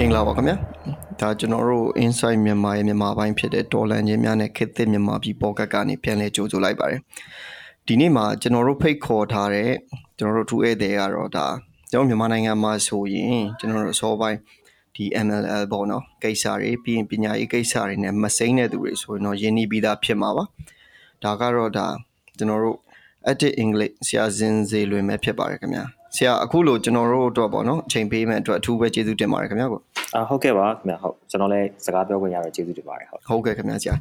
မင်္ဂလာပါခင်ဗျာဒါကျွန်တော်တို့ Insight မြန်မာရဲ့မြန်မာပိုင်းဖြစ်တဲ့တော်လန်ချင်းများနဲ့ခေတ်သစ်မြန်မာပြည်ပေါ့ကတ်ကနေပြန်လဲကြိုဆိုလိုက်ပါတယ်ဒီနေ့မှာကျွန်တော်တို့ဖိတ်ခေါ်ထားတဲ့ကျွန်တော်တို့ထူးဧည့်သည်ကတော့ဒါကျွန်တော်မြန်မာနိုင်ငံမှာဆိုရင်ကျွန်တော်တို့အစောပိုင်းဒီ MLL ပေါ့နော်ကိစ္စတွေပြီးရင်ပညာရေးကိစ္စတွေနဲ့မစိမ့်တဲ့သူတွေဆိုရင်တော့ယဉ်နီးပြီးသားဖြစ်မှာပါဒါကတော့ဒါကျွန်တော်တို့ edit english ဆရာစင်စေလွင်မဲ့ဖြစ်ပါတယ်ခင်ဗျာ ဆရာအခုလိုကျွန်တော်တို့အတွက်ပေါ့နော်အချိန်ပေးမဲ့အတွက်အထူးပဲကျေးဇူးတင်ပါတယ်ခင်ဗျာကိုအာဟုတ်ကဲ့ပါခင်ဗျာဟုတ်ကျွန်တော်လည်းစကားပြောခွင့်ရတော့ကျေးဇူးတင်ပါတယ်ဟုတ်ဟုတ်ကဲ့ခင်ဗျာဆရာ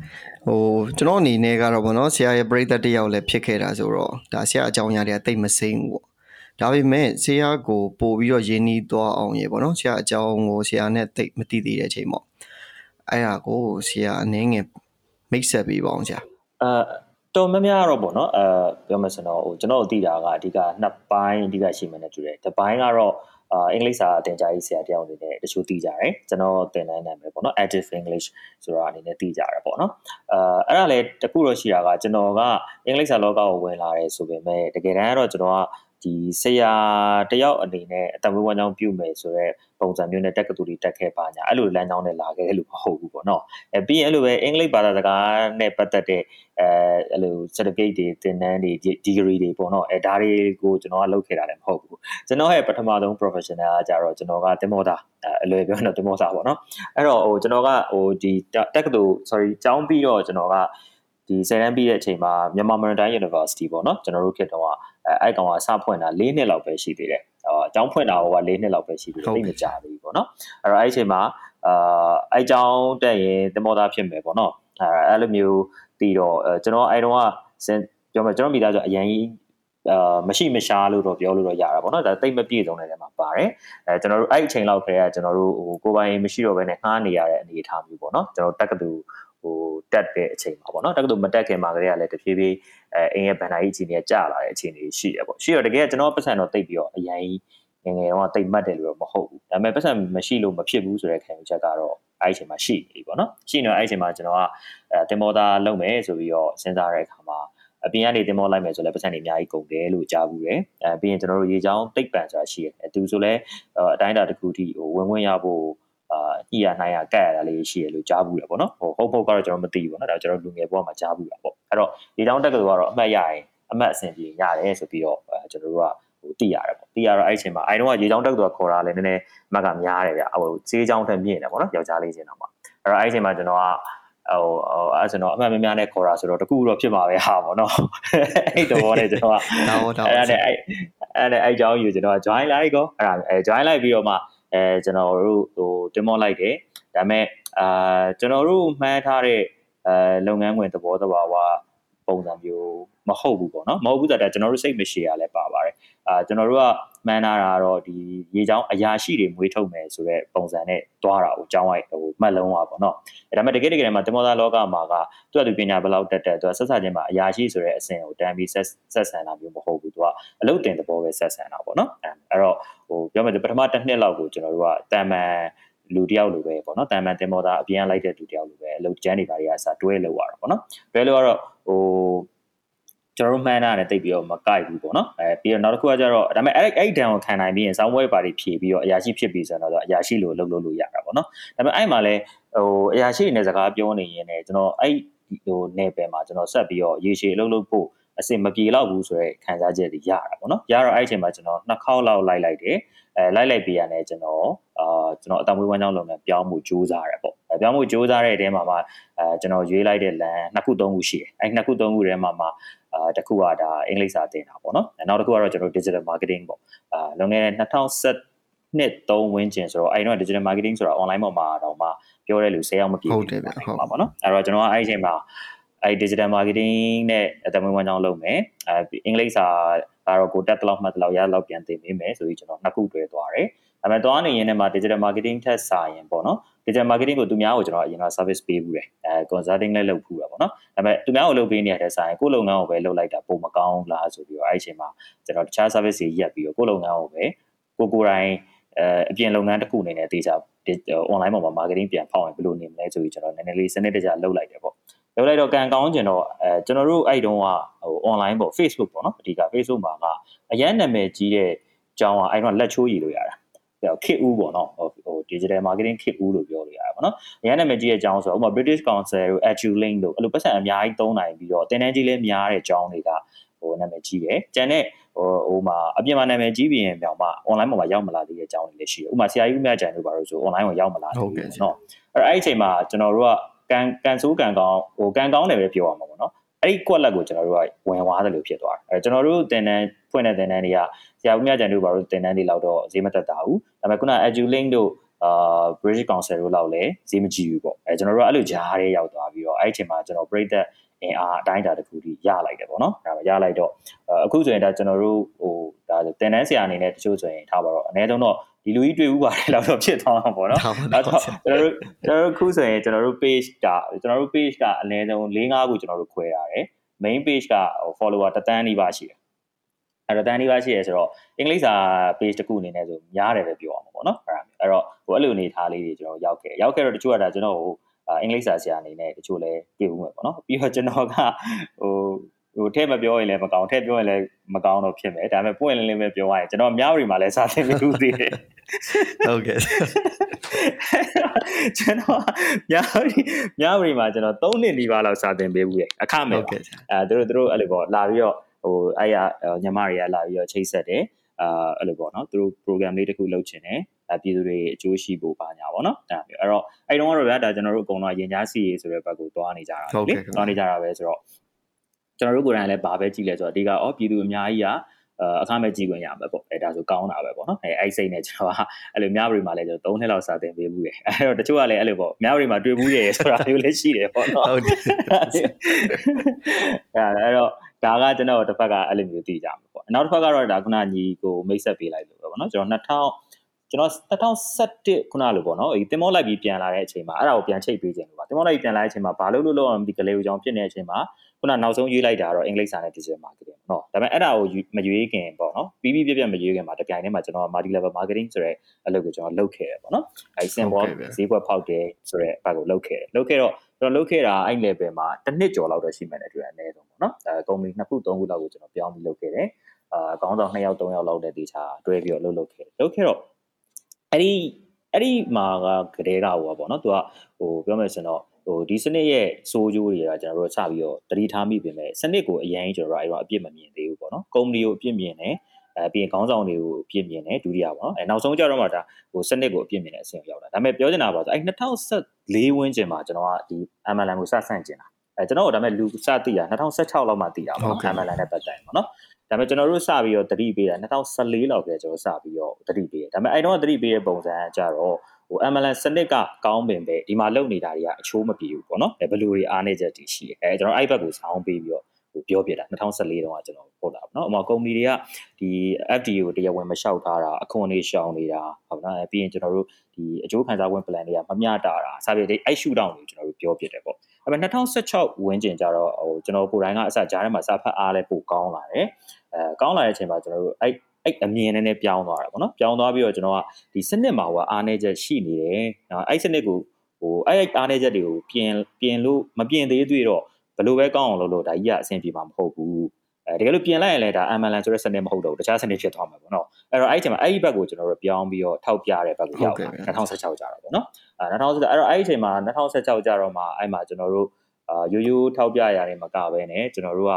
ဟိုကျွန်တော်အနေနဲ့ကတော့ပေါ့နော်ဆရာရဲ့ပရိသတ်တယောက်လည်းဖြစ်ခဲ့တာဆိုတော့ဒါဆရာအကြောင်းအရာတွေကတိတ်မစိမ့်ဘူးပေါ့ဒါပေမဲ့ဆရာကိုပို့ပြီးတော့ရင်းနှီးသွားအောင်ရေပေါ့နော်ဆရာအကြောင်းကိုဆရာနဲ့တိတ်မသိသေးတဲ့အချိန်ပေါ့အဲ့ဒါကိုဆရာအနေငယ်မိတ်ဆက်ပေးပါအောင်ဆရာအာ တော်များများတော့ပေါ့နော်အဲပြောမယ်ဆိုတော့ဟိုကျွန်တော်တို့သိတာကအဓိကနှစ်ပိုင်းအဓိကရှိမှန်းနဲ့တူတယ်တစ်ပိုင်းကတော့အာအင်္ဂလိပ်စာတင်ကြားရေးဆရာတယောက်အနေနဲ့တချို့သိကြတယ်ကျွန်တော်သင်တန်းနာမည်ပေါ့နော် active english ဆိုတာအနေနဲ့သိကြတယ်ပေါ့နော်အာအဲ့ဒါလည်းတခုတော့ရှိတာကကျွန်တော်ကအင်္ဂလိပ်စာလောကကိုဝင်လာတယ်ဆိုပေမဲ့တကယ်တမ်းကတော့ကျွန်တော်ကဒီဆရာတယောက်အနေနဲ့အတမွေးဝမ်းကြောင်းပြုမယ်ဆိုတော့ပုံစံမျိုးနဲ့တက်ကတူတွေတက်ခဲ့ပါညာအဲ့လိုလမ်းကြောင်းနဲ့လာခဲ့လို့မဟုတ်ဘူးပေါ့နော်အဲပြီးရင်အဲ့လိုပဲအင်္ဂလိပ်ဘာသာစကားနဲ့ပတ်သက်တဲ့ အဲအဲ့လို certificate တွေသင်တန်းတွေ degree တွေပေါ့နော်အဲဒါတွေကိုကျွန်တော်ကလုပ်ခဲ့တာလည်းမဟုတ်ဘူးကျွန်တော်ရဲ့ပထမဆုံး professional ကကြတော့ကျွန်တော်ကတင်မောတာအလွယ်ပြောတော့တင်မောတာပေါ့နော်အဲ့တော့ဟိုကျွန်တော်ကဟိုဒီတက်ကတူ sorry ကျောင်းပြီးတော့ကျွန်တော်ကဒီဆယ်တန်းပြီးတဲ့အချိန်မှာမြန်မာ Maritime University ပေါ့နော်ကျွန်တော်တို့ခေတ်တုန်းကအဲအဲ့ကောင်ကအစဖွင့်တာ၄နှစ်လောက်ပဲရှိသေးတယ်။အော်အကြောင်းဖွင့်တာက၄နှစ်လောက်ပဲရှိသေးတယ်သိမကြဘူးပေါ့နော်။အဲ့တော့အဲ့အချိန်မှာအာအဲ့အကြောင်းတက်ရင်သမောသားဖြစ်မယ်ပေါ့နော်။အဲအဲ့လိုမျိုး ပြီးတော့ကျွန်တော်အဲ့တုန်းကပြောမယ်ကျွန်တော်မိသားစုအရင်ကြီးအာမရှိမရှားလို့တော့ပြောလို့တော့ရတာပေါ့နော်ဒါတိတ်မပြည့်စုံတဲ့နေရာမှာပါတယ်အဲကျွန်တော်တို့အဲ့အချိန်လောက်ခရဲကကျွန်တော်တို့ဟိုကိုပိုင်မရှိတော့ဘဲနဲ့ငှားနေရတဲ့အနေအထားမျိုးပေါ့နော်ကျွန်တော်တက်ကတူဟိုတက်တဲ့အချိန်မှာပေါ့နော်တက္ကသိုလ်မတက်ခင်မှာကလေးကလည်းတဖြည်းဖြည်းအဲအင်းရဲ့ဗန်နာကြီးအခြေအနေကကျလာတဲ့အခြေအနေရှိရပေါ့ရှိတော့တကယ်ကျွန်တော်ပတ်စံတော့တိတ်ပြီးတော့အရင် ငငယ်တော့တိတ်မှတ်တယ်လို့တော့မဟုတ်ဘူးဒါပေမဲ့ပတ်စံမရှိလို့မဖြစ်ဘူးဆိုတဲ့ခံယူချက်ကတော့အဲ့အချိန်မှာရှိနေပြီပေါ့နော်ရှိနေတော့အဲ့အချိန်မှာကျွန်တော်ကအဲတင်မောသားလုပ်မယ်ဆိုပြီးတော့စဉ်းစားတဲ့အခါမှာအပြင်ကနေတင်မောလိုက်မယ်ဆိုလည်းပတ်စံတွေအများကြီးကုန်တယ်လို့ကြားဘူးတယ်အဲပြီးရင်ကျွန်တော်တို့ရေချောင်းတိတ်ပန်ဆိုတာရှိတယ်သူဆိုလဲအတိုင်းအတာတစ်ခုထိဟိုဝင်ဝင်ရဖို့အာညှိရနှိုင်းရကတ်ရတာလေးရှိရလို့ကြားဘူးတယ်ပေါ့နော်ဟိုဟုတ်ဟုတ်ကတော့ကျွန်တော်မသိဘူးပေါ့နော်ဒါကျွန်တော်လူငယ်ဘဝမှာကြားဘူးတာပေါ့အဲ့တော့ဒီတောင်းတက်ကကတော့အမှတ်ရရင်အမှတ်အဆင်ပြေရတယ်ဆိုပြီးတော့ကျွန်တော်တို့က ဟိုသိရတယ်ပေါ့သိရတော့အဲ့အချိန်မှာအိုင်တော့ရေချောင်းတက်ကတော့ခေါ်တာလည်းနည်းနည်းအမှတ်ကများတယ်ဗျဟိုဈေးချောင်းထက်မြင့်တယ်ပေါ့နော်ယောက်ျားလေးချင်းတော့မှာအဲ့တော့အဲ့အချိန်မှာကျွန်တော်ကဟိုအဲ့ဆိုတော့အမှန်များများနဲ့ခေါ်တာဆိုတော့တခုတော့ဖြစ်မှာပဲဟာပေါ့နော်အဲ့တော့လည်းကျွန်တော်ကဒါတော့အဲ့ဒါနဲ့အဲ့အဲ့နဲ့အဲ့အကြောင်းယူကျွန်တော်က join လိုက်ကောအဲ့ဒါအဲ join လိုက်ပြီးတော့မှအဲကျွန်တော်တို့ဟိုတင်မောလိုက်တယ်ဒါပေမဲ့အာကျွန်တော်တို့မှန်းထားတဲ့အဲလုပ်ငန်းခွင်သဘောတဘာဝပုံစံမျိုးမဟုတ်ဘူးပေါ့နော်မဟုတ်ဘူးဆိုတာကျွန်တော်တို့စိတ်မရှိရလဲပါပါတယ် အာကျွန်တော်တို့ကမှန်းထားတာတော့ဒီရေချောင်းအရာရှိတွေမွေးထုတ်မယ်ဆိုတဲ့ပုံစံနဲ့တွားတာကိုကြောင်းရိုက်ဟိုမှတ်လုံးပါပေါ့နော်အဲဒါပေမဲ့တကယ်တကယ်မှာတင်မောသားလောကမှာကသူကသူပညာဘယ်လောက်တက်တက်သူကဆက်ဆံခြင်းမှာအရာရှိဆိုတဲ့အဆင့်ကိုတန်းပြီးဆက်ဆက်ဆံတာမျိုးမဟုတ်ဘူးသူကအလုတ်တင်သဘောပဲဆက်ဆံတာပေါ့နော်အဲ့တော့ဟိုပြောမယ်ပထမတစ်နှစ်လောက်ကိုကျွန်တော်တို့ကတာမန်လူတယောက်လိုပဲပေါ့နော်တာမန်တင်မောသားအပြန်လိုက်တဲ့လူတယောက်လိုပဲအလုပ်ကျန်းတွေပါတွေကအစားတွဲလောက်ရတာပေါ့နော်တွဲလို့ကတော့ဟို ကျွန်တော်တို့မှန်းတာနဲ့တိတ်ပြီးတော့မကိုက်ဘူးပေါ့နော်အဲပြီးတော့နောက်တစ်ခုကကျတော့ဒါပေမဲ့အဲ့အဲ့ဒဏ်ကိုခံနိုင်ပြီးရင်စောင်းပွဲပါတွေဖြည့်ပြီးတော့အရာရှိဖြစ်ပြီးဆိုတော့အရာရှိလိုလုပ်လို့လို့ရတာပေါ့နော်ဒါပေမဲ့အဲ့မှာလဲဟိုအရာရှိတွေနဲ့စကားပြောနေရင်လည်းကျွန်တော်အဲ့ဟိုနယ်ပယ်မှာကျွန်တော်ဆက်ပြီးတော့ရေရှည်အလုပ်လုပ်ဖို့အစင်မပြေတော့ဘူးဆိုတော့ခံစားချက်တွေရတာပေါ့နော်ရတော့အဲ့အချိန်မှာကျွန်တော်နှစ်ခေါက်လောက်လိုက်လိုက်တယ်အဲလိုက်လိုက်ပြရတယ်ကျွန်တော်အာကျွန်တော်အတမွေးဝမ်းကြောင်းလုပ်ငန်းပြောင်းမှုစူးစမ်းရတယ်ပေါ့အဲပြောင်းမှုစူးစမ်းတဲ့အထဲမှာမှအဲကျွန်တော်ရွေးလိုက်တဲ့လမ်းနှစ်ခုသုံးခုရှိတယ်အဲနှစ်ခုသုံးခုထဲမှာမှ အာတစ်ခုကဒါအင်္ဂလိပ်စာသင်တာပေါ့နော်နောက်တစ်ခုကတော့ကျွန်တော် digital marketing ပေါ့အာလွန်ခဲ့တဲ့2017နှစ်3ဝန်းကျင်ဆိုတော့အဲ့တော့ digital marketing ဆိုတာ online ပေါ်မှာတော့မှပြောတဲ့လူ10ယောက်မပြည့်ဘူးဟုတ်တယ်ဗျဟုတ်ပါပေါ့နော်အဲ့တော့ကျွန်တော်ကအဲ့ဒီအချိန်မှာအဲ့ digital marketing နဲ့အတမွေးဝမ်းကြောင်းလုပ်မယ်အဲအင်္ဂလိပ်စာကတော့ကိုတက်တလောက်မှတ်တလောက်ရလောက်ပြန်သင်ပေးမယ်ဆိုပြီးကျွန်တော်နှစ်ခုတွဲသွားတယ်ဒါပေမဲ့သွားနေရင်လည်းမှာ digital marketing ထက်စာရင်ပေါ့နော် digital marketing ကိုသူများကိုကျွန်တော်အရင်က service ပေးဘူးတယ်အဲ consulting လည်းလုပ်ဖူးတာပေါ့နော်ဒါပေမဲ့သူများကိုလုပ်ပေးနေရတဲ့ဆိုင်ကိုလုပ်ငန်းကိုပဲလုပ်လိုက်တာပုံမကောင်းလားဆိုပြီးတော့အဲ့ဒီအချိန်မှာကျွန်တော်တခြား service တွေရက်ပြီးတော့ကိုလုပ်ငန်းကိုပဲကိုကိုယ်တိုင်အဲအပြင်လုပ်ငန်းတစ်ခုအနေနဲ့တေချာ online ပေါ်မှာ marketing ပြန်ဖောက်ရင်ဘယ်လိုနေမလဲဆိုပြီးကျွန်တော်နည်းနည်းလေးစနစ်တကျလုပ်လိုက်တယ်ပေါ့လုပ်လိုက်တော့ကံကောင်းကျင်တော့အဲကျွန်တော်တို့အဲ့တုန်းကဟို online ပေါ့ Facebook ပေါ့နော်အဓိက Facebook မှာကအရန်နာမည်ကြီးတဲ့အကြောင်းကအဲ့တော့လက်ချိုးရည်လို့ရတာ ခစ်ဦးပေါ့နော်ဟို digital marketing ခစ်ဦးလို့ပြောလို့ရတာပေါ့နော်အရန်နာမည်ကြီးတဲ့အကြောင်းဆိုတော့ဥပမာ British Council တို့ Edulink တို့အဲ့လိုပတ်စံအများကြီးသုံးနိုင်ပြီးတော့တင်တန်းကြီးလည်းများတဲ့အကြောင်းတွေကဟိုနာမည်ကြီးတယ်ကျန်တဲ့ဟိုဟိုမှာအပြင်မှာနာမည်ကြီးပြီးရင်ပြောင်းမှ online ပေါ်မှာရောက်မလာသေးတဲ့အကြောင်းတွေလည်းရှိတယ်ဥပမာဆရာကြီးဦးမြတ်ကြံတို့ပါလို့ဆို online ကိုရောက်မလာသေးဘူးเนาะအဲ့အဲ့အချိန်မှာကျွန်တော်တို့ကကန်ကန်ဆိုးကန်ကောင်းဟိုကန်ကောင်းတယ်ပဲပြောရမှာပေါ့နော်အဲ့ဒီကွက်လက်ကိုကျွန်တော်တို့ကဝင်သွားတယ်လို့ဖြစ်သွားတယ်အဲကျွန်တော်တို့တင်တန်း ဖွင့်တဲ့တင်တန်းတွေကဆရာဦးမြတ်ကြံတို့ဘာလို့တင်တန်းတွေလောက်တော့ဈေးမတက်တာဘူးဒါပေမဲ့ခုန Edulink တို့အာ British Council တို့လောက်လည်းဈေးမကြည့်ဘူးပေါ့အဲကျွန်တော်တို့အဲ့လိုကြားရဲရောက်သွားပြီးတော့အဲ့ဒီအချိန်မှာကျွန်တော် break that အင်အားအတိုင်းအတာတစ်ခုထိရလိုက်တယ်ပေါ့နော်ဒါမှရလိုက်တော့အခုဆိုရင်ဒါကျွန်တော်တို့ဟိုဒါတင်တန်းဆရာအနေနဲ့တချို့ဆိုရင်ထားပါတော့အနည်းဆုံးတော့ဒီလူကြီးတွေ့ဦးပါတယ်လောက်တော့ဖြစ်သွားမှာပေါ့နော်အဲ့တော့ကျွန်တော်တို့ကျွန်တော်တို့ခုဆိုရင်ကျွန်တော်တို့ page ကကျွန်တော်တို့ page ကအနည်းဆုံး၄၅ခုကျွန်တော်တို့ခွဲရတယ် main page က follower တသန်းနီးပါးရှိတယ် အဲ့တော့တန်းနီးပါးရှိရဲဆိုတော့အင်္ဂလိပ်စာ page တစ်ခုအနေနဲ့ဆိုများတယ်ပဲပြောအောင်ပေါ့နော်အဲ့တော့ဟိုအဲ့လိုအနေထားလေးတွေကျွန်တော်ရောက်ခဲ့ရောက်ခဲ့တော့တချို့ကဒါကျွန်တော်ဟိုအင်္ဂလိပ်စာဆရာအနေနဲ့တချို့လဲတွေ့ဦးမယ်ပေါ့နော်ပြီးတော့ကျွန်တော်ကဟိုဟိုထဲမပြောရင်လည်းမကောင်းထဲပြောရင်လည်းမကောင်းတော့ဖြစ်မယ်ဒါပေမဲ့ပွင့်လင်းလင်းပဲပြောရရင်ကျွန်တော်မြောက်ရီမှာလည်းစာသင်ပြီးသေးတယ်ဟုတ်ကဲ့ကျွန်တော်မြောက်ရီမြောက်ရီမှာကျွန်တော်3နှစ်နီးပါးလောက်စာသင်ပေးဘူးတယ်အခမဲ့ဟုတ်ကဲ့အဲသူတို့သူတို့အဲ့လိုပေါ့လာပြီးတော့ ဟိုအဲ့ရညီမတွေကလာပြီးတော့ချိတ်ဆက်တယ်အာအဲ့လိုပေါ့နော်သူတို့ program လေးတစ်ခုလုပ်ချင်တယ်အဲပြည်သူတွေအကျိုးရှိဖို့ပါညာပေါ့နော်အဲ့အဲ့တော့အဲ့တုန်းကတော့ဗျာဒါကျွန်တော်တို့အကုန်လုံးရင်ကြားစီရေးဆိုတဲ့ဘက်ကိုတွားနေကြတာလေတွားနေကြတာပဲဆိုတော့ကျွန်တော်တို့ကိုယ်တိုင်လည်းဘာပဲကြည့်လဲဆိုတော့အဓိကအော်ပြည်သူအများကြီးကအခမဲ့ကြည့်ခွင့်ရမှာပေါ့အဲဒါဆိုကောင်းတာပဲပေါ့နော်အဲအဲ့စိတ်နဲ့ကျွန်တော်ကအဲ့လိုမြပရီမှာလည်းကျွန်တော်၃နှစ်လောက်စာသင်ပေးဘူးတယ်အဲ့တော့တချို့ကလည်းအဲ့လိုပေါ့မြပရီမှာတွေ့ဘူးတယ်ဆိုတာမျိုးလည်းရှိတယ်ပေါ့နော်ဟုတ်တယ်အဲ့တော့ ဒါကကျွန်တော်တစ်ဖက်ကအဲ့လိုမျိုးသိကြမှာပေါ့နောက်တစ်ဖက်ကတော့ဒါခုနညီကိုမိတ်ဆက်ပေးလိုက်လို့ပဲပေါ့နော်ကျွန်တော်2000ကျွန်တော်2017ခုနလိုပေါ့နော်ဒီတင်မောလိုက်ပြီးပြန်လာတဲ့အချိန်မှာအဲ့ဒါကိုပြန်ချိတ်ပေးခြင်းလို့ပါတင်မောလိုက်ပြီးပြန်လာတဲ့အချိန်မှာဘာလို့လို့လို့အောင်ဒီကလေးကိုကြောင့်ဖြစ်နေတဲ့အချိန်မှာခုနနောက်ဆုံးရွေးလိုက်တာတော့အင်္ဂလိပ်စာနဲ့ digital marketing เนาะဒါပေမဲ့အဲ့ဒါကိုမရွေးခင်ပေါ့နော်ပြီးပြီးပြပြမရွေးခင်မှာတပြိုင်တည်းမှာကျွန်တော် multi level marketing ဆိုတဲ့အလုပ်ကိုကျွန်တော်လုပ်ခဲ့တယ်ပေါ့နော်အဲ့ symbol ဈေးကွက်ဖောက်တယ်ဆိုတဲ့အပတ်ကိုလုပ်ခဲ့တယ်လုပ်ခဲ့တော့ ကျွန်တော်လုပ်ခဲ့တာအဲ့ level မှာတစ်နှစ်ကျော်လောက်တော့ရှိမှန်းတယ်တွေ့ရအနည်းဆုံးပေါ့နော်အဲကုမ္ပဏီနှစ်ခုသုံးခုလောက်ကိုကျွန်တော်ပြောင်းပြီးလုပ်ခဲ့တယ်အာအကောင်းဆုံး2ယောက်3ယောက်လောက်တဲ့ဒေတာတွဲပြီးတော့လုပ်လုပ်ခဲ့တယ်လုပ်ခဲ့တော့အဲ့ဒီအဲ့ဒီမှာကကလေးကဟိုပေါ့နော်သူကဟိုပြောမယ်ဆိုတော့ဟိုဒီစနစ်ရဲ့စိုးကျိုးတွေကကျွန်တော်တို့စပြီးတော့တတိထားမိပြင်မဲ့စနစ်ကိုအရင်ကျွန်တော်တို့အဲ့တော့အပြစ်မမြင်သေးဘူးပေါ့နော်ကုမ္ပဏီကိုအပြစ်မြင်တယ် အဲပြီးရင်ခေါင်းဆောင်တွေကိုအပြစ်မြင်တယ်ဒုတိယပေါ့နော်အဲနောက်ဆုံးကျတော့မှဒါဟိုစနစ်ကိုအပြစ်မြင်တဲ့အဆင့်ရောက်တာဒါပေမဲ့ပြောချင်တာပါဆိုအဲ2014ဝန်းကျင်မှာကျွန်တော်ကဒီ MLM ကိုစဆန့်ကျင်တာအဲကျွန်တော်တို့ဒါပေမဲ့လူစသိတာ2016လောက်မှသိတာပေါ့နော် MLM နဲ့ပတ်သက်ရင်ပေါ့နော်ဒါပေမဲ့ကျွန်တော်တို့စပြီးတော့တတိပေးတာ2014လောက်ကကျွန်တော်စပြီးတော့တတိပေးတယ်ဒါပေမဲ့အဲ့တော့တတိပေးတဲ့ပုံစံကကြတော့ဟို MLN စနစ်ကကောင်းပင်ပဲဒီမှာလုပ်နေတာတွေကအချိုးမပြေဘူးပေါ့နော်ဘယ်လိုတွေအားနေချက်တွေရှိတယ်အဲကျွန်တော်အဲ့ဘက်ကိုစောင်းပေးပြီးတော့ဟို ပြောပြတာ2014တုန်းကကျွန်တော်ပို့တာပေါ့နော်အမကုမ္ပဏီတွေကဒီ FDA ကိုတရားဝင်မလျှောက်ထားတာအခွန်တွေရှောင်နေတာဟုတ်နော်ပြီးရင်ကျွန်တော်တို့ဒီအကျိုးခံစားခွင့် plan တွေကမမျှတာတာစပြီးအဲ့ shoot down တွေကျွန်တော်တို့ပြောပြတယ်ပေါ့အဲ့မဲ့2016ဝန်းကျင်ကျတော့ဟိုကျွန်တော်ကိုယ်တိုင်ကအစကြားထဲမှာစာဖတ်အားလဲပိုကောင်းလာတယ်အဲကောင်းလာတဲ့အချိန်မှာကျွန်တော်တို့အဲ့အဲ့အမြင်နဲ့နဲ့ပြောင်းသွားတာပေါ့နော်ပြောင်းသွားပြီးတော့ကျွန်တော်ကဒီစနစ်မှာဟိုအားနေချက်ရှိနေတယ်နော်အဲ့စနစ်ကိုဟိုအဲ့အားနေချက်တွေကိုပြင်ပြင်လို့မပြင်သေးသေးတော့ ဘယ်လိုပဲကောင်းအောင်လုပ်လို့ဒါကြီးကအဆင်ပြေမှာမဟုတ်ဘူးအဲတကယ်လို့ပြင်လိုက်ရင်လည်းဒါ MLN ဆိုတဲ့စနစ်မဟုတ်တော့ဘူးတခြားစနစ်ဖြစ်သွားမှာပေါ့နော်အဲ့တော့အဲ့ဒီချိန်မှာအဲ့ဒီဘက်ကိုကျွန်တော်တို့ပြောင်းပြီးတော့ထောက်ပြတဲ့ဘက်ကိုရောက်တာ2016ကျတော့ပေါ့နော်အဲ2016အဲ့တော့အဲ့ဒီချိန်မှာ2016ကျတော့မှအဲ့မှာကျွန်တော်တို့အာရိုးရိုးထောက်ပြရတယ်မကဘဲねကျွန်တော်တို့က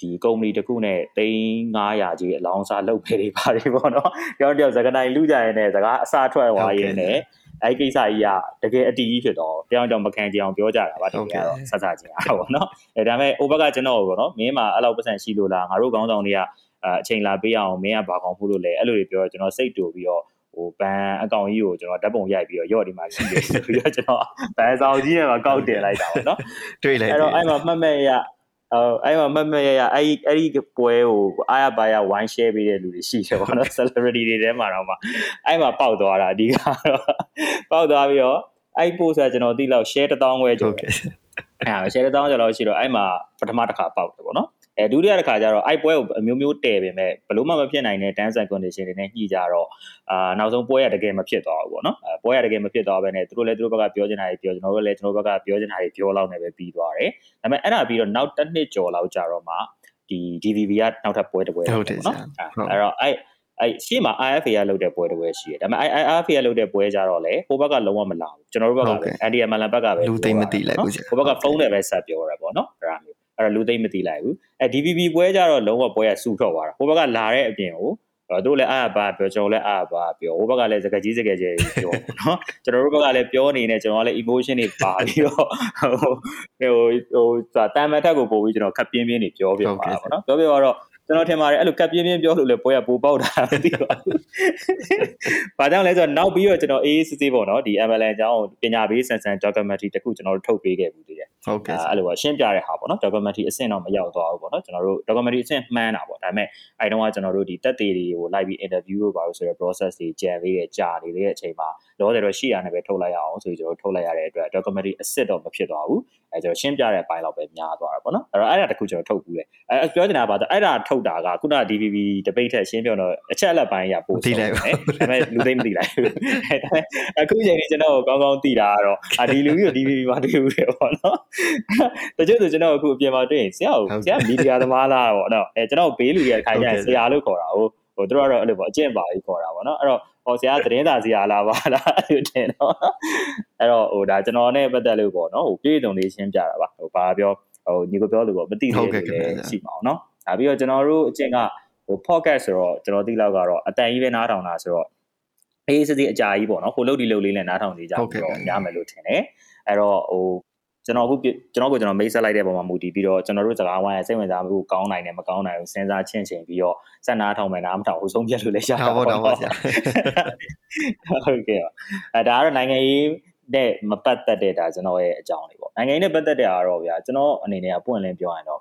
ဒီကုမ္ပဏီတစ်ခုနဲ့3900ကြီးအလောင်းစားလုပ်ပေးတွေပါတယ်ပေါ့နော်။ကျွန်တော်တို့စကနိုင်လူကြရဲနဲ့စကားအစားထွက်သွားရင်းနဲ့ အဲ့ကိစ္စကြီးကတကယ်အတီးကြီးဖြစ်တော့တယောက်ကြောင့်မခံကြအောင်ပြောကြတာပါတကယ်တော့ဆက်ဆက်ချင်းအားပေါ့နော်။အဲဒါပေမဲ့ over ကကျွန်တော်ပေါ့နော်မင်းမှာအဲ့လောက်ပတ်စံရှိလို့လားငါတို့ခေါင်းဆောင်တွေကအချိန်လာပေးအောင်မင်းကဘာကောင်းဖို့လို့လဲအဲ့လိုတွေပြောတော့ကျွန်တော်စိတ်တူပြီးတော့ဟိုဘန်အကောင့်ကြီးကိုကျွန်တော်ဓာတ်ပုံရိုက်ပြီးတော့ရော့ဒီမှာရှိတယ်ဆိုပြီးတော့ကျွန်တော်ဘန်ဆောင်ကြီးနဲ့မှကောက်တင်လိုက်တာပေါ့နော်တွေ့လိုက်အဲ့တော့အဲ့မှာမှတ်မဲ့ရ အော်အဲ့မှာမမရရအဲ့အဲ့ဒီပွဲကိုအားရပါရ wine share ပေးတဲ့လူတွေရှိတယ်ပေါ့နော် celebrity တွေထဲမှာတော့မှအဲ့မှာပေါက်သွားတာအဓိကတော့ပေါက်သွားပြီးတော့အဲ့ post ကကျွန်တော်သိလောက် share 1000ခွဲကျော်တယ်အဲ့ share 1000ကျော်လောက်ရှိတော့အဲ့မှာပထမတစ်ခါပေါက်တယ်ပေါ့နော် အဲဒုတိယတစ်ခါကျတော့အိုက်ပွဲကိုအမျိုးမျိုးတည်ပေမဲ့ဘလို့မှမဖြစ်နိုင်တဲ့ dance and condition တွေနဲ့ညှိကြတော့အာနောက်ဆုံးပွဲရတကယ်မဖြစ်သွားဘူးပေါ့နော်အဲပွဲရတကယ်မဖြစ်သွားဘဲနဲ့သူတို့လည်းသူတို့ဘက်ကပြောချင်တာတွေပြောကျွန်တော်တို့လည်းကျွန်တော်တို့ဘက်ကပြောချင်တာတွေပြောလောက်နေပဲပြီးသွားတယ်ဒါပေမဲ့အဲ့ဒါပြီးတော့နောက်တစ်နှစ်ကျော်လောက်ကြာတော့မှဒီ DVB ကနောက်ထပ်ပွဲတစ်ပွဲဟုတ်တယ်နော်အဲ့တော့အဲ့အဲ့ရှေ့မှာ IFA ကလုပ်တဲ့ပွဲတစ်ပွဲရှိတယ်ဒါပေမဲ့ IFA ကလုပ်တဲ့ပွဲကြတော့လေဟိုဘက်ကလုံးဝမလာဘူးကျွန်တော်တို့ဘက်ကပဲ NDM လန်ဘက်ကပဲလူသိမသိလိုက်ဘူးဟိုဘက်ကဖုန်းနဲ့ပဲဆက်ပြောရပါတော့နော်အဲ့ဒါမျိုး အဲ့တော့လူသိမ့်မသိလိုက်ဘူးအဲ DVB ပွဲကြတော့လုံးဝပွဲကစူထွက်သွားတာဟိုဘက်ကလာတဲ့အပြင်ကိုအဲတို့လည်းအားပါပြောကျွန်တော်လည်းအားပါပြောဟိုဘက်ကလည်းစကားကြီးစကားကြီးပြောနော်ကျွန်တော်တို့ဘက်ကလည်းပြောနေနေကျွန်တော်လည်း emotion တွေပါပြီးတော့ဟိုဟိုဟိုတာမတ်ထက်ကိုပို့ပြီးကျွန်တော်ခပ်ပြင်းပြင်းနေပြောပြပါပါနော်ပြောပြတော့ ကျွန်တော်ထင်ပါတယ်အဲ့လိုကပ်ပြင်းပြင်းပြောလို့လေပွဲကပိုပေါက်တာမသိပါဘူး။ဘာကြောင့်လဲဆိုတော့နောက်ပြီးတော့ကျွန်တော်အေးအေးစစ်စစ်ပေါ့နော်ဒီ MLN အကြောင်းပညာပေးဆန်ဆန် documentary တခုကျွန်တော်တို့ထုတ်ပေးခဲ့ဘူးတည်း။ဟုတ်ကဲ့အဲ့လိုပါရှင်းပြတဲ့ဟာပေါ့နော် documentary အဆင့်တော့မရောက်သွားဘူးပေါ့နော်ကျွန်တော်တို့ documentary အဆင့်မှန်းတာပေါ့ဒါပေမဲ့အဲ့တုန်းကကျွန်တော်တို့ဒီတက်သေးတွေကိုလိုက်ပြီး interview လို့ပါလို့ဆိုတော့ process တွေကြံလေးတွေကြာနေတဲ့အချိန်မှာ လောတယ်တော့ရှိရနေပဲထုတ်လိုက်ရအောင်ဆိုပြီးကျွန်တော်ထုတ်လိုက်ရတဲ့အတွက် documentary အစစ်တော့မဖြစ်သွားဘူးအဲကျွန်တော်ရှင်းပြတဲ့ဘိုင်းလောက်ပဲများသွားတာပေါ့နော်အဲ့တော့အဲ့ဒါတခုကျွန်တော်ထုတ်ဘူးလေအဲပြောချင်တာပါအဲ့ဒါထုတ်တာကခုန DVB debate ထက်ရှင်းပြတော့အချက်အလက်ပိုင်းရပို့သိလိုက်ပါဒါပေမဲ့လူသိမသိလိုက်ဘူးအခုချိန်ကြီးကျွန်တော်ကောင်းကောင်းသိတာကတော့အာဒီလူကြီးကို DVB မှာတွေ့ဘူးလေပေါ့နော်တချို့ဆိုကျွန်တော်အခုအပြင်မှာတွေ့ရင်ဆရာကိုဆရာမီဒီယာသမားလားပေါ့နော်အဲကျွန်တော်ဘေးလူရဲ့ခိုင်ကြဆရာလို့ခေါ်တာဟုတ်ဟိုတို့ကတော့အဲ့လိုပေါ့အကျင့်ပါကြီးခေါ်တာပေါ့နော်အဲ့တော့ ဟောဆရာသတင်းစာဆရာလားပါလားအဲ့လိုတင်တော့အဲ့တော့ဟိုဒါကျွန်တော်နဲ့ပတ်သက်လို့ပေါ့နော်ဟိုပြည်စုံလေးရှင်းပြတာပါဟိုဘာပြောဟိုညီကိုပြောလို့ပေါ့မသိသေးဘူးရှိပါအောင်နော်ဒါပြီးတော့ကျွန်တော်တို့အကျင့်ကဟို podcast ဆိုတော့ကျွန်တော်သိလောက်ကတော့အတန်ကြီးပဲနားထောင်တာဆိုတော့အေးစစ်စစ်အကြာကြီးပေါ့နော်ဟိုလုတ်ဒီလုတ်လေးနဲ့နားထောင်နေကြပြီးတော့ညမယ်လို့ထင်တယ်အဲ့တော့ဟို ကျွန်တော်အခုကျွန်တော်ကိုကျွန်တော်မိတ်ဆက်လိုက်တဲ့ပုံမှာမူတည်ပြီးတော့ကျွန်တော်တို့စကားဝိုင်းရဲ့စိတ်ဝင်စားမှုကောင်းနိုင်တယ်မကောင်းနိုင်ဘူးစဉ်းစားချင့်ချိန်ပြီးတော့စက်နာထောင်မယ်နားမထောင်ဟိုဆုံးဖြတ်လို့လည်းရတာပေါ့တော့ဟုတ်ကဲ့ဟုတ်ကဲ့အဲဒါကတော့နိုင်ငံရေးနဲ့မပတ်သက်တဲ့ဒါကျွန်တော်ရဲ့အကြောင်းလေးပေါ့နိုင်ငံရေးနဲ့ပတ်သက်တဲ့အားတော့ဗျာကျွန်တော်အနေနဲ့ကပွင့်လင်းပြောရင်တော့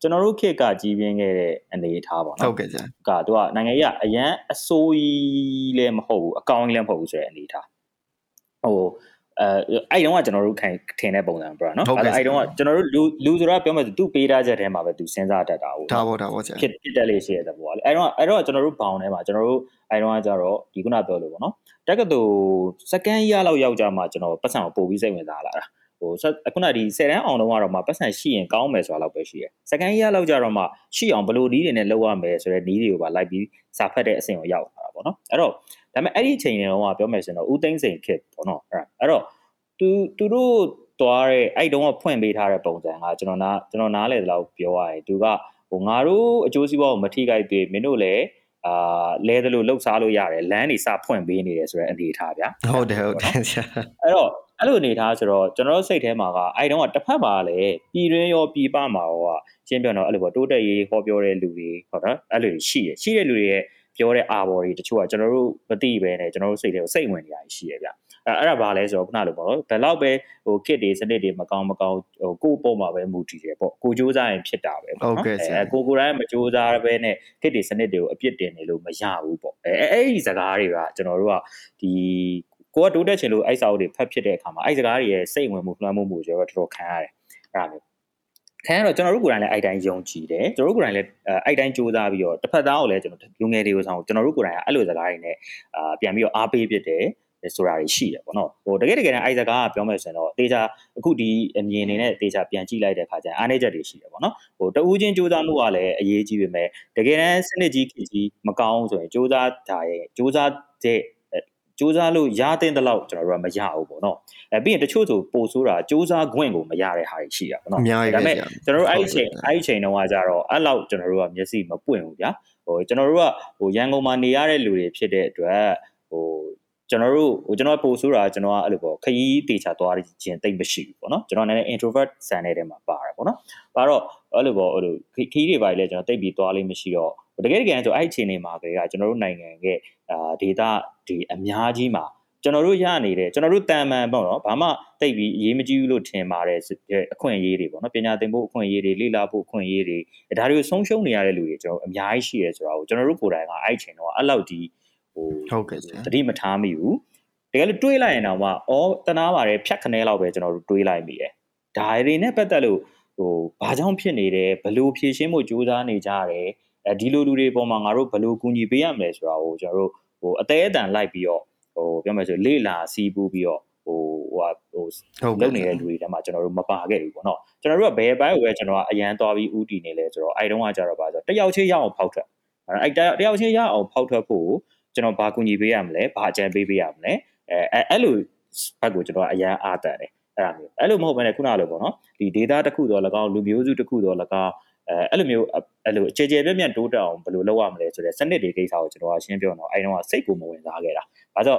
ကျွန်တော်တို့ခေတ်ကကြီးပြင်းခဲ့တဲ့အနေအထားပေါ့နော်ဟုတ်ကဲ့ကြာကသူကနိုင်ငံရေးကအရန်အစိုးရလည်းမဟုတ်ဘူးအကောင်လည်းမဟုတ်ဘူးဆိုတဲ့အနေအထားဟို အဲအဲ့တုန်းကကျွန်တော်တို့ခံထင်တဲ့ပုံစံပြနော်အဲ့အဲ့တုန်းကကျွန်တော်တို့လူလူဆိုတာပြောမှဆိုသူပေးထားချက်ထဲမှာပဲသူစဉ်းစားတတ်တာဟုတ်ဒါပေါ့ဒါပေါ့ဆရာဖြစ်ဖြစ်တက်လေးရှိရတဲ့ဘောအဲ့တော့အဲ့တော့ကျွန်တော်တို့ဘောင်ထဲမှာကျွန်တော်တို့အဲ့တုန်းကကျတော့ဒီခုနပြောလို့ပေါ့နော်တက်ကတူစကန်ရလောက်ရောက်ကြမှာကျွန်တော်ပတ်စံကိုပို့ပြီးစိတ်ဝင်စားလာတာ ဟိုခုနဒီ10တန်းအောင်တော့ကတော့မှပတ်စံရှိရင်ကောင်းမယ်ဆိုတာလောက်ပဲရှိရယ်စကန်ရလောက်ကြတော့မှရှိအောင်ဘယ်လိုနီးတွေနဲ့လောက်ရမယ်ဆိုတဲ့နီးတွေကိုပါလိုက်ပြီးစာဖတ်တဲ့အဆင့်ကိုရောက်လာတာပေါ့နော်အဲ့တော့ဒါပေမဲ့အဲ့ဒီအချိန်တုန်းကပြောမယ်ဆိုရင်တော့ဦးသိန်းစိန်ခစ်ပေါ့နော်အဲ့တော့သူသူတို့သွားတဲ့အဲ့တုန်းကဖွင့်ပေးထားတဲ့ပုံစံကကျွန်တော်နားကျွန်တော်နားလေတော့ပြောရရင်သူကဟိုငါတို့အကျိုးစီးပွားကိုမထိခိုက်သေးမင်းတို့လည်း အာလဲတယ်လို့လှုပ်ရှားလို့ရတယ်လမ်းနေစဖွင့်ပေးနေတယ်ဆိုတဲ့အနေထားဗျာဟုတ်တယ်ဟုတ်တယ်ဆရာအဲ့တော့အဲ့လိုအနေထားဆိုတော့ကျွန်တော်တို့စိတ်ထဲမှာကအဲ့တုန်းကတစ်ဖက်မှာလည်းပြည်တွင်းရောပြည်ပမှာရောကရှင်းပြတော့အဲ့လိုပေါ့တိုးတက်ရေးဟောပြောတဲ့လူတွေဟုတ်နော်အဲ့လိုရှိရရှိတဲ့လူတွေရဲ့ပြောတဲ့အာဘော်တွေတချို့ကကျွန်တော်တို့မသိပဲနဲ့ကျွန်တော်တို့စိတ်ထဲကိုစိတ်ဝင်နေရရှိရဗျ အဲအဲ့ဒါဘာလဲဆိုတော့ခုနလိုပေါ့နော်ဘယ်တော့ပဲဟို kit တွေစနစ်တွေမကောင်းမကောင်းဟိုကိုယ့်ပုံမှာပဲမူတည်တယ်ပေါ့ကိုစူးစမ်းရင်ဖြစ်တာပဲပေါ့နော်အဲကိုကိုတိုင်းမစူးစမ်းပဲနဲ့ kit တွေစနစ်တွေကိုအပြစ်တင်နေလို့မရဘူးပေါ့အဲအဲ့ဒီစကားတွေကကျွန်တော်တို့ကဒီကိုကတိုးတက်ချင်လို့အဲ့စာအုပ်တွေဖတ်ဖြစ်တဲ့အခါမှာအဲ့စကားတွေရဲ့စိတ်ဝင်မှုလွှမ်းမိုးမှုကျွန်တော်တို့တော်တော်ခံရတယ်အဲ့ဒါမျိုးခံရတော့ကျွန်တော်တို့ကိုယ်တိုင်လည်းအဲ့တိုင်းယုံကြည်တယ်ကျွန်တော်တို့ကိုယ်တိုင်လည်းအဲ့တိုင်းစူးစမ်းပြီးတော့တစ်ဖက်သားကိုလည်းကျွန်တော်လူငယ်တွေကိုဆောင်ကျွန်တော်တို့ကိုယ်တိုင်ကအဲ့လိုစကားတွေနဲ့အာပြန်ပြီးတော့အားပေးဖြစ်တယ် ဆိုတာတွေရှိတယ်ပေါ့နော်ဟိုတကယ်တကယ်နဲ့အိုက်စကားကပြောမယ်ဆိုရင်တော့တေချာအခုဒီအမြင်နေနဲ့တေချာပြန်ကြည့်လိုက်တဲ့အခါကျရင်အားနည်းချက်တွေရှိတယ်ပေါ့နော်ဟိုတဦးချင်းစူးစမ်းမှုကလည်းအရေးကြီးပေမဲ့တကယ်တမ်းစနစ်ကြီးခေကြီးမကောင်းဆိုရင်စူးစမ်းတာရဲ့စူးစမ်းတဲ့စူးစမ်းလို့ရတဲ့တလောက်ကျွန်တော်တို့ကမရဘူးပေါ့နော်အဲပြီးရင်တချို့ဆိုပို့ဆိုးတာစူးစမ်းခွင့်ကိုမရတဲ့ဟာတွေရှိတာပေါ့နော်အများကြီးပဲဒါပေမဲ့ဆရာကျွန်တော်တို့အဲ့ဒီချိန်အဲ့ဒီချိန်တုန်းကကြတော့အဲ့လောက်ကျွန်တော်တို့ကမျက်စိမပွင့်ဘူးဗျာဟိုကျွန်တော်တို့ကဟိုရန်ကုန်မှာနေရတဲ့လူတွေဖြစ်တဲ့အတွက်ဟို ကျွန်တော်တို့ဟိုကျွန်တော်ပို့ဆိုးတာကျွန်တော်ကအဲ့လိုပေါ့ခရီးတေချာသွားခြင်းတိတ်မရှိဘူးပေါ့နော်ကျွန်တော်နည်းနည်း introvert ဆန်နေတဲ့မှာပါတယ်ပေါ့နော်ပါတော့အဲ့လိုပေါ့အဲ့လိုခခရီးတွေပါလေကျွန်တော်တိတ်ပြီးသွားလေးမရှိတော့တကယ်တကယ်ဆိုအဲ့ဒီချိန်နေမှာကလေးကကျွန်တော်တို့နိုင်ငံရဲ့အာဒေတာဒီအများကြီးမှာကျွန်တော်တို့ရနေတဲ့ကျွန်တော်တို့တာမန်ပေါ့နော်ဘာမှတိတ်ပြီးအရေးမကြီးဘူးလို့ထင်ပါတယ်အခွင့်အရေးတွေပေါ့နော်ပညာသင်ဖို့အခွင့်အရေးတွေလေ့လာဖို့အခွင့်အရေးတွေဒါတွေကိုဆုံးရှုံးနေရတဲ့လူတွေကျွန်တော်အများကြီးရှိရဲဆိုတော့ကျွန်တော်တို့ကိုယ်တိုင်ကအဲ့ဒီချိန်တော့အဲ့လောက်ဒီ ဟိုဟုတ်ကဲ့ဆရာတတိမထားမိဘူးတကယ်လို့တွေးလိုက်ရင်တော့မှအော်တနာပါတယ်ဖြတ်ခနဲလောက်ပဲကျွန်တော်တို့တွေးလိုက်မိတယ်ဒါတွေနဲ့ပတ်သက်လို့ဟိုဘာကြောင့်ဖြစ်နေတယ်ဘလို့ဖြည့်ရှင်းဖို့ကြိုးစားနေကြရတယ်အဲဒီလိုလူတွေပေါ်မှာငါတို့ဘလို့ကူညီပေးရမလဲဆိုတာကိုကျွန်တော်တို့ဟိုအသေးအတန်လိုက်ပြီးတော့ဟိုပြောမယ်ဆိုလေ့လာစီးပူးပြီးတော့ဟိုဟိုဟိုဟုတ်ကဲ့လုပ်နေတဲ့လူတွေထဲမှာကျွန်တော်တို့မပါခဲ့ဘူးပေါ့နော်ကျွန်တော်တို့ကဘယ်ဘက်ကိုပဲကျွန်တော်ကအရန်သွားပြီးဥတီနေလဲဆိုတော့အဲ့တုန်းကကြတော့ပါဆိုတယောက်ချင်းရအောင်ဖောက်ထွက်အဲ့တယောက်ချင်းရအောင်ဖောက်ထွက်ဖို့ ကျွန်တော်ဘာကူညီပေးရမလဲဘာအကြံပေးပေးရမလဲအဲအဲ့လိုဘက်ကိုကျွန်တော်ကအရန်အားတန်တယ်အဲ့ဒါမျိုးအဲ့လိုမဟုတ်ဘဲနဲ့ခုနလိုပေါ့နော်ဒီ data တစ်ခုတော့၎င်းလူမျိုးစုတစ်ခုတော့၎င်းအဲအဲ့လိုမျိုးအဲ့လိုအခြေကျေပြည့်ပြည့်တိုးတက်အောင်ဘယ်လိုလုပ်ရမလဲဆိုတဲ့စနစ်တွေကိစ္စကိုကျွန်တော်ကရှင်းပြတော့အဲ့တုန်းကစိတ်ကိုမဝင်စားခဲ့တာဒါဆို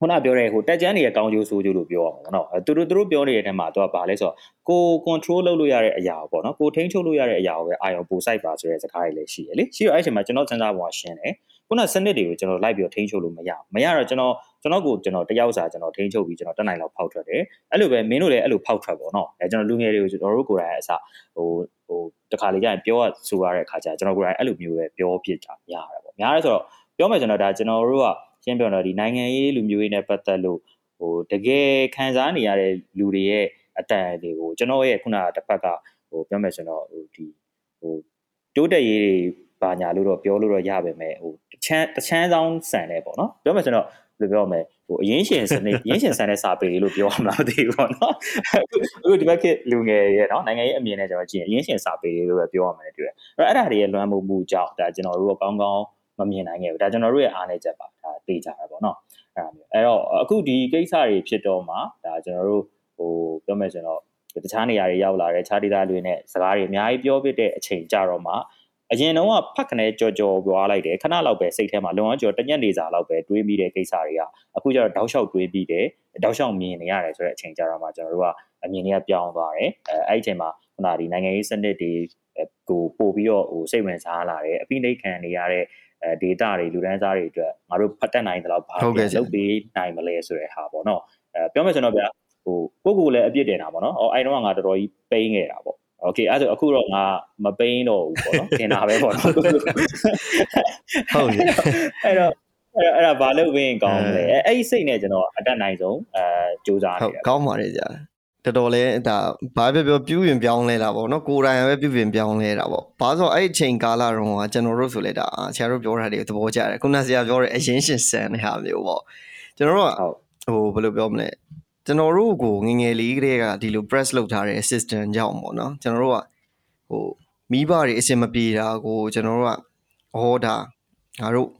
ခုနပြောတဲ့ဟိုတက်ကြမ်းတွေရဲ့ကောင်းကျိုးဆိုးကျိုးလို့ပြောအောင်ပေါ့နော်အဲသူတို့သူတို့ပြောနေတဲ့အထက်မှာသူကဘာလဲဆိုတော့ကို control လုပ်လို့ရတဲ့အရာပေါ့နော်ကိုထိန်းချုပ်လို့ရတဲ့အရာကိုပဲအာရုံပိုစိုက်ပါဆိုတဲ့စကားတွေလည်းရှိရလေရှိတော့အဲ့ချိန်မှာကျွန်တော်စဉ်းစားပုံကရှင်းတယ် ခုနစနစ်တွေကိုကျွန်တော်လိုက်ပြီးထိန်းချုပ်လို့မရမရတော့ကျွန်တော်ကျွန်တော်ကိုကျွန်တော်တယောက်စာကျွန်တော်ထိန်းချုပ်ပြီးကျွန်တော်တက်နိုင်လောက်ဖောက်ထွက်တယ်အဲ့လိုပဲမင်းတို့လည်းအဲ့လိုဖောက်ထွက်ပေါ့နော်အဲကျွန်တော်လူငယ်တွေကိုကျွန်တော်တို့ကိုယ်တိုင်အစဟိုဟိုတခါလေကြာရင်ပြောရဆိုရတဲ့အခါကျကျွန်တော်ကိုယ်တိုင်အဲ့လိုမျိုးပဲပြောဖြစ်တာများတယ်ပေါ့များတယ်ဆိုတော့ပြောမယ်ကျွန်တော်ဒါကျွန်တော်တို့ကရှင်းပြတော့ဒီနိုင်ငံရေးလူမျိုးရေးနဲ့ပတ်သက်လို့ဟိုတကယ်ခံစားနေရတဲ့လူတွေရဲ့အတန်တွေကိုကျွန်တော်ရဲ့ခုနတစ်ဖက်ကဟိုပြောမယ်ဆိုတော့ဟိုဒီဟိုတိုးတက်ရေးတွေပါညာလို့တော့ပြောလို့တော့ရပါမယ်ဟိုတ ချမ်းတချမ်းဆောင်ဆန်တယ်ပေါ့နော်ပြောမယ်ဆိုတော့ဘယ်လိုပြောမလဲဟိုအရင်ရှင်စနစ်အရင်ရှင်ဆန်တဲ့စာပေလို့ပြောရမှာမသိဘူးပေါ့နော်အခုဒီဘက်ကလူငယ်ရဲ့နော်နိုင်ငံရေးအမြင်နဲ့ကျွန်တော်ကြည့်ရင်အရင်ရှင်စာပေလို့ပဲပြောရမှာတွေ့တယ်အဲ့တော့အဲ့ဒါတွေရဲ့လွှမ်းမိုးမှုကြောင့်ဒါကျွန်တော်တို့ကကောင်းကောင်းမမြင်နိုင်ခဲ့ဘူးဒါကျွန်တော်တို့ရဲ့အားနည်းချက်ပါဒါသိကြတာပေါ့နော်အဲ့ဒါမျိုးအဲ့တော့အခုဒီကိစ္စတွေဖြစ်တော့မှဒါကျွန်တော်တို့ဟိုပြောမယ်ဆိုတော့တခြားနေရာတွေရောက်လာတယ်ခြားဒေသတွေနဲ့စကားတွေအများကြီးပြောပြတဲ့အချိန်ကြတော့မှ အရင်တော့ဖတ်ခနဲကြော်ကြော်ပွားလိုက်တယ်ခဏလောက်ပဲစိတ်ထဲမှာလုံအောင်ကြော်တညက်နေစာလောက်ပဲတွေးပြီးတဲ့ကိစ္စတွေကအခုကျတော့တောက်လျှောက်တွေးပြီးတယ်တောက်လျှောက်မြင်နေရတယ်ဆိုတဲ့အချိန်ကြတော့မှကျွန်တော်တို့ကအမြင်တွေကပြောင်းသွားတယ်အဲအဲ့ဒီအချိန်မှာခုနဒီနိုင်ငံရေးစနစ်တွေကိုပို့ပြီးတော့ဟိုစိတ်ဝင်စားလာတယ်အပိနှိတ်ခံနေရတဲ့အဲ data တွေလူတန်းစားတွေအတွက်ငါတို့ဖတ်တတ်နိုင်တယ်လို့ဘာပြန်လုပ်ပေးနိုင်မလဲဆိုတဲ့ဟာပေါ့နော်အဲပြောမယ်ဆိုတော့ဗျာဟိုကိုကိုလည်းအပြစ်တင်တာပေါ့နော်။အော်အဲ့တော့ငါတော်တော်ကြီးပိန်းခဲ့တာပေါ့။ Okay အဲ့ဒါဆိုအခုတော့ငါမပိန်းတော့ဘူးပေါ့နော်။တင်တာပဲပေါ့နော်။ဟုတ်ပြီအဲ့တော့အဲ့အဲ့ဒါဘာလို့ဝင်ကောင်းလဲ။အဲ့အဲ့ဒီစိတ်နဲ့ကျွန်တော်အတက်နိုင်ဆုံးအဲစူးစမ်းဟုနေတ်တယ်ကောင်းပါတယ်ကြာတော်တော်လေးဒါဘာပဲပြောပြုပြင်ပြောင်းလဲတာပေါ့နော်ကိုယ်တိုင်ပဲပြုပြင်ပြောင်းလဲတာပေါ့ဘာလို့ဆိုအဲ့အချိန်ကာလတုန်းကကျွန်တော်တို့ဆိုလဲဒါဆရာတို့ပြောတာတွေသဘောကျတယ်ခုနဆရာပြောတဲ့အရင်ရှင်ဆန်တဲ့ဟာမျိုးပေါ့ကျွန်တော်တို့ကဟုတ်ဟိုဘယ်လိုပြောမလဲ ကျွန်တော်တို့ကိုငယ်ငယ်လေးကတည်းကဒီလို press လုပ်ထားတဲ့ assistant ကြောင့်ပေါ့နော်ကျွန်တော်တို့ကဟိုမိဘတွေအဆင်မပြေတာကိုကျွန်တော်တို့ကဟောတာငါတို့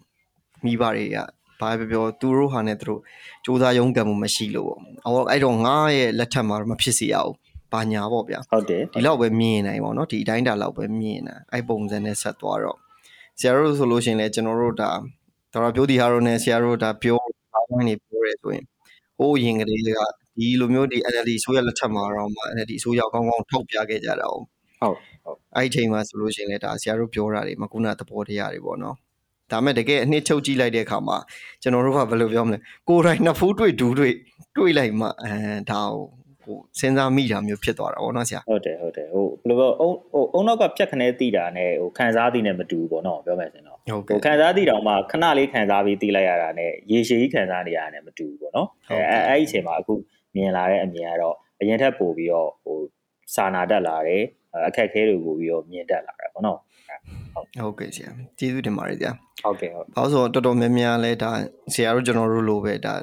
မိဘတွေကဘာပဲပြောသူတို့ဟာနဲ့သူတို့စူးစမ်းရုံးကန်မှုမရှိလို့ပေါ့အော်အဲ့တော့ငါရဲ့လက်ထက်မှာတော့မဖြစ်စေရအောင်ဘာညာပေါ့ဗျာဟုတ်တယ်ဒီလောက်ပဲမြင်နိုင်ပေါ့နော်ဒီအတိုင်းတာလောက်ပဲမြင်တာအဲ့ပုံစံနဲ့ဆက်သွားတော့ဆရာတို့ဆိုလို့ရှိရင်လည်းကျွန်တော်တို့ဒါတော်တော်ပြောဒီဟာတို့နဲ့ဆရာတို့ဒါပြောဘာမှနေပြောရဲဆိုရင် ဟိုးရင်ကလေးကဒီလိုမျိုးဒီ NLD ဆိုရလက်ထက်မှာတော့မှ NLD ဆိုရကောင်းကောင်းထောက်ပြခဲ့ကြတာအောင်ဟုတ်ဟုတ်အဲ့ဒီအချိန်မှာဆိုလို့ရှိရင်လည်းဒါဆရာတို့ပြောတာတွေမကုနာသဘောတရားတွေပေါ့နော်ဒါမဲ့တကယ်အနှစ်ချုပ်ကြည့်လိုက်တဲ့အခါမှာကျွန်တော်တို့ကဘယ်လိုပြောမလဲကိုယ်တိုင်နှစ်ဖူးတွေ့ဒူးတွေ့တွေ့လိုက်မှအဲဒါကို ဟိုစဉ်းစားမိတာမျိုးဖြစ်သွားတာပေါ့နော်ဆရာဟုတ်တယ်ဟုတ်တယ်ဟိုဘယ်လိုပြောအုံဟိုအုံနောက်ကဖြတ်ခနဲတိတာနဲ့ဟိုခံစားသည်နဲ့မတူဘူးပေါ့နော်ပြောမယ်ဆိုရင်တော့ဟုတ်ဟိုကဲ့ခံစားသည်တောင်မှခဏလေးခံစားပြီးတီးလိုက်ရတာနဲ့ရေရှည်ကြီးခံစားနေရတာနဲ့မတူဘူးပေါ့နော်ဟုတ်အဲကဲ့အဲအဲ့ဒီအချိန်မှာအခုမြင်လာတဲ့အမြင်ကတော့အရင်ထက်ပိုပြီးတော့ဟိုစာနာတတ်လာတယ်အခက်အခဲတွေကိုပြီးတော့မြင်တတ်လာတယ်ပေါ့နော်ဟုတ်ကဲ့ဆရာကျေးဇူးတင်ပါတယ်ဆရာဟုတ်ကဲ့ဟုတ်ဘာလို့ဆိုတော့တော်တော်များများလဲဒါဆရာတို့ကျွန်တော်တို့လိုပဲဒါ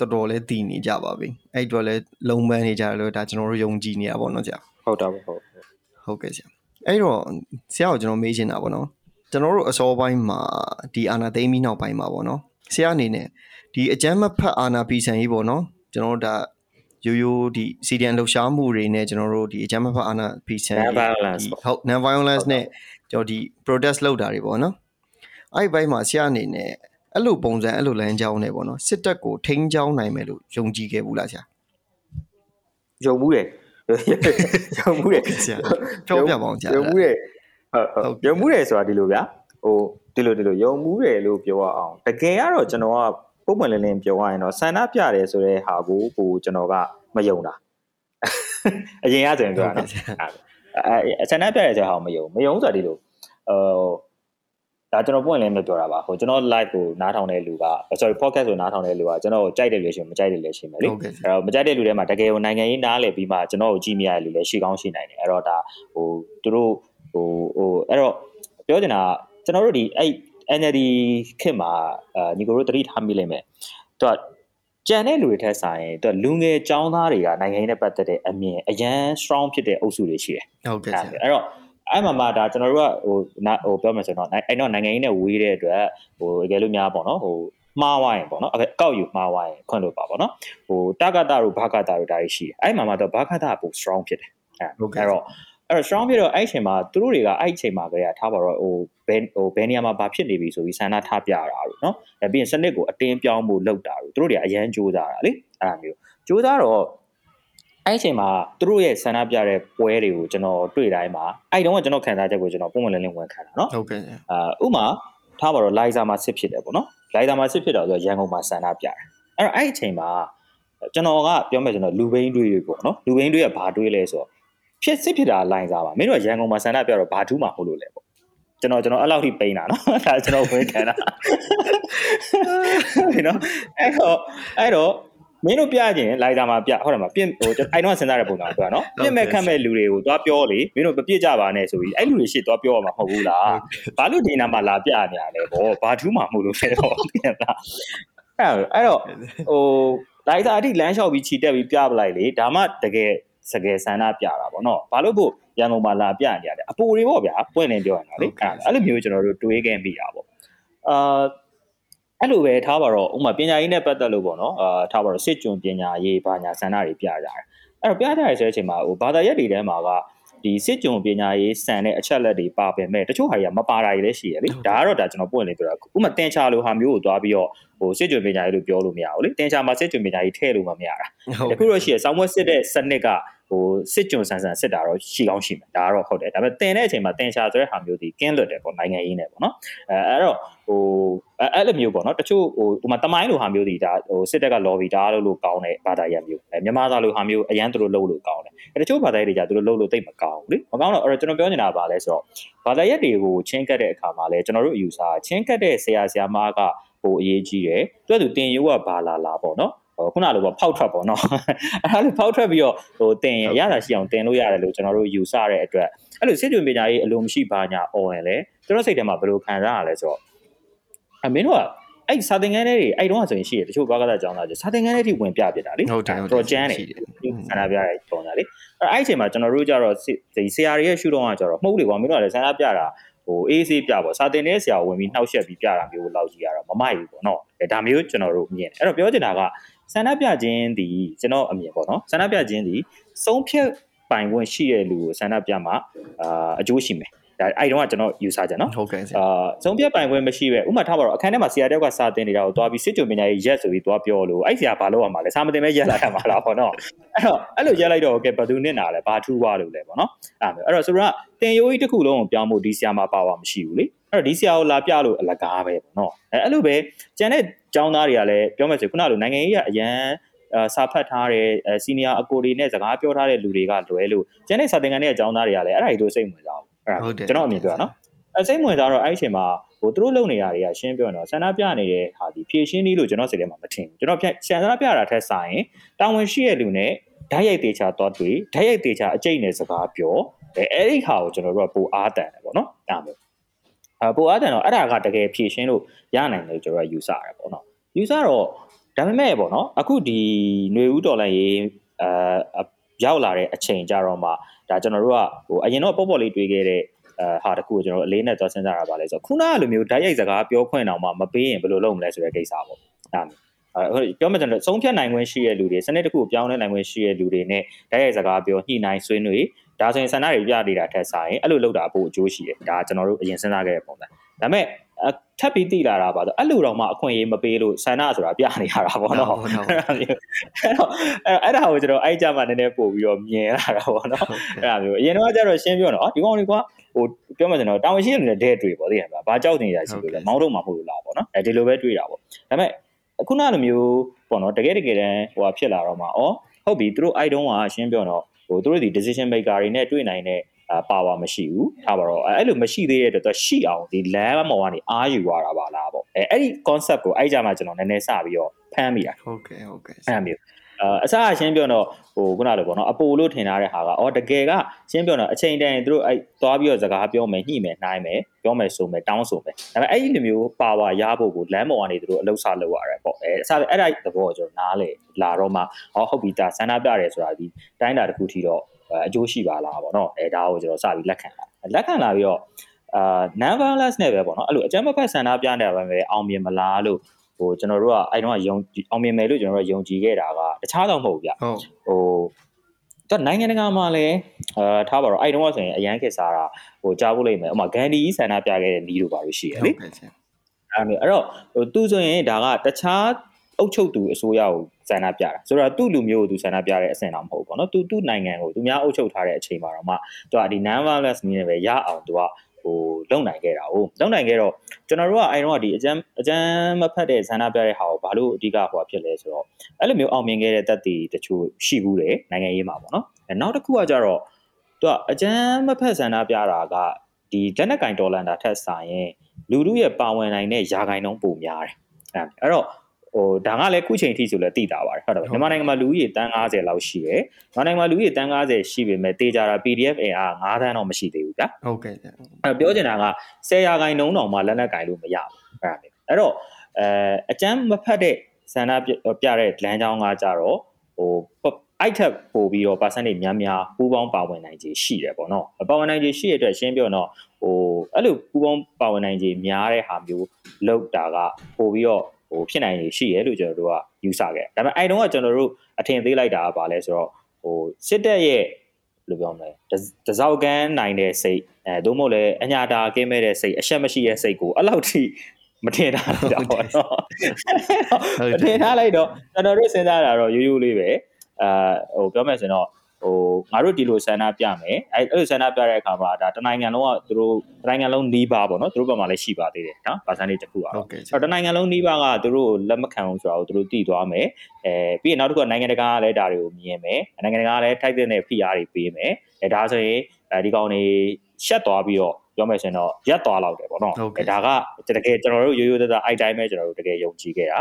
တော်တော်လေးတည်နေကြပါပြီအဲ့အတွက်လဲလုံပန်းနေကြတယ်လို့ဒါကျွန်တော်တို့ယုံကြည်နေတာပေါ့နော်ဆရာဟုတ်တာပေါ့ဟုတ်ဟုတ်ကဲ့ဆရာအဲ့တော့ဆရာကိုကျွန်တော်မေးချင်တာပေါ့နော်ကျွန်တော်တို့အစောပိုင်းမှာဒီအာနာသိမ့်ပြီးနောက်ပိုင်းမှာပေါ့နော်ဆရာအနေနဲ့ဒီအကြမ်းမဖက်အာဏာဖီဆန်ရေးပေါ့နော်ကျွန်တော်တို့ဒါရိုးရိုးဒီ CDN လှုပ်ရှားမှုတွေနဲ့ကျွန်တော်တို့ဒီအကြမ်းမဖက်အာဏာဖီဆန် non violence ဟုတ် non violence နဲ့ကျွန်တော်ဒီ protest လုပ်တာတွေပေါ့နော်အဲ့ဒီဘက်မှာဆရာအနေနဲ့ အဲ့လိုပုံစံအဲ့လိုလမ်းကြောင်းနဲ့ပေါ့နော်စစ်တပ်ကိုထိန်းချောင်းနိုင်မယ်လို့ယုံကြည်ခဲ့ဘူးလားဆရာယုံမှုတယ်ယုံမှုတယ်ဆရာပြောပြပါအောင်ဆရာယုံမှုတယ်ဟုတ်ဟုတ်ယုံမှုတယ်ဆိုတာဒီလိုဗျာဟိုဒီလိုဒီလိုယုံမှုတယ်လို့ပြောရအောင်တကယ်ကတော့ကျွန်တော်ကပုံမှန်လင်းလင်းပြောရရင်တော့ဆန္ဒပြတယ်ဆိုတဲ့ဟာကိုဟိုကျွန်တော်ကမယုံတာအရင်ကဆိုရင်ပြောတာနော်အဲဆန္ဒပြတယ်ဆိုတဲ့ဟာကိုမယုံမယုံဆိုတာဒီလိုဟို ဒါကျွန်တော်ပွင့်လင်းမပြောတာပါဟိုကျွန်တော် live ကိုနားထောင်တဲ့လူက sorry podcast ကိုနားထောင်တဲ့လူကကျွန်တော်ကိုကြိုက်တယ်လို့ရှိရင်မကြိုက်တယ်လည်းရှိမယ်လေဟုတ်ကဲ့အဲ့တော့မကြိုက်တဲ့လူတွေမှာတကယ်ကိုနိုင်ငံရေးနားလည်ပြီးမှကျွန်တော်ကိုကြည့်မိရတဲ့လူလည်းရှိကောင်းရှိနိုင်တယ်အဲ့တော့ဒါဟိုသူတို့ဟိုဟိုအဲ့တော့ပြောချင်တာကကျွန်တော်တို့ဒီအဲ့ NLD ခေတ်မှာအာညီကိုတို့တတိထားမိလိမ့်မယ်သူကကြံတဲ့လူတွေထက်ဆိုင်သူကလူငယ်ចောင်းသားတွေကနိုင်ငံရေးနဲ့ပတ်သက်တဲ့အမြင်အရန် strong ဖြစ်တဲ့အုပ်စုတွေရှိတယ်ဟုတ်ကဲ့ဆရာအဲ့တော့ အဲ့မှာမှဒါကျွန်တော်တို့ကဟိုနာဟိုပြောမယ်ဆိုတော့အဲ့တော့နိုင်ငံရေးနဲ့ဝေးတဲ့အတွက်ဟိုတကယ်လို့များပေါ့နော်ဟိုမှားဝိုင်းပေါ့နော်အဲ့ကောက်ယူမှားဝိုင်းခွင့်လို့ပါပေါ့နော်ဟိုတက္ကတာတို့ဘာကတာတို့ဒါတွေရှိတယ်အဲ့မှာမှတော့ဘာကတာပို strong ဖြစ်တယ်အဲ့အဲ့တော့အဲ့တော့ strong ဖြစ်တော့အဲ့ချိန်မှာသူတို့တွေကအဲ့ချိန်မှာကလေးကထားပါတော့ဟိုဘယ်ဟိုဘယ်နေရာမှာဘာဖြစ်နေပြီဆိုပြီးဆန္ဒထားပြတာတို့နော်အဲ့ပြီးရင်စနစ်ကိုအတင်းပြောင်းဖို့လုပ်တာတို့သူတို့တွေကအရန်ကြိုးစားတာလေအဲ့လိုမျိုးကြိုးစားတော့ အဲ့အချိန်မှာသူတို့ရဲ့ဆန္ဒပြတဲ့ပွဲတွေကိုကျွန်တော်တွေ့တိုင်းမှာအဲ့တုန်းကကျွန်တော်ခံစားချက်ကိုကျွန်တော်ပုံမှန်လင်းလင်းဝန်ခံတာနော်ဟုတ်ကဲ့အာဥမာထားပါတော့လိုက်ဇာမှာစစ်ဖြစ်တယ်ပေါ့နော်လိုက်ဇာမှာစစ်ဖြစ်တော့ဆိုရန်ကုန်မှာဆန္ဒပြတယ်အဲ့တော့အဲ့အချိန်မှာကျွန်တော်ကပြောမယ်ကျွန်တော်လူဘိန်းတွေးတွေပေါ့နော်လူဘိန်းတွေကဘာတွေးလဲဆိုတော့ဖြစ်စစ်ဖြစ်တာလိုင်းစားပါမင်းတို့ရန်ကုန်မှာဆန္ဒပြတော့ဘာထူးမှမဟုတ်လို့လဲပေါ့ကျွန်တော်ကျွန်တော်အဲ့လောက်ထိပိန်းတာနော်ဒါကျွန်တော်ဝင်ခံတာနော်အဲ့တော့အဲ့တော့ မင်းတို့ပြခြင်းလိုက်တာမှာပြဟုတ်တယ်မပြင်းဟိုအိုင်တော့စဉ်းစားတဲ့ပုံစံပြောနော်ပြင်းမဲ့ခတ်မဲ့လူတွေကိုသွားပြောလေမင်းတို့မပြစ်ကြပါနဲ့ဆိုပြီးအဲ့လူတွေရှေ့သွားပြောရမှာမဟုတ်ဘူးလားဘာလို့ဒီနာမှာလာပြနေရလဲဗောဘာထူးမှမဟုတ်လို့လဲတော့ပြန်လာအဲ့အဲ့တော့ဟိုလိုက်တာအထိလမ်းလျှောက်ပြီးခြိတက်ပြီးပြပလိုက်လေဒါမှတကယ်စကယ်ဆန္ဒပြတာဗောနော်ဘာလို့ဖို့ရန်ကုန်မှာလာပြနေရတယ်အပူတွေဗောဗျာပွင့်နေပြောရတာလေအဲ့လိုမျိုးကျွန်တော်တို့တွေးခဲ့မိတာဗောအာ အဲ့လိုပဲထားပါတော့ဥမာပညာရေးနဲ့ပတ်သက်လို့ပေါ့နော်အာထားပါတော့စစ်ကြုံပညာရေးဘာညာဆန္ဒတွေပြကြတယ်အဲ့တော့ပြကြရဆိုတဲ့အချိန်မှာဟိုဘာသာရပ်တွေထဲမှာကဒီစစ်ကြုံပညာရေးစံတဲ့အချက်လက်တွေပါပင်မဲ့တချို့ဟာတွေကမပါတာတွေလည်းရှိရလေဒါကတော့ဒါကျွန်တော်ပွင့်နေပြောတာဥမာတင်ချလို့ဟာမျိုးကိုသွားပြီးတော့ဟိုစစ်ကြုံပညာရေးလို့ပြောလို့မရဘူးလေတင်ချမှာစစ်ကြုံပညာရေးထည့်လို့မမရတာဟုတ်တခုတော့ရှိရဆောင်းဝက်စစ်တဲ့စနစ်က ဟိုစစ်ကြုံဆန်ဆန်စစ်တာတော့ရှိကောင်းရှိမယ်ဒါကတော့ဟုတ်တယ်ဒါပေမဲ့တင်တဲ့အချိန်မှာတင်ချဆိုတဲ့ဟာမျိုးဒီကင်းလွတ်တယ်ပေါ့နိုင်ငံရေးနဲ့ပေါ့နော်အဲအဲ့တော့ဟိုအဲ့လိုမျိုးပေါ့နော်တချို့ဟိုဟိုမှာတမိုင်းလိုဟာမျိုးဒီဒါဟိုစစ်တပ်က lobby ဒါလို့လို့ကောင်းတဲ့ဘာသာရပ်မျိုးအဲမြန်မာသားလိုဟာမျိုးအရန်သူတို့လုပ်လို့ကောင်းတယ်အဲတချို့ဘာသာရပ်တွေじゃသူတို့လုပ်လို့တိတ်မကောင်းဘူးလေမကောင်းတော့အဲ့တော့ကျွန်တော်ပြောနေတာကဘာလဲဆိုတော့ဘာသာရပ်တွေကိုချင်းကတ်တဲ့အခါမှာလဲကျွန်တော်တို့အယူဆချင်းကတ်တဲ့ဆရာဆရာမကဟိုအရေးကြီးတယ်သူကသူတင်ရိုးကဘာလာလာပေါ့နော်ဟို ခုနလိုပေါ့ဖောက်ထွက်ပေါ့နော်အဲ့ဒါလိုဖောက်ထွက်ပြီးတော့ဟိုတင်ရရတာရှိအောင်တင်လို့ရတယ်လို့ကျွန်တော်တို့ယူဆတဲ့အတွက်အဲ့လိုစစ်ကြွပညာရေးအလိုမရှိပါညာអော်ရင်လေကျွန်တော်စိတ်ထဲမှာဘယ်လိုခံစားရလဲဆိုတော့အမင်းတို့ကအဲ့စာသင်ခန်းတွေအဲ့တုန်းကဆိုရင်ရှိတယ်တချို့ဘာကသာကျောင်းသားကျစာသင်ခန်းတွေထိဝင်ပြပြတာလေဟုတ်တယ်ဟုတ်တယ်တော့ကျန်းတယ်ဆန္ဒပြရဲပုံတာလေအဲ့အဲ့အချိန်မှာကျွန်တော်တို့ကြတော့ဒီဆရာတွေရဲ့ရှုထောင့်ကကြတော့မှုတ်လေကွာမင်းတို့ကလည်းဆန္ဒပြတာဟိုအေးဆေးပြပေါ့စာတင်တဲ့ဆရာဝင်ပြီးနှောက်ယှက်ပြီးပြတာမျိုးလောက်ကြီးရတော့မမိုက်ဘူးပေါ့နော်ဒါမျိုးကျွန်တော်တို့မြင်တယ်အဲ့တော့ပြောချင်တာက ဆန္ဒပြခြင်းဒီကျွန်တော်အမြင်ပေါ့နော်ဆန္ဒပြခြင်းဒီဆုံးဖြတ်ပိုင်ခွင့်ရှိတဲ့လူကိုဆန္ဒပြမှာအာအကျိုးရှိမယ်ဒါအဲ့တုန်းကကျွန်တော်ယူဆကြနော်ဟုတ်ကဲ့ဆရာအာဆုံးဖြတ်ပိုင်ခွင့်မရှိပဲဥမာထားပါတော့အခန်းထဲမှာဆရာတယောက်ကစာတင်နေတာကိုသွားပြီးစစ်ကြုံပညာရေးရက်ဆိုပြီးသွားပြောလို့အဲ့ဆရာဘာလို့ရမှာလဲစာမတင်မဲရက်လာရမှာလားပေါ့နော်အဲ့တော့အဲ့လိုရက်လိုက်တော့ကဲဘယ်သူနဲ့နာလဲဘာထူးသွားလို့လဲပေါ့နော်အဲ့အဲ့တော့ဆိုတော့တင်ယိုးကြီးတစ်ခုလုံးကိုပြောင်းဖို့ဒီဆရာမှာပါဝါမရှိဘူးလေအဲ့တော့ဒီဆရာကိုလာပြလို့အလကားပဲပေါ့နော်အဲ့အဲ့လိုပဲကျန်တဲ့ ကျောင်းသားတွေကလည်းပြောမယ်ဆိုခုနလိုနိုင်ငံရေးကအရန်အာစာဖတ်ထားတဲ့စီနီယာအကိုတွေနဲ့စကားပြောထားတဲ့လူတွေကလွယ်လို့ကျန်တဲ့စာသင်ခန်းတွေအကြောင်းသားတွေကလည်းအဲ့ဒါတွေတို့စိတ်ဝင်စားဘူးအဲ့ဒါကျွန်တော်အမြင်ပြောတာနော်အဲစိတ်ဝင်စားတော့အဲ့ဒီအချိန်မှာဟိုသူတို့လုပ်နေရတွေကရှင်းပြောရင်တော့ဆန္ဒပြနေတဲ့ဟာဒီဖြည့်ရှင်းနည်းလို့ကျွန်တော်စိတ်ထဲမှာမထင်ဘူးကျွန်တော်ဆန္ဒပြတာထက်ဆိုင်ရင်တာဝန်ရှိတဲ့လူနဲ့ဓာတ်ရိုက်တေချာတော့တွေ့ဓာတ်ရိုက်တေချာအကျိတ်နဲ့စကားပြောအဲအဲ့ဒီဟာကိုကျွန်တော်တို့ကပိုအားတန်တယ်ပေါ့နော်ဒါမျိုး အပိုအားတန်တော့အဲ့ဒါကတကယ်ဖြည့်ရှင်းလို့ရနိုင်တယ်ကျွန်တော်ကယူဆရတယ်ပေါ့နော်ယူဆတော့ဒါပေမဲ့ပေါ့နော်အခုဒီຫນွေဦးတော်လိုင်းရေးအာရောက်လာတဲ့အချိန်ကြတော့မှဒါကျွန်တော်တို့ကဟိုအရင်တော့ပေါ့ပေါ့လေးတွေးခဲ့တဲ့အဲဟာတခုကိုကျွန်တော်အလေးနဲ့သွားစဉ်းစားတာပါလဲဆိုတော့ခုနကလိုမျိုးဓာတ်ရိုက်စကားပြောခွင့်အောင်မှမပေးရင်ဘယ်လိုလုပ်မလဲဆိုတဲ့ကိစ္စပေါ့ဒါအဲပြောမှဆိုတော့ဆုံးဖြတ်နိုင်ခွင့်ရှိတဲ့လူတွေစနစ်တစ်ခုကိုပြောင်းလဲနိုင်ခွင့်ရှိတဲ့လူတွေနဲ့တိုက်ရိုက်စကားပြောညှိနှိုင်းဆွေးနွေး ဒါဆိုရင်ဆန္ဒတွေပြနေတာထက်ဆိုင်အဲ့လိုလုပ်တာပို့အကျိုးရှိတယ်ဒါကျွန်တော်တို့အရင်စဉ်းစားခဲ့တဲ့ပုံစံဒါပေမဲ့ထပ်ပြီးသိလာတာပါဆိုအဲ့လိုတော့မှအခွင့်အရေးမပေးလို့ဆန္ဒဆိုတာပြနေရတာပေါ့နော်အဲ့တော့အဲ့ဒါကိုကျွန်တော်အဲ့ကြမှာနည်းနည်းပို့ပြီးတော့မြင်လာတာပေါ့နော်အဲ့ဒါမျိုးအရင်တော့ကျတော့ရှင်းပြောတော့ဒီကောင်တွေကဟိုပြောမှဆိုတော့တာဝန်ရှိတဲ့လူတွေတဲ့တွေ့ပေါ့သိရမလားဘာကြောက်နေရရှိလို့လဲမောင်းတော့မှမဟုတ်လို့လားပေါ့နော်အဲဒီလိုပဲတွေ့တာပေါ့ဒါပေမဲ့ခုနလိုမျိုးပေါ့နော်တကယ်တကယ်တမ်းဟိုဖြစ်လာတော့မှဩဟုတ်ပြီသူတို့အဲ့တုန်းကရှင်းပြောတော့ ဟိုသူတို့ဒီ decision maker တွေနဲ့တွေ့နိုင်တဲ့ပါဝါမရှိဘူးထားပါတော့အဲ့လိုမရှိသေးတဲ့အတွက်ရှိအောင်ဒီ land မော်ကနေအားယူရတာပါလားပေါ့အဲအဲ့ဒီ concept ကိုအဲ့ကြမှာကျွန်တော်နည်းနည်းစပြီးတော့ဖမ်းမိတာဟုတ်ကဲ့ဟုတ်ကဲ့အဲ့မျိုးအစအရှင်းပြောတော့ဟို ခုနလိုပေါ့နော်အပိုလို့ထင်ထားတဲ့ဟာကအော်တကယ်ကရှင်းပြောတော့အချိန်တန်သူတို့အဲ့သွားပြီးတော့စကားပြောမယ်ညှိမယ်နှိုင်းမယ်ပြောမယ်ဆိုမယ်တောင်းဆိုမယ်ဒါပေမဲ့အဲ့ဒီလိုမျိုးပါဝါရဖို့ကိုလမ်းပေါ်ကနေသူတို့အလုပ်ဆလုပ်ရတယ်ပေါ့အဲအစအဲ့ဒါသဘောကိုကျွန်တော်နားလေလာတော့မှဟောဟုတ်ပြီဒါဆန္ဒပြတယ်ဆိုတာဒီတိုင်းတာတစ်ခုထိတော့အကျိုးရှိပါလားပေါ့နော်အဲဒါကိုကျွန်တော်စပြီးလက်ခံလာလက်ခံလာပြီးတော့အာ non violence နဲ့ပဲပေါ့နော်အဲ့လိုအကြမ်းမဖက်ဆန္ဒပြနေတာပဲအောင်မြင်မလားလို့ဟိုကျွန်တော်တို့ကအဲ့တော့ယုံအောင်မြင်မယ်လို့ကျွန်တော်တို့ယုံကြည်ခဲ့တာက တခြားတော့မဟုတ်ဘူးဗျဟုတ်ဟိုတော့နိုင်ငံတကာမှာလည်းအာထားပါတော့အဲ့တုန်းကဆိုရင်အရန်ခေတ်စားတာဟိုကြားဖို့လိမ့်မယ်ဥပမာဂန်ဒီဆန္ဒပြခဲ့တဲ့နီးတို့ပါလို့ရှိရလေအဲ့မျိုးအဲ့တော့ဟိုသူဆိုရင်ဒါကတခြားအုပ်ချုပ်သူအစိုးရကိုဆန္ဒပြတာဆိုတော့သူ့လူမျိုးကိုသူဆန္ဒပြတဲ့အဆင့်တော့မဟုတ်ဘူးပေါ့နော်သူသူ့နိုင်ငံကိုသူများအုပ်ချုပ်ထားတဲ့အချိန်မှာတော့မှသူကဒီ non violence နည်းနဲ့ပဲရအောင်သူက ဟိုလုံနိုင်ခဲ့တာ哦လုံနိုင်ခဲ့တော့ကျွန်တော်တို့ကအဲတော့ဒီအကျမ်းအကျမ်းမဖတ်တဲ့ဆန္ဒပြတဲ့ဟာကိုဘာလို့အဓိကဟိုဖြစ်လဲဆိုတော့အဲ့လိုမျိုးအောင်မြင်ခဲ့တဲ့တက်တီတချို့ရှိဘူးတယ်နိုင်ငံရေးမှာပေါ့နော်နောက်တစ်ခုကကြတော့သူကအကျမ်းမဖတ်ဆန္ဒပြတာကဒီလက်နက်ကင်ဒေါ်လန်တာထက်ဆိုင်ရင်လူလူရဲ့ပါဝင်နိုင်တဲ့ယာဂိုင်နှုန်းပိုများတယ်အဲ့တော့ ဟိုဒါကလည်းခုချိန်ထိဆိုလည်းသိတာပါတယ်ဟုတ်တယ်မြန်မာနိုင်ငံမှာလူဦးရေတန်း90လောက်ရှိတယ်မြန်မာနိုင်ငံမှာလူဦးရေတန်း90ရှိပေမဲ့တေးကြတာ PDF အင်အား9တန်းတော့မရှိသေးဘူးဗျာဟုတ်ကဲ့အဲ့ပြောချင်တာက10ရာခိုင်နှုန်းတောင်မှလက်နက်ကင်လို့မရဘူးအဲ့ဒါမျိုးအဲ့တော့အဲအကျန်းမဖတ်တဲ့ဆန္ဒပြတဲ့လမ်းကြောင်းကကြတော့ဟိုအိုက်ထက်ပို့ပြီးတော့ percentage များများပူးပေါင်းပါဝင်နိုင်ခြင်းရှိတယ်ပေါ့နော်ပါဝင်နိုင်ခြင်းရှိရတဲ့အတွက်ရှင်းပြောတော့ဟိုအဲ့လိုပူးပေါင်းပါဝင်နိုင်ခြင်းများတဲ့ဟာမျိုးလောက်တာကပို့ပြီးတော့ ဟိုဖြစ်နိုင်ရရှိရလို့ကျွန်တော်တို့ကယူဆခဲ့ဒါပေမဲ့အဲ့တုန်းကကျွန်တော်တို့အထင်သေးလိုက်တာကဘာလဲဆိုတော့ဟိုစစ်တပ်ရဲ့ဘယ်လိုပြောမလဲတစောက်ကန်းနိုင်တဲ့စိတ်အဲသို့မဟုတ်လည်းအညာတာကင်းမဲ့တဲ့စိတ်အရှက်မရှိတဲ့စိတ်ကိုအဲ့လောက်ထိမထင်ထားလိုက်တော့ပေါ့နော်မထင်ထားလိုက်တော့ကျွန်တော်တို့စဉ်းစားတာတော့ရိုးရိုးလေးပဲအာဟိုပြောမယ်ဆိုတော့ ဟိုငါတို့ဒီလိုဆန္ဒပြမယ်အဲအဲ့လိုဆန္ဒပြတဲ့အခါမှာဒါတနိုင်ငံလုံးကသူတို့တနိုင်ငံလုံးနီးပါပေါ့နော်သူတို့ဘက်မှာလည်းရှိပါသေးတယ်နော် percentage တစ်ခုอ่ะအဲ့တော့တနိုင်ငံလုံးနီးပါကသူတို့လက်မခံဘူးဆိုတာကိုသူတို့သိသွားမယ်အဲပြီးရင်နောက်တစ်ခုကနိုင်ငံတကာကလည်းဒါတွေကိုမြင်မယ်နိုင်ငံတကာကလည်းထိုက်တဲ့ PR တွေပေးမယ်အဲဒါဆိုရင်အဲဒီကောင်တွေရှက်သွားပြီးတော့ပြောမယ်ဆိုရင်တော့ရက်သွားလောက်တယ်ပေါ့နော်အဲဒါကတကယ်ကျွန်တော်တို့ရိုးရိုးသားသားအိုက်တိုင်းပဲကျွန်တော်တို့တကယ်ယုံကြည်ခဲ့တာ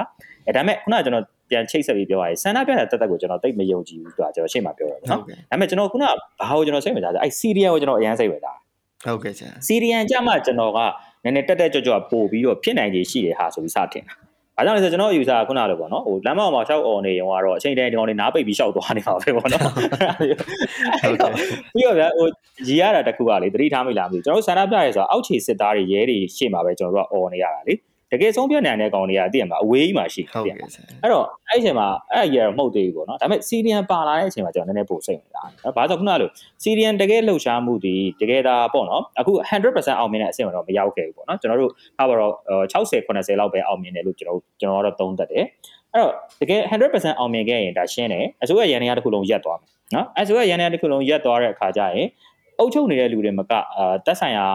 အဲဒါပေမဲ့ခုနကကျွန်တော် ပြန်ချိတ်ဆက်ပြီးပြောရရင်ဆန္ဒပြတဲ့တက်တက်ကိုကျွန်တော်တိတ်မယုံကြည်ဘူးဆိုတာကျွန်တော်ရှေ့မှာပြောရအောင်နော်ဒါပေမဲ့ကျွန်တော်ခုနကဘာကိုကျွန်တော်စိတ်ဝင်စားလဲအဲစီရီယန်ကိုကျွန်တော်အရန်စိတ်ဝင်စားဟုတ်ကဲ့ဆရာစီရီယန်ကြမှာကျွန်တော်ကနည်းနည်းတက်တက်ကြွကြွပို့ပြီးတော့ဖြစ်နိုင်ခြေရှိတယ်ဟာဆိုပြီးစတင်တာ။ဘာကြောင့်လဲဆိုကျွန်တော်ယူဆခုနလိုပေါ့နော်ဟိုလမ်းမပေါ်မှာရှောက်អော်နေရင်ကတော့အချိန်တိုင်းဒီကောင်လေးနားပိတ်ပြီးရှောက်သွားနေပါပဲပေါ့နော်။ပြီးတော့ဗျာဟိုရီရတာတခုကလေသတိထားမိလားမသိဘူးကျွန်တော်ဆန္ဒပြရဲဆိုတာအောက်ခြေစစ်သားတွေရဲတွေရှေ့မှာပဲကျွန်တော်တို့ကអော်နေရတာလေ တကယ်ဆုံးပြနိုင်တဲ့ကောင်တွေကသိရမှာအဝေးကြီးမှာရှိဟုတ်ကဲ့အဲ့တော့အဲ့အချိန်မှာအဲ့အကြီးကတော့မဟုတ်သေးဘူးပေါ့နော်ဒါပေမဲ့စီရီယန်ပါလာတဲ့အချိန်မှာကျွန်တော်နည်းနည်းပိုစိတ်ဝင်စားတယ်ဘာကြောင့်ခုနလိုစီရီယန်တကယ်လှုပ်ရှားမှုဒီတကယ်ဒါပေါ့နော်အခု100%အောင်မြင်တဲ့အဆင့်တော့မရောက်ခဲ့ဘူးပေါ့နော်ကျွန်တော်တို့ဟာပါတော့60 80လောက်ပဲအောင်မြင်တယ်လို့ကျွန်တော်ကျွန်တော်ကတော့သုံးသပ်တယ်အဲ့တော့တကယ်100%အောင်မြင်ခဲ့ရင်ဒါရှင်းတယ်အစိုးရရန်နေရတစ်ခုလုံးရက်သွားမယ်နော်အစိုးရရန်နေရတစ်ခုလုံးရက်သွားတဲ့အခါကျရင်အုပ်ချုပ်နေတဲ့လူတွေမကအာတက်ဆိုင်ရာ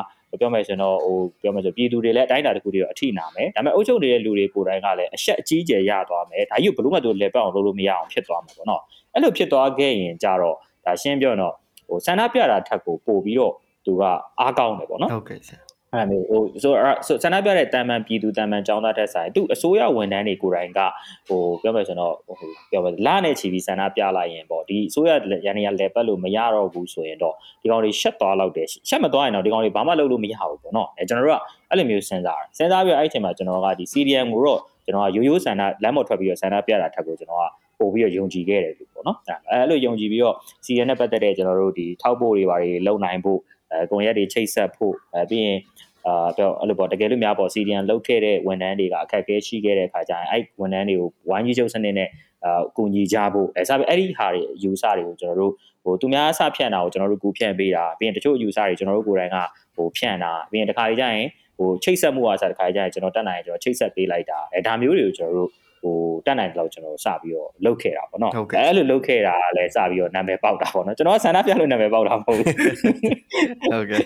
ပြောမယ်ဆိုတော့ဟိုပြောမယ်ဆိုပြည်သူတွေလည်းအတိုင်းအတာတစ်ခုတည်းတော့အထိနာမယ်ဒါပေမဲ့အုပ်ချုပ်နေတဲ့လူတွေကိုယ်တိုင်ကလည်းအဆက်အကြီးကျယ်ရသွားမယ်ဒါကြီးဘလို့မှသူလက်ပတ်အောင်လုပ်လို့မရအောင်ဖြစ်သွားမှာပေါ့နော်အဲ့လိုဖြစ်သွားခဲ့ရင်ကြတော့ဒါရှင်းပြောတော့ဟိုဆန္ဒပြတာထက်ကိုပို့ပြီးတော့သူကအားကောင်းတယ်ပေါ့နော်ဟုတ်ကဲ့ဆရာ အဲ့မျိုးဟိုဆိုဆိုဆန္ဒပြတဲ့တန်မန်ပြည်သူတန်မန်ចောင်းသားတက်ဆိုင်သူအစိုးရဝန်ထမ်းတွေကိုယ်တိုင်ကဟိုပြောမယ်ဆိုတော့ဟိုပြောမယ်လာနဲ့ချီပြီးဆန္ဒပြလိုက်ရင်ပေါ့ဒီအစိုးရရန်နေရလဲပတ်လို့မရတော့ဘူးဆိုရင်တော့ဒီကောင်တွေရှက်သွားလောက်တယ်ရှက်မသွားရင်တော့ဒီကောင်တွေဘာမှလုပ်လို့မရဘူးပေါ့နော်အဲကျွန်တော်တို့ကအဲ့လိုမျိုးစဉ်းစားတယ်စဉ်းစားပြီးအဲ့အချိန်မှာကျွန်တော်ကဒီ CDM ကိုတော့ကျွန်တော်ကရိုးရိုးဆန္ဒလမ်းပေါ်ထွက်ပြီးတော့ဆန္ဒပြတာထက်ကိုကျွန်တော်ကပို့ပြီးတော့ယုံကြည်ခဲ့တယ်လို့ပေါ့နော်အဲအဲ့လိုယုံကြည်ပြီးတော့ CDM နဲ့ပတ်သက်တဲ့ကျွန်တော်တို့ဒီထောက်ပို့တွေဘာတွေလုံနိုင်ဖို့ အဲကွန်ရက်တွေချိတ်ဆက်ဖို့အဲပြီးရင်ဟအာတော့အဲ့လိုပေါ့တကယ်လို့များပေါ့ CDN လုတ်ခဲ့တဲ့ဝန်ထမ်းတွေကအခက်အခဲရှိခဲ့တဲ့အခါကျရင်အဲ့ဝန်ထမ်းတွေကိုဝိုင်းကြီးချုပ်စနစ်နဲ့အာကူညီကြဖို့အဲစားပြီးအဲ့ဒီဟာတွေယူဆတွေကိုကျွန်တော်တို့ဟိုသူများအစဖြန့်တာကိုကျွန်တော်တို့ကူဖြန့်ပေးတာပြီးရင်တချို့ယူဆတွေကျွန်တော်တို့ကိုယ်တိုင်ကဟိုဖြန့်တာပြီးရင်တခါကြီးကျရင်ဟိုချိတ်ဆက်မှုအားစားတခါကြီးကျရင်ကျွန်တော်တက်နိုင်ကျွန်တော်ချိတ်ဆက်ပေးလိုက်တာအဲဒါမျိုးတွေကိုကျွန်တော်တို့ ဟိုတက်နိုင်တော့ကျွန်တော်စပြီးတော့လုတ်ခဲ့တာပေါ့နော်အဲ့လိုလုတ်ခဲ့တာလည်းစပြီးတော့နာမည်ပေါက်တာပေါ့နော်ကျွန်တော်ဆန္ဒပြလို့နာမည်ပေါက်တာမဟုတ်ဘူးဟုတ်ကဲ့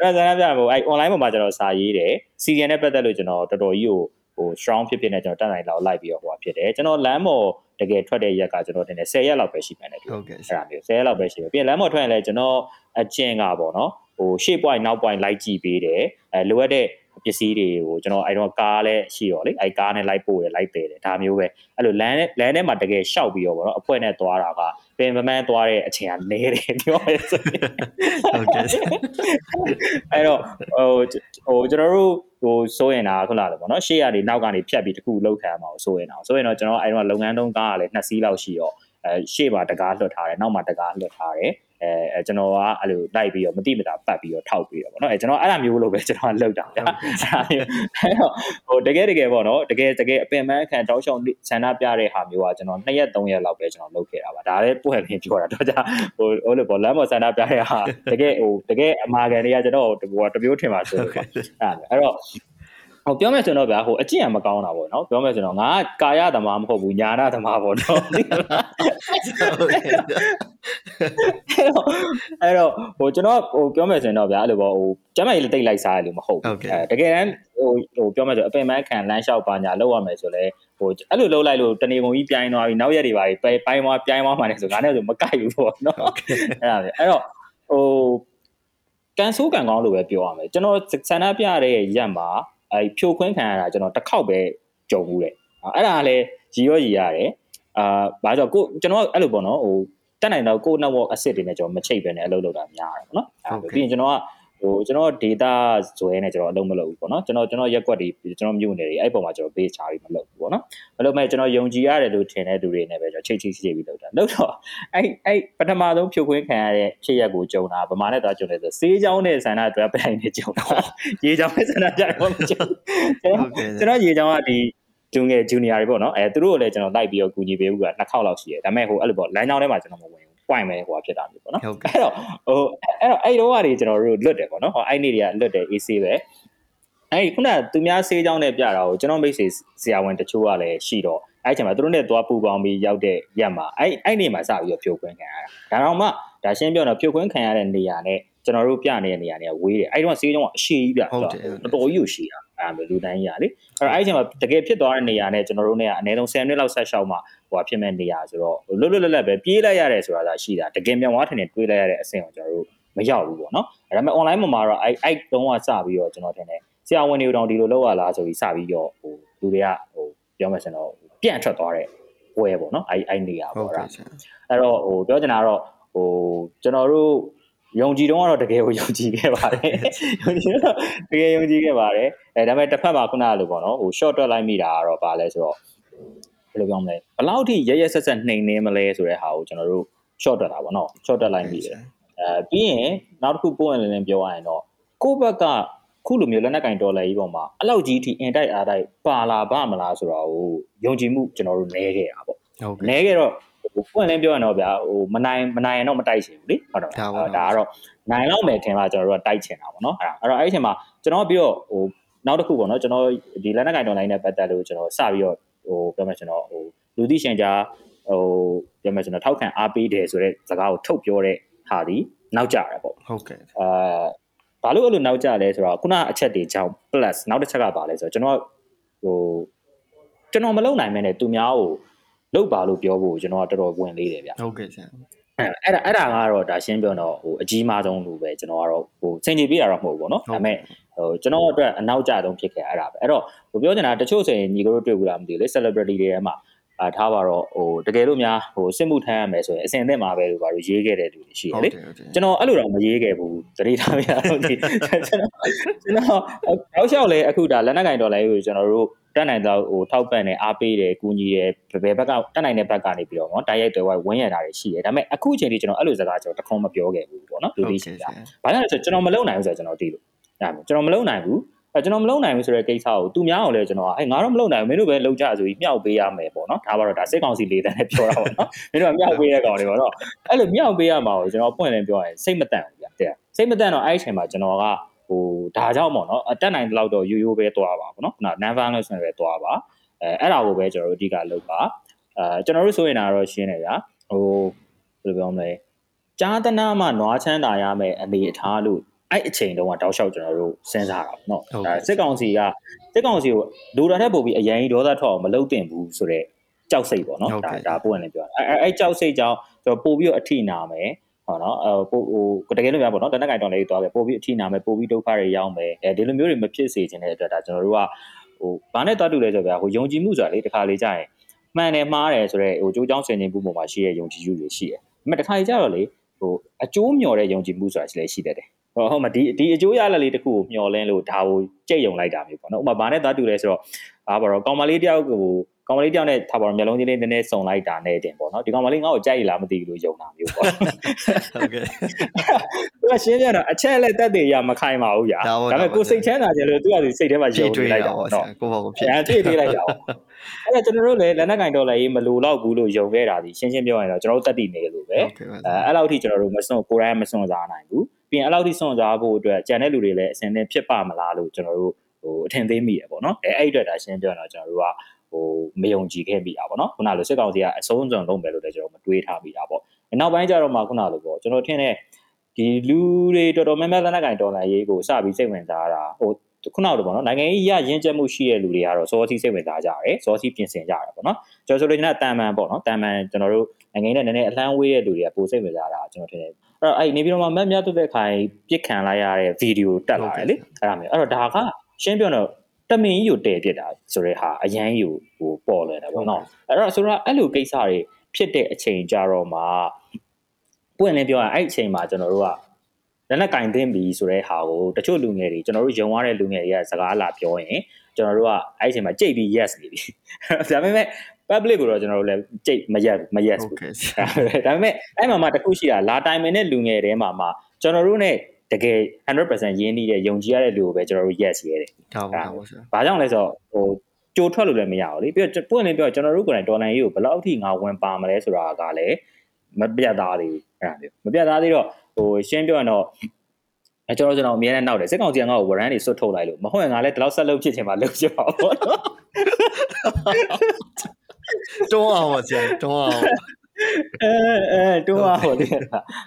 အဲ့ဒါဆန္ဒပြဖို့အဲ့ online ပေါ်မှာကျွန်တော်စာရေးတယ် CDN နဲ့ပတ်သက်လို့ကျွန်တော်တော်တော်ကြီးကိုဟို strong ဖြစ်ဖြစ်နဲ့ကျွန်တော်တက်နိုင်လောက်လိုက်ပြီးတော့ဟိုဖြစ်တယ်ကျွန်တော်လမ်းပေါ်တကယ်ထွက်တဲ့ရက်ကကျွန်တော်တင်တယ်10ရက်လောက်ပဲရှိမှန်းတယ်ဟုတ်ကဲ့အဲ့ဒါမျိုး10ရက်လောက်ပဲရှိတယ်ပြီးရင်လမ်းပေါ်ထွက်ရင်လည်းကျွန်တော်အကျင့်ကပေါ့နော်ဟိုရှေ့ point နောက် point လိုက်ကြည့်ပေးတယ်အဲလိုအပ်တဲ့ ပစ္စည်းတွေကိုကျွန်တော်အဲတော့ကားလည်းရှိရောလေအဲကားနဲ့လိုက်ပို့ရလိုက်ပေးတယ်ဒါမျိုးပဲအဲ့လိုလမ်းလမ်းထဲမှာတကယ်ရှောက်ပြီးတော့ဗောနော်အဖွဲနဲ့သွားတာကပင်ပမန်းသွားတဲ့အချိန်ကနဲတယ်ပြောရဆိုဟုတ်ကဲ့အဲ့တော့ဟိုဟိုကျွန်တော်တို့ဟိုစိုးရင်တာခုနကဗောနော်ရှေ့ကနေနောက်ကနေဖြတ်ပြီးတခုလောက်ခံမှာစိုးရင်တာစိုးရင်တော့ကျွန်တော်အဲတော့လုပ်ငန်းတုံးကားကလည်းနှစ်စီးလောက်ရှိရောအဲရှေ့မှာတကားလွှတ်ထားတယ်နောက်မှာတကားလွှတ်ထားတယ် အဲကျွန်တော်ကအဲ့လိုလိုက်ပြီးတော့မတိမတာပတ်ပြီးတော့ထောက်ပြီးတော့ဗောနော်အဲကျွန်တော်အဲ့လိုမျိုးလို့ပဲကျွန်တော်ကလုပ်တာဗျာအဲ့တော့ဟိုတကယ်တကယ်ဗောနော်တကယ်တကယ်အပင်ပန်းခံတောက်ချောင်းဆန္ဒပြတဲ့ဟာမျိုးကကျွန်တော်2ရက်3ရက်လောက်ပဲကျွန်တော်လုပ်ခဲ့တာပါဒါလည်းပွင့်ပြင်းပြောတာတော့じゃဟိုဟိုလိုဗောလမ်းပေါ်ဆန္ဒပြတဲ့ဟာတကယ်ဟိုတကယ်အမာခံတွေကကျွန်တော်ဟိုတမျိုးထင်ပါဆိုတော့အဲ့အဲ့တော့ ဟိုပြောမယ်ဆိုတော့ဗျာဟိုအကျင့်အမကောင်းတာပေါ့နော်ပြောမယ်ဆိုတော့ငါကာယသမားမဟုတ်ဘူးညာနာသမားပေါ့နော်အဲ့တော့ဟိုကျွန်တော်ဟိုပြောမယ်ဆိုရင်တော့ဗျာအဲ့လိုပေါ့ဟိုကျမကြီးလည်းတိတ်လိုက်စားရလို့မဟုတ်ဘူးအဲတကယ်တမ်းဟိုဟိုပြောမယ်ဆိုအပင်မခံလမ်းလျှောက်ပါညာလောက်ရမယ်ဆိုလဲဟိုအဲ့လိုလောက်လိုက်လို့တနေပုံကြီးပြိုင်းသွားပြီနောက်ရက်တွေပါပဲပိုင်းသွားပြိုင်းသွားမှလည်းဆိုငါနဲ့ဆိုမကိုက်ဘူးပေါ့နော်အဲ့ဒါပဲအဲ့တော့ဟိုကန်ဆိုးကန်ကောင်းလို့ပဲပြောရမယ်ကျွန်တော်ဆန္ဒပြတဲ့ရက်မှာ အဲဖြိုခွင်းခံရတာကျွန်တော်တစ်ခေါက်ပဲကြုံဘူးတဲ့အဲ့ဒါကလည်းရီရောရီရတယ်အာဘာကြောင့်ကိုကျွန်တော်အဲ့လိုပေါ့နော်ဟိုတက်နိုင်တော့ကို network asset တွေနဲ့ကျွန်တော်မချိတ်ပဲနဲ့အလုပ်လုပ်တာများတယ်ပေါ့နော်ပြီးရင်ကျွန်တော်က ဟိုကျွန်တော် data ဇွဲနဲ့ကျွန်တော်အလုပ်မလုပ်ဘူးပေါ့နော်ကျွန်တော်ကျွန်တော်ရက်ွက်တွေကျွန်တော်မြို့နယ်တွေအဲ့ပုံမှာကျွန်တော် base ချပြီးမလုပ်ဘူးပေါ့နော်မလုပ်မဲ့ကျွန်တော်ယုံကြည်ရတယ်လို့ထင်တဲ့သူတွေနဲ့ပဲကျွန်တော်ချိတ်ချိတ်ချိတ်ပြီးလုပ်တာလုပ်တော့အဲ့အဲ့ပထမဆုံးဖြုတ်ခွင်းခံရတဲ့ဖြစ်ရက်ကိုကြုံတာဗမာနဲ့တော့ကြုံတယ်ဆိုစေးချောင်းနဲ့ဆန္ဒအတွက်ပြိုင်နေကြုံတာရေချောင်းနဲ့ဆန္ဒကြတော့မကြုံကျွန်တော်ကျွန်တော်ရေချောင်းကဒီဂျူငယ်ဂျူနီယာတွေပေါ့နော်အဲသူတို့ကိုလည်းကျွန်တော်လိုက်ပြီးတော့ကူညီပေးဘူးကနှစ်ခေါက်လောက်ရှိတယ်ဒါပေမဲ့ဟိုအဲ့လိုပေါ့လမ်းကြောင်းထဲမှာကျွန်တော်မဝင် point ပဲဟိုဖြစ်တာမျိုးပေါ့နော်အဲ့တော့ဟိုအဲ့တော့အဲ့တော့ကနေကျွန်တော်တို့လွတ်တယ်ပေါ့နော်ဟောအဲ့နေ့တွေကလွတ်တယ် AC ပဲအဲ့ခုနကသူများဆေးကြောင်းနဲ့ပြတာကိုကျွန်တော်မိတ်ဆွေဆရာဝန်တချို့ကလည်းရှိတော့အဲ့ချိန်မှာသူတို့နဲ့သွားပူပေါင်းပြီးရောက်တဲ့ရက်မှာအဲ့အဲ့နေ့မှာစပြီးတော့ဖြိုခွင်းခံရတာဒါတော့မှဒါရှင်းပြောတော့ဖြိုခွင်းခံရတဲ့နေရာနဲ့ ကျွန်တော်တို့ပြနေတဲ့နေရာတွေကဝေးတယ်အဲ့တော့ဆေးကြောင်းကအရှိကြီးပြဟုတ်တယ်တော်တော်ကြီးကိုရှိတာအဲ့လိုလူတိုင်းကြီးอ่ะလေအဲ့တော့အဲ့ချိန်မှာတကယ်ဖြစ်သွားတဲ့နေရာနဲ့ကျွန်တော်တို့နဲ့ကအနည်းဆုံး10မိနစ်လောက်ဆက်ရှောက်မှဟိုဖြစ်မဲ့နေရာဆိုတော့လွတ်လွတ်လပ်လပ်ပဲပြေးလိုက်ရတယ်ဆိုတာသာရှိတာတကယ်မြန်ဝါထင်နေတွေးလိုက်ရတဲ့အဆင့်ကိုကျွန်တော်တို့မရောက်ဘူးပေါ့နော်အဲ့ဒါပေမဲ့ online မှာတော့အဲ့အဲ့တုံးကစပြီးတော့ကျွန်တော်ထင်တယ်ဆရာဝန်တွေတောင်ဒီလိုလုပ်ရလားဆိုပြီးစပြီးတော့ဟိုလူတွေကဟိုပြောမှဆိုတော့ပြန့်ထွက်သွားတဲ့ပွဲပေါ့နော်အဲ့အဲ့နေရာပေါ့အဲ့အဲ့တော့ဟိုပြောချင်တာတော့ဟိုကျွန်တော်တို့ ယုံကြည်တော့ကတော့တကယ်ကိုယုံကြည်ခဲ့ပါတယ်ယုံကြည်တော့တကယ်ယုံကြည်ခဲ့ပါတယ်အဲဒါပေမဲ့တစ်ဖက်မှာခုနကလိုပေါ့နော်ဟို short တွက်လိုက်မိတာကတော့ပါလဲဆိုတော့ဘယ်လိုပြောမလဲဘလောက်ထိရရဆက်ဆက်နှိမ်နေမလဲဆိုတဲ့ဟာကိုကျွန်တော်တို့ short တွက်တာပေါ့နော် short တွက်လိုက်မိတယ်အဲပြီးရင်နောက်တစ်ခုပို့ရင်လည်းပြောရရင်တော့ကိုယ့်ဘက်ကခုလိုမျိုးလက်နက်ကင်ဒေါ်လာကြီးပေါ်မှာအလောက်ကြီးထိအင်တိုက်အားတိုက်ပါလာပါမလားဆိုတော့ဟိုယုံကြည်မှုကျွန်တော်တို့နည်းခဲ့တာပေါ့ဟုတ်နည်းခဲ့တော့ဟို ပွင့်လင်းပြောရင်တော့ဗျာဟိုမနိုင်မနိုင်ရင်တော့မတိုက်ချင်ဘူးလေဟုတ်တော့ဒါကတော့နိုင်တော့မယ်ထင်လားကျွန်တော်တို့ကတိုက်ချင်တာပေါ့နော်အဲ့တော့အဲ့ဒီအချိန်မှာကျွန်တော်ပြီးတော့ဟိုနောက်တစ်ခုပေါ့နော်ကျွန်တော်ဒီလက်နက်ကင်ဒေါ်လာနဲ့ပတ်သက်လို့ကျွန်တော်စပြီးတော့ဟိုပြောမှကျွန်တော်ဟိုလူသိရှင်ကြားဟိုပြောမှကျွန်တော်ထောက်ခံအားပေးတယ်ဆိုတဲ့စကားကိုထုတ်ပြောတဲ့ဟာဒီနောက်ကျတယ်ပေါ့ဟုတ်ကဲ့အာဘာလို့အဲ့လိုနောက်ကျလဲဆိုတော့ခုနအချက်တွေကြောင့် plus နောက်တစ်ချက်ကပါလဲဆိုတော့ကျွန်တော်ဟိုကျွန်တော်မလုံနိုင်မဲနဲ့သူများကို လုတ်ပါလို့ပြောဖို့ကျွန်တော်ကတော်တော်ဝင်လေးတယ်ဗျဟုတ်ကဲ့ဆရာအဲ့ဒါအဲ့ဒါကတော့ဒါရှင်းပြောတော့ဟိုအကြီးမားဆုံးလို့ပဲကျွန်တော်ကတော့ဟိုစင်ကြီးပြတာတော့မဟုတ်ဘူးပေါ့နော်ဒါပေမဲ့ဟိုကျွန်တော်အတွက်အနောက်ကျဆုံးဖြစ်ခဲ့အဲ့ဒါပဲအဲ့တော့ဟိုပြောချင်တာတချို့ဆိုရင်ညီတို့တွေ့ဘူးလားမသိဘူးလေ celebrity တွေထဲမှာ အာထားပါတော့ဟိုတကယ်လို့များဟိုစစ်မှုထမ်းရမယ်ဆိုရင်အစင်အသင့်မှာပဲလို့ပါလို့ရေးခဲ့တဲ့လူတွေရှိတယ်လေကျွန်တော်အဲ့လိုတော့မရေးခဲ့ဘူးသတိထားရအောင်ဒီကျွန်တော်ကျွန်တော်အောက်လျှောက်လဲအခုဒါလက်နက်ကင်ဒေါ်လာကြီးကိုကျွန်တော်တို့တက်နိုင်တော့ဟိုထောက်ပံ့တယ်အားပေးတယ်ကူညီတယ်ဘယ်ဘက်ကတက်နိုင်တဲ့ဘက်ကနေပြီးတော့เนาะတိုက်ရိုက်တွေဝဝင်းရတာတွေရှိတယ်ဒါပေမဲ့အခုအချိန်ထိကျွန်တော်အဲ့လိုစကားကျွန်တော်တခုံးမပြောခဲ့ဘူးပေါ့နော်လူသိရှိတာဘာလို့လဲဆိုတော့ကျွန်တော်မလုပ်နိုင်ဘူးဆိုတော့ကျွန်တော်သိလို့ အဲ့ကျွန်တော်မလုပ်နိုင်ဘူး အဲကျွန်တော်မလုပ်နိုင်ဘူးဆိုတဲ့ကိစ္စကိုသူများအောင်လဲကျွန်တော်ကအဲငါတော့မလုပ်နိုင်ဘူးမင်းတို့ပဲလုပ်ကြဆိုပြီးမြောက်ပေးရမယ်ပေါ့နော်ဒါပါတော့ဒါစစ်ကောင်စီလေးတန်းနဲ့ပြောတာပေါ့နော်မင်းတို့ကမြောက်ပေးရကောင်တွေပေါ့နော်အဲ့လိုမြောက်ပေးရမှာကိုကျွန်တော်ပွင့်လင်းပြောရင်စိတ်မတန့်ဘူးဗျတဲ့စိတ်မတန့်တော့အဲ့ဒီအချိန်မှာကျွန်တော်ကဟိုဒါကြောင့်ပေါ့နော်အတက်နိုင်တဲ့လောက်တော့ရိုးရိုးပဲသွားပါပေါ့နော်ခုန non violence နဲ့ပဲသွားပါအဲအဲ့ဒါကိုပဲကျွန်တော်တို့အဓိကလုပ်ပါအဲကျွန်တော်တို့ဆိုရင်တော့ရှင်းနေဗျာဟိုဘယ်လိုပြောမလဲကြားတနာမှနွားချမ်းသာရမယ်အနေအထားလို့ အဲ့အချိန်တုန်းကတောက်လျှောက်ကျွန်တော်တို့စဉ်းစားတာเนาะဒါစစ်ကောင်စီကစစ်ကောင်စီကိုလိုတာတဲ့ပုံပြီးအရင်ဒေါသထွက်အောင်မလုပ်တင်ဘူးဆိုတော့ကြောက်စိတ်ပေါ့နော်ဒါဒါပို့ရင်လည်းပြောတာအဲအဲကြောက်စိတ်ကြောင့်ကျွန်တော်ပို့ပြီးတော့အထိနာမယ်ဟောနော်အဲပို့ဟိုတကယ်လို့များပေါ့နော်တနက်ကင်တော်လေးသွားပဲပို့ပြီးအထိနာမယ်ပို့ပြီးဒုက္ခတွေရောက်မယ်အဲဒီလိုမျိုးတွေမဖြစ်စေချင်တဲ့အတွက်ဒါကျွန်တော်တို့ကဟိုဘာနဲ့တွားတူလဲဆိုတော့ဗျာဟိုယုံကြည်မှုဆိုတာလေတခါလေကြာရင်မှန်တယ်မှားတယ်ဆိုတော့ဟိုကြိုးချောင်းဆင်ခြင်မှုပုံမှာရှိတဲ့ယုံကြည်မှုတွေရှိတယ်။ဒါပေမဲ့တခါလေကြာတော့လေဟိုအကျိုးမျှော်တဲ့ယုံကြည်မှုဆိုတာရှိလဲရှိတတ်တယ် ဟောဟုတ်မှာဒီဒီအကျိုးရလလေးတစ်ခုကိုမျှော်လင့်လို့ဒါကိုကြိတ်ယုံလိုက်တာမျိုးပေါ့နော်ဥပမာဘာနဲ့သားတူလဲဆိုတော့ဘာပါတော့ကောင်မလေးတယောက်ကိုကောင်မလေးတယောက်နဲ့ထားပါတော့မျက်လုံးချင်းလေးနည်းနည်းစုံလိုက်တာနဲ့တင်ပေါ့နော်ဒီကောင်မလေးငါ့ကိုကြိုက်လားမသိဘူးလို့ယုံတာမျိုးပေါ့ဟုတ်ကဲ့သူကရှင်းပြတော့အချက်လက်တက်တွေရမခိုင်ပါဘူးညာဒါပေမဲ့ကိုစိတ်ချမ်းသာကြလို့သူကစိတ်ထဲမှာယုံနေလိုက်တာပေါ့နော်ကိုပေါ့ကိုဖြစ်အဲဖြည့်သေးလိုက်တာပေါ့အဲ့ဒါကျွန်တော်တို့လည်းလက်နက်ကင်ဒေါ်လာရေးမလိုတော့ဘူးလို့ယုံခဲ့တာဒီရှင်းရှင်းပြောရရင်တော့ကျွန်တော်တို့တက်တည်နေလို့ပဲအဲအဲ့လောက်ထိကျွန်တော်တို့မစွန့်ကိုယ်တိုင်မစွန့်စားနိုင်ဘူး ပြီးရင်အဲ့လောက်ထိစွန့်စားဖို့အတွက်ကြံတဲ့လူတွေလည်းအစင်းနဲ့ဖြစ်ပါမလားလို့ကျွန်တော်တို့ဟိုအထင်သေးမိရပေါ့နော်အဲအဲ့အတွက်ဒါရှင်းပြောတော့ကျွန်တော်တို့ကဟိုမယုံကြည်ခဲ့မိတာပေါ့နော်ခုနလိုစစ်ကောင်စီကအဆုံးစွန်လုံးပဲလို့လည်းကျွန်တော်မတွေးထားမိတာပေါ့နောက်ပိုင်းကျတော့မှခုနလိုပေါ့ကျွန်တော်ထင်တဲ့ဒီလူတွေတော်တော်များများလက်နက်ကင်ဒေါ်လာရေးကိုစပြီးစိတ်ဝင်စားတာဟိုခုနကတော့ပေါ့နော်နိုင်ငံရေးရရင်းချက်မှုရှိတဲ့လူတွေကတော့စောစီစိတ်ဝင်စားကြတယ်စောစီပြင်ဆင်ကြတယ်ပေါ့နော်ကျွန်တော်ဆိုလို့ကျွန်တော်တန်မန်ပေါ့နော်တန်မန်ကျွန်တော်တို့ နိုင်ငံရေးနဲ့နည်းနည်းအလှမ်းဝေးတဲ့လူတွေကပိုစိတ်ဝင်စားတာကျွန်တော်ထင်တယ်အဲ့တော့အဲ့နေပြီးတော့မှမက်မြတ်တုတဲ့ခိုင်ပြစ်ခံလိုက်ရတဲ့ဗီဒီယိုတက်လာတယ်လေအဲ့ဒါမျိုးအဲ့တော့ဒါကရှင်းပြောတော့တမင်ကြီးကိုတည်ပြစ်တာဆိုတဲ့ဟာအရန်ကြီးကိုဟိုပေါ်လွယ်တယ်ပေါ့နော်အဲ့တော့ဆိုတော့အဲ့လိုကိစ္စတွေဖြစ်တဲ့အချိန်ကြတော့မှပွင့်လင်းပြောရရင်အဲ့အချိန်မှာကျွန်တော်တို့ကလက်နဲ့ကင်သိမ့်ပြီဆိုတဲ့ဟာကိုတချို့လူငယ်တွေကျွန်တော်တို့ယုံရတဲ့လူငယ်တွေကစကားလာပြောရင်ကျွန်တော်တို့ကအဲ့ဒီအချိန်မှာကြိတ်ပြီး yes နေပြီဒါပေမဲ့ public ကိုတော့ကျွန်တော်တို့လည်းကြိတ်မ yes မ yes ဘူးဒါပေမဲ့အဲ့မှာမှတခုရှိတာလာတိုင်မင်တဲ့လူငယ်တွေမှာမှကျွန်တော်တို့ ਨੇ တကယ်100%ရင်းနှီးတဲ့ယုံကြည်ရတဲ့လူကိုပဲကျွန်တော်တို့ yes ရဲတယ်ဟုတ်ပါဘူးဆရာဘာကြောင့်လဲဆိုတော့ဟိုကြိုထွက်လို့လည်းမရဘူးလေပြီးတော့ပွင့်နေပြောကျွန်တော်တို့ကိုယ်တိုင်ဒေါ်လာရေးကိုဘယ်လောက်ထိငါဝင်ပါမလဲဆိုတာကလည်းမပြတ်သားသေးဘူးအဲ့ဒါမျိုးမပြတ်သားသေးတော့ဟိုရှင်းပြောရင်တော့ အဲကျွန်တော်ကျွန်တော်အများနဲ့နောက်တယ်စစ်ကောင်စီကငါ့ကိုဝရန်တွေစွတ်ထုတ်လိုက်လို့မဟုတ်ရင်ငါလည်းဒီလောက်ဆက်လုပ်ဖြစ်ချင်မှလုပ်ချင်ပါဘောနော်တွန်းအောင်ပါဆရာတွန်းအောင်အဲအဲတွန်းအောင်လေ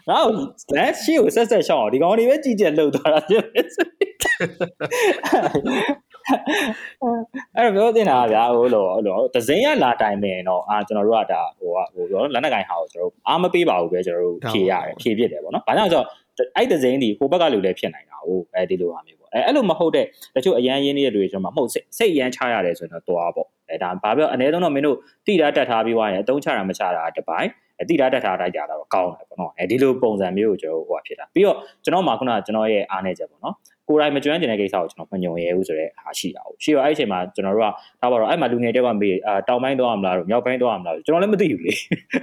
ငါ့ကိုလက်ရှိကိုဆက်ဆက်ရှောင်းအောင်ဒီကောင်တွေပဲကြည်ကြက်လှုပ်သွားတာဖြစ်ဖြစ်အဲ့တော့ပြောတင်တာဗျာဟိုလိုဟိုလိုဒဇင်းရလာတိုင်မယ်တော့အာကျွန်တော်တို့ကဒါဟိုကဟိုပြောလက်နက်ကင်ဟာကိုကျွန်တော်တို့အားမပေးပါဘူးပဲကျွန်တော်တို့ဖြေရတယ်ဖြေဖြစ်တယ်ပေါ့နော်။ဘာကြောင့်ဆိုတော့ အဲ့ဒဇင်းဒီဟိုဘက်ကလူလည်းဖြစ်နိုင်တာဟိုအဲဒီလိုဟာမျိုးပေါ့အဲအဲ့လိုမဟုတ်တဲ့တချို့အရန်ရင်းနေတဲ့လူတွေကျွန်တော်မဟုတ်စိတ်အရန်ချရတယ်ဆိုတော့တွားပေါ့အဲဒါဘာပြောအနည်းဆုံးတော့မင်းတို့တိတာတက်ထားပြီးွားရင်အတုံးချတာမချတာတပိုင်း အတိတာတက်ထားတိုက်ကြတော့ကောင်းတယ်ပေါ့နော်အဲဒီလိုပုံစံမျိုးကိုကျွန်တော်ဟိုဖြစ်တာပြီးတော့ကျွန်တော်မှခုနကကျွန်တော်ရဲ့အားနေချက်ပေါ့နော်ကိုယ်တိုင်မကျွမ်းကျင်တဲ့ကိစ္စကိုကျွန်တော်မညုံရဲဘူးဆိုတဲ့အားရှိတာ哦ရှိတော့အဲ့ဒီအချိန်မှာကျွန်တော်တို့ကထားပါတော့အဲ့မှာလူငယ်တယောက်ကမေးအာတောင်ပိုင်းတော့ရမလားတို့မြောက်ပိုင်းတော့ရမလားကျွန်တော်လည်းမသိဘူးလေ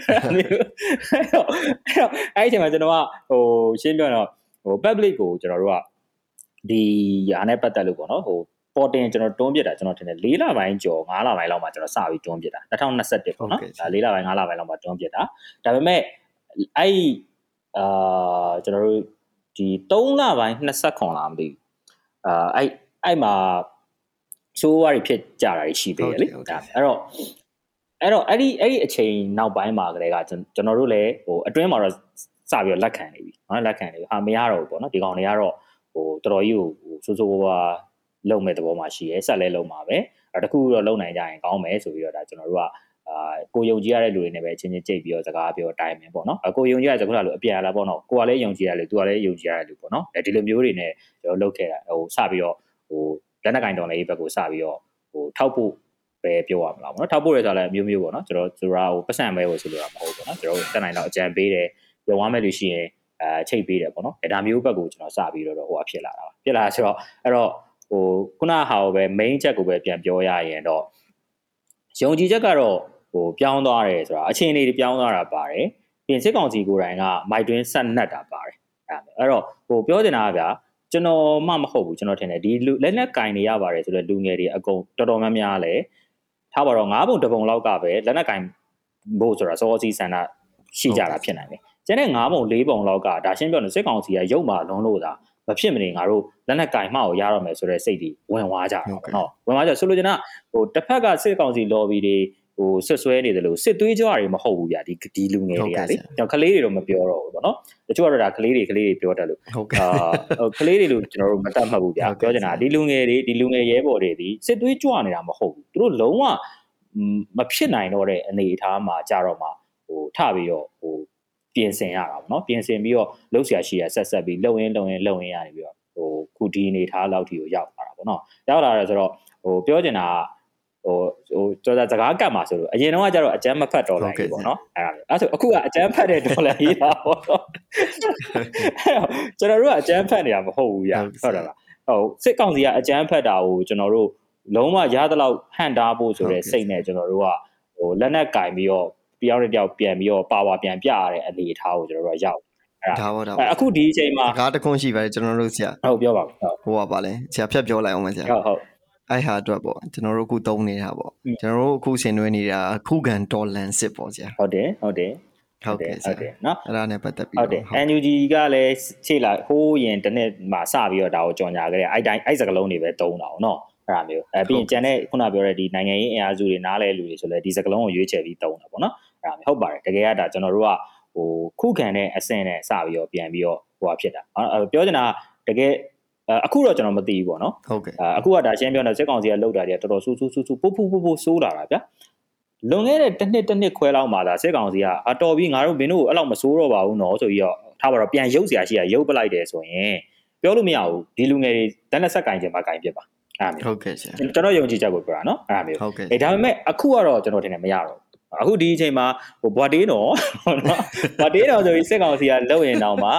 အဲ့တော့အဲ့ဒီအချိန်မှာကျွန်တော်ကဟိုရှင်းပြောတော့ဟို public ကိုကျွန်တော်တို့ကဒီယာနဲ့ပတ်သက်လို့ပေါ့နော်ဟို ပေါ်တင်ကျွန်တော်တွန်းပြတာကျွန်တော်ထင်တယ်၄လပိုင်းကျော်၅လပိုင်းလောက်မှာကျွန်တော်စပြီးတွန်းပြတာ2021ပေါ့နော်ဒါ၄လပိုင်း၅လပိုင်းလောက်မှာတွန်းပြတာဒါပေမဲ့အဲ့အာကျွန်တော်တို့ဒီ3လပိုင်း29လားမသိဘူးအာအဲ့အဲ့မှာဆိုးဝါးတွေဖြစ်ကြတာရှိသေးတယ်လေအဲ့တော့အဲ့တော့အဲ့ဒီအဲ့ဒီအချိန်နောက်ပိုင်းမှာကလေးကကျွန်တော်တို့လည်းဟိုအတွင်းမှာတော့စပြီးတော့လက်ခံနေပြီနော်လက်ခံနေပြီဟာမရတော့ဘူးပေါ့နော်ဒီကောင်တွေကတော့ဟိုတော်တော်ကြီးကိုစိုးစိုးဝါးဝါ လုံမဲ့သဘောမှရှိရဲဆက်လဲလုံမှာပဲအဲတခုတော့လုံနိုင်ကြရင်ကောင်းမယ်ဆိုပြီးတော့ဒါကျွန်တော်တို့ကအာကိုယုံကြည်ရတဲ့လူတွေနဲ့ပဲချင်းချင်းကြိတ်ပြီးတော့စကားပြောတိုင်းမယ်ပေါ့နော်အကိုယုံကြည်ရတဲ့ခုနလိုအပြန်လာပေါ့နော်ကိုကလည်းယုံကြည်ရတယ်သူကလည်းယုံကြည်ရတဲ့လူပေါ့နော်အဲဒီလိုမျိုးတွေနဲ့ကျွန်တော်လုပ်ခဲ့တာဟိုစပြီးတော့ဟိုလက်နက်ကင်တော်လေးဘက်ကိုစပြီးတော့ဟိုထောက်ဖို့ပဲပြောရမလားပေါ့နော်ထောက်ဖို့ရဆိုလည်းမျိုးမျိုးပေါ့နော်ကျွန်တော်ကျွန်တော်ဟိုပတ်စံမဲကိုဆိုလိုတာမဟုတ်ဘူးပေါ့နော်ကျွန်တော်တက်နိုင်တော့အကြံပေးတယ်ပြောဝမ်းမဲ့လူရှိရင်အဲချိတ်ပေးတယ်ပေါ့နော်အဲဒါမျိုးဘက်ကိုကျွန်တော်စပြီးတော့ဟိုအဖြစ်လာတာပါဖြစ်လာဆိုတော့အဲ့တော့ ဟိုခုနဟာကိုပဲ main ချက်ကိုပဲပြန်ပြောရရင်တော့ယုံကြည်ချက်ကတော့ဟိုပြောင်းသွားတယ်ဆိုတာအခြေအနေတွေပြောင်းသွားတာပါတယ်ပြင်စစ်ကောင်စီကိုယ်တိုင်ကမိုက်တွင်းဆက်နှက်တာပါတယ်အဲ့တော့ဟိုပြောတင်တာကဗျာကျွန်တော်မှမဟုတ်ဘူးကျွန်တော်ထင်တယ်ဒီလူလက်လက်ကင်နေရပါတယ်ဆိုတော့လူငယ်တွေအကုန်တော်တော်များများလဲထားပါတော့၅ပုံတစ်ပုံလောက်ကပဲလက်လက်ကင်ဖို့ဆိုတာစောစီဆန္ဒရှိကြတာဖြစ်နိုင်တယ်ကျန်တဲ့၅ပုံ၄ပုံလောက်ကဒါရှင်းပြောနေစစ်ကောင်စီကရုပ်မာလုံးလို့သာ မဖြစ်မနေငါတို့လက်နက်ကင်မှောက်ရတော့မယ်ဆိုတဲ့စိတ်တွေဝင်သွားကြတာပေါ့နော်ဝင်သွားကြဆိုလိုချင်တာဟိုတစ်ဖက်ကစစ်ကောင်စီ lobby တွေဟိုဆွဆွဲနေတယ်လို့စစ်သွေးကြွတွေမဟုတ်ဘူးဗျာဒီဒီလူငယ်တွေကလေကျွန်တော်ကလေးတွေတော့မပြောတော့ဘူးပေါ့နော်တချို့ကတော့ဒါကလေးတွေကလေးတွေပြောတတ်လို့ဟုတ်ကဲ့အာကလေးတွေလို့ကျွန်တော်တို့မတတ်မှတ်ဘူးဗျာပြောချင်တာဒီလူငယ်တွေဒီလူငယ်ရဲဘော်တွေဒီစစ်သွေးကြွနေတာမဟုတ်ဘူးသူတို့လုံးဝမဖြစ်နိုင်တော့တဲ့အနေအထားမှာကြတော့မှဟိုထပြီးတော့ဟို ပြင်ဆင်ရတာပေါ့နော်ပြင်ဆင်ပြီးတော့လှုပ်ရှားရှိရဆက်ဆက်ပြီးလှုပ်ရင်းလှုပ်ရင်းလှုပ်ရင်းရနေပြီးတော့ဟိုခုဒီအနေထားလောက်ထိကိုရောက်လာတာပေါ့နော်ရောက်လာတယ်ဆိုတော့ဟိုပြောချင်တာကဟိုဟိုကျော်စကားကတ်မှာဆိုလို့အရင်တော့ကကျတော့အကျမ်းမဖတ်တော်လာကြီးပေါ့နော်အဲ့ဒါအဲ့ဆိုအခုကအကျမ်းဖတ်တဲ့တော်လာကြီးပါပေါ့နော်ကျွန်တော်တို့ကအကျမ်းဖတ်နေတာမဟုတ်ဘူးရဟုတ်တယ်လားဟုတ်စစ်ကောင်စီကအကျမ်းဖတ်တာကိုကျွန်တော်တို့လုံးဝရသလောက်ဟန်တားဖို့ဆိုတဲ့စိတ်နဲ့ကျွန်တော်တို့ကဟိုလက်နက်ကင်ပြီးတော့ တယောက်နဲ့တယောက်ပြန်ပြီးတော့ပါဝါပြန်ပြရတဲ့အနေအထားကိုကျွန်တော်တို့ကရောက်အဲ့ဒါပါဒါအခုဒီအချိန်မှာကားတခွန်းရှိပါတယ်ကျွန်တော်တို့ဆရာဟုတ်ပြောပါဦးဟိုပါပါလဲဆရာဖြတ်ပြောလိုက်အောင်ပါဆရာဟုတ်ဟုတ်အဲ့ဟာအတွက်ပေါ့ကျွန်တော်တို့အခုသုံးနေတာပေါ့ကျွန်တော်တို့အခုဆင်နွှဲနေတာခုခံဒေါ်လန်စစ်ပေါ့ဆရာဟုတ်တယ်ဟုတ်တယ်ဟုတ်ကဲ့ဟုတ်တယ်နော်အဲ့ဒါနဲ့ပတ်သက်ပြီးဟုတ်တယ် NUG ကလည်းခြေလာဟိုးရင်တစ်နှစ်မှာစပြီးတော့ဒါကိုကြော်ညာခဲ့တယ်အဲ့တိုင်းအဲ့စကလုံးတွေပဲတုံးတာ哦နော်အဲ့ဒါမျိုးအဲပြီးရင်ကျန်တဲ့ခုနပြောတဲ့ဒီနိုင်ငံရေးအင်အားစုတွေနားလဲလူတွေဆိုလဲဒီစကလုံးကိုရွေးချယ်ပြီးတုံးတာပေါ့နော်အဲ့ဒါမျိုး ဟုတ်ပါတယ်တကယ်ကဒါကျွန်တော်တို့ကဟိုခုခံတဲ့အဆင့်နဲ့စပြီးတော့ပြန်ပြီးတော့ဟိုဟာဖြစ်တာပြောချင်တာတကယ်အခုတော့ကျွန်တော်မသိဘူးပေါ့နော်ဟုတ်ကဲ့အခုကဒါရှင်းပြောနေစစ်ကောင်စီကလောက်တာတွေကတော်တော်ဆူဆူဆူဆူပို့ပို့ပို့ပို့ဆိုးလာတာဗျာလွန်ခဲ့တဲ့တစ်နှစ်တစ်နှစ်ခွဲလောက်မှသာစစ်ကောင်စီကအတော်ပြီးငါတို့မင်းတို့အဲ့လောက်မဆိုးတော့ပါဘူးနော်ဆိုပြီးတော့ထားပါတော့ပြန်ရုပ်เสียရှိရရုပ်ပလိုက်တယ်ဆိုရင်ပြောလို့မရဘူးဒီလူငယ်တွေတန်းနဲ့ဆက်ကင်ခြင်းမှာကင်ပြစ်ပါအဲ့ဒါမျိုးဟုတ်ကဲ့ဆရာကျွန်တော်ယုံကြည်ချက်ကိုပြောတာနော်အဲ့ဒါမျိုးဟုတ်ကဲ့အဲဒါပေမဲ့အခုကတော့ကျွန်တော်ထင်တယ်မရတော့ အခုဒီအချိန်မှာဟိုဘွာတေးနော်နော်ဘွာတေးနော်ဆိုပြီးစစ်ကောင်စီကလုံရင်တော့မှ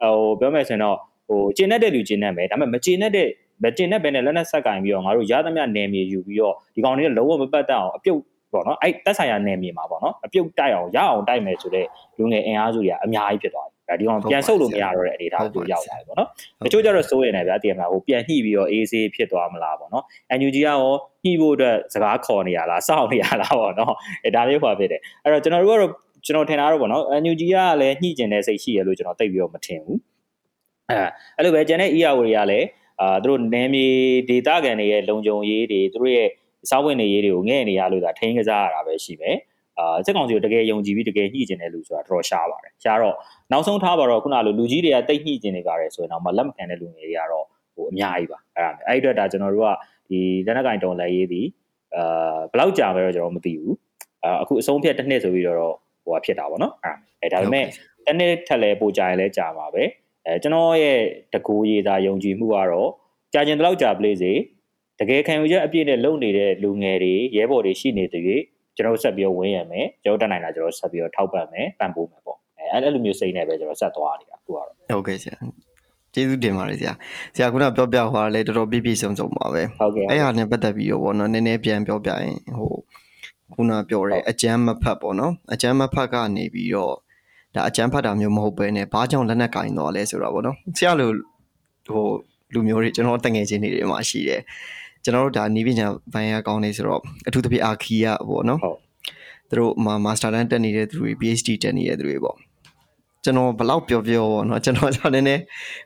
ဟိုပြောမယ်ဆိုရင်တော့ဟိုကျင်းတဲ့လူကျင်းနေမယ်ဒါပေမဲ့မကျင်းတဲ့မကျင်းတဲ့ဘဲနဲ့လက်နက်ဆက်ကင်ပြီးတော့ငါတို့ရသမျှနယ်မြေယူပြီးတော့ဒီကောင်တွေကလုံးဝမပတ်တတ်အောင်အပြုတ်ပေါ့နော်အဲ့တက်ဆိုင်ရာနယ်မြေမှာပေါ့နော်အပြုတ်တိုက်အောင်ရအောင်တိုက်မယ်ဆိုတော့လူငယ်အင်အားစုတွေကအများကြီးဖြစ်သွားတယ် ဒါဒီကောင်ပြန်ဆုပ်လို့မရတော့တဲ့အနေအထားကိုရောက်လာတယ်ပေါ့နော်တချို့ကျတော့စိုးရင်လည်းဗျာတည်မလားဟိုပြန်ညှိပြီးတော့အေးဆေးဖြစ်သွားမလားပေါ့နော် NUG ကရောညှိဖို့အတွက်စကားခေါ်နေရလားစောင့်နေရလားပေါ့နော်အဲဒါလေးဟောဖြစ်တယ်အဲ့တော့ကျွန်တော်တို့ကတော့ကျွန်တော်ထင်တာတော့ပေါ့နော် NUG ကလည်းညှိကျင်တဲ့စိတ်ရှိရလို့ကျွန်တော်သိပြီးတော့မထင်ဘူးအဲအဲ့လိုပဲကျန်တဲ့ EAO တွေကလည်းအာသူတို့နယ်မြေဒေသခံတွေရဲ့လုံခြုံရေးတွေသူတို့ရဲ့စားဝင်နေရေးတွေကိုငဲ့နေရလို့ဒါထိန်းကစားရတာပဲရှိမယ်အာစက်ကောင်စီကိုတကယ်ယုံကြည်ပြီးတကယ်ညှိကျင်တဲ့လူဆိုတာတော်တော်ရှားပါတယ်ရှားတော့ နောက်ဆုံးထားပါတော့ခုနလိုလူကြီးတွေကတိတ်ညှိကျင်နေကြတယ်ဆိုရင်တော့မလက်မခံတဲ့လူငယ်တွေကတော့ဟိုအများကြီးပါအဲ့ဒါအဲ့ဒီအတွက်ဒါကျွန်တော်တို့ကဒီလက်နက်ကင်တုံလက်ရေးဒီအာဘယ်လောက်ကြာပဲတော့ကျွန်တော်မသိဘူးအာအခုအဆုံးဖြတ်တစ်နှစ်ဆိုပြီးတော့ဟိုဖြစ်တာပေါ့နော်အဲ့ဒါပေမဲ့တစ်နှစ်ထက်လဲပိုကြာရင်လဲကြာမှာပဲအဲကျွန်တော်ရဲ့တကူရေးသားယုံကြည်မှုကတော့ကြာကျင်တလောက်ကြာပလေးစေတကယ်ခံယူချက်အပြည့်နဲ့လုံနေတဲ့လူငယ်တွေရဲဘော်တွေရှိနေတဲ့၍ကျွန်တော်ဆက်ပြီးဝင်းရမယ်ကျွန်တော်တက်နိုင်တာကျွန်တော်ဆက်ပြီးထောက်ပံ့မယ်ပံ့ပိုးမယ်ပေါ့ အဲအဲ့လိုမျိုးစိတ်နဲ့ပဲကျွန်တော်ဆက်သွားနေတာခုကတော့ဟုတ်ကဲ့ဆရာကျေးဇူးတင်ပါတယ်ဆရာဆရာခုနပြောပြဟောတာလေတော်တော်ပြည့်ပြည့်စုံစုံပါပဲဟုတ်ကဲ့အဲ့ဟာနဲ့ပတ်သက်ပြီးတော့ဗောနော်နည်းနည်းပြန်ပြောပြရင်ဟိုခုနပြောတဲ့အကျမ်းမဖတ်ပေါ့နော်အကျမ်းမဖတ်ကနေပြီးတော့ဒါအကျမ်းဖတ်တာမျိုးမဟုတ်ပဲねဘာကြောင့်လက်နက်ကင်တော့လဲဆိုတာပေါ့နော်ဆရာလိုဟိုလူမျိုးတွေကျွန်တော်တငယ်ချင်းတွေမှာရှိတယ်ကျွန်တော်တို့ဒါနီးပညာဘိုင်းအကောင်းနေဆိုတော့အထူးသဖြင့်အာခီရပေါ့နော်ဟုတ်သူတို့မှာမာစတာတန်းတက်နေတဲ့သူတွေ PhD တက်နေတဲ့သူတွေပေါ့ ကျွန်တော်ဘလောက်ပြောပြောပေါ့နော်ကျွန်တော်ကျွန်တော်နည်းနည်း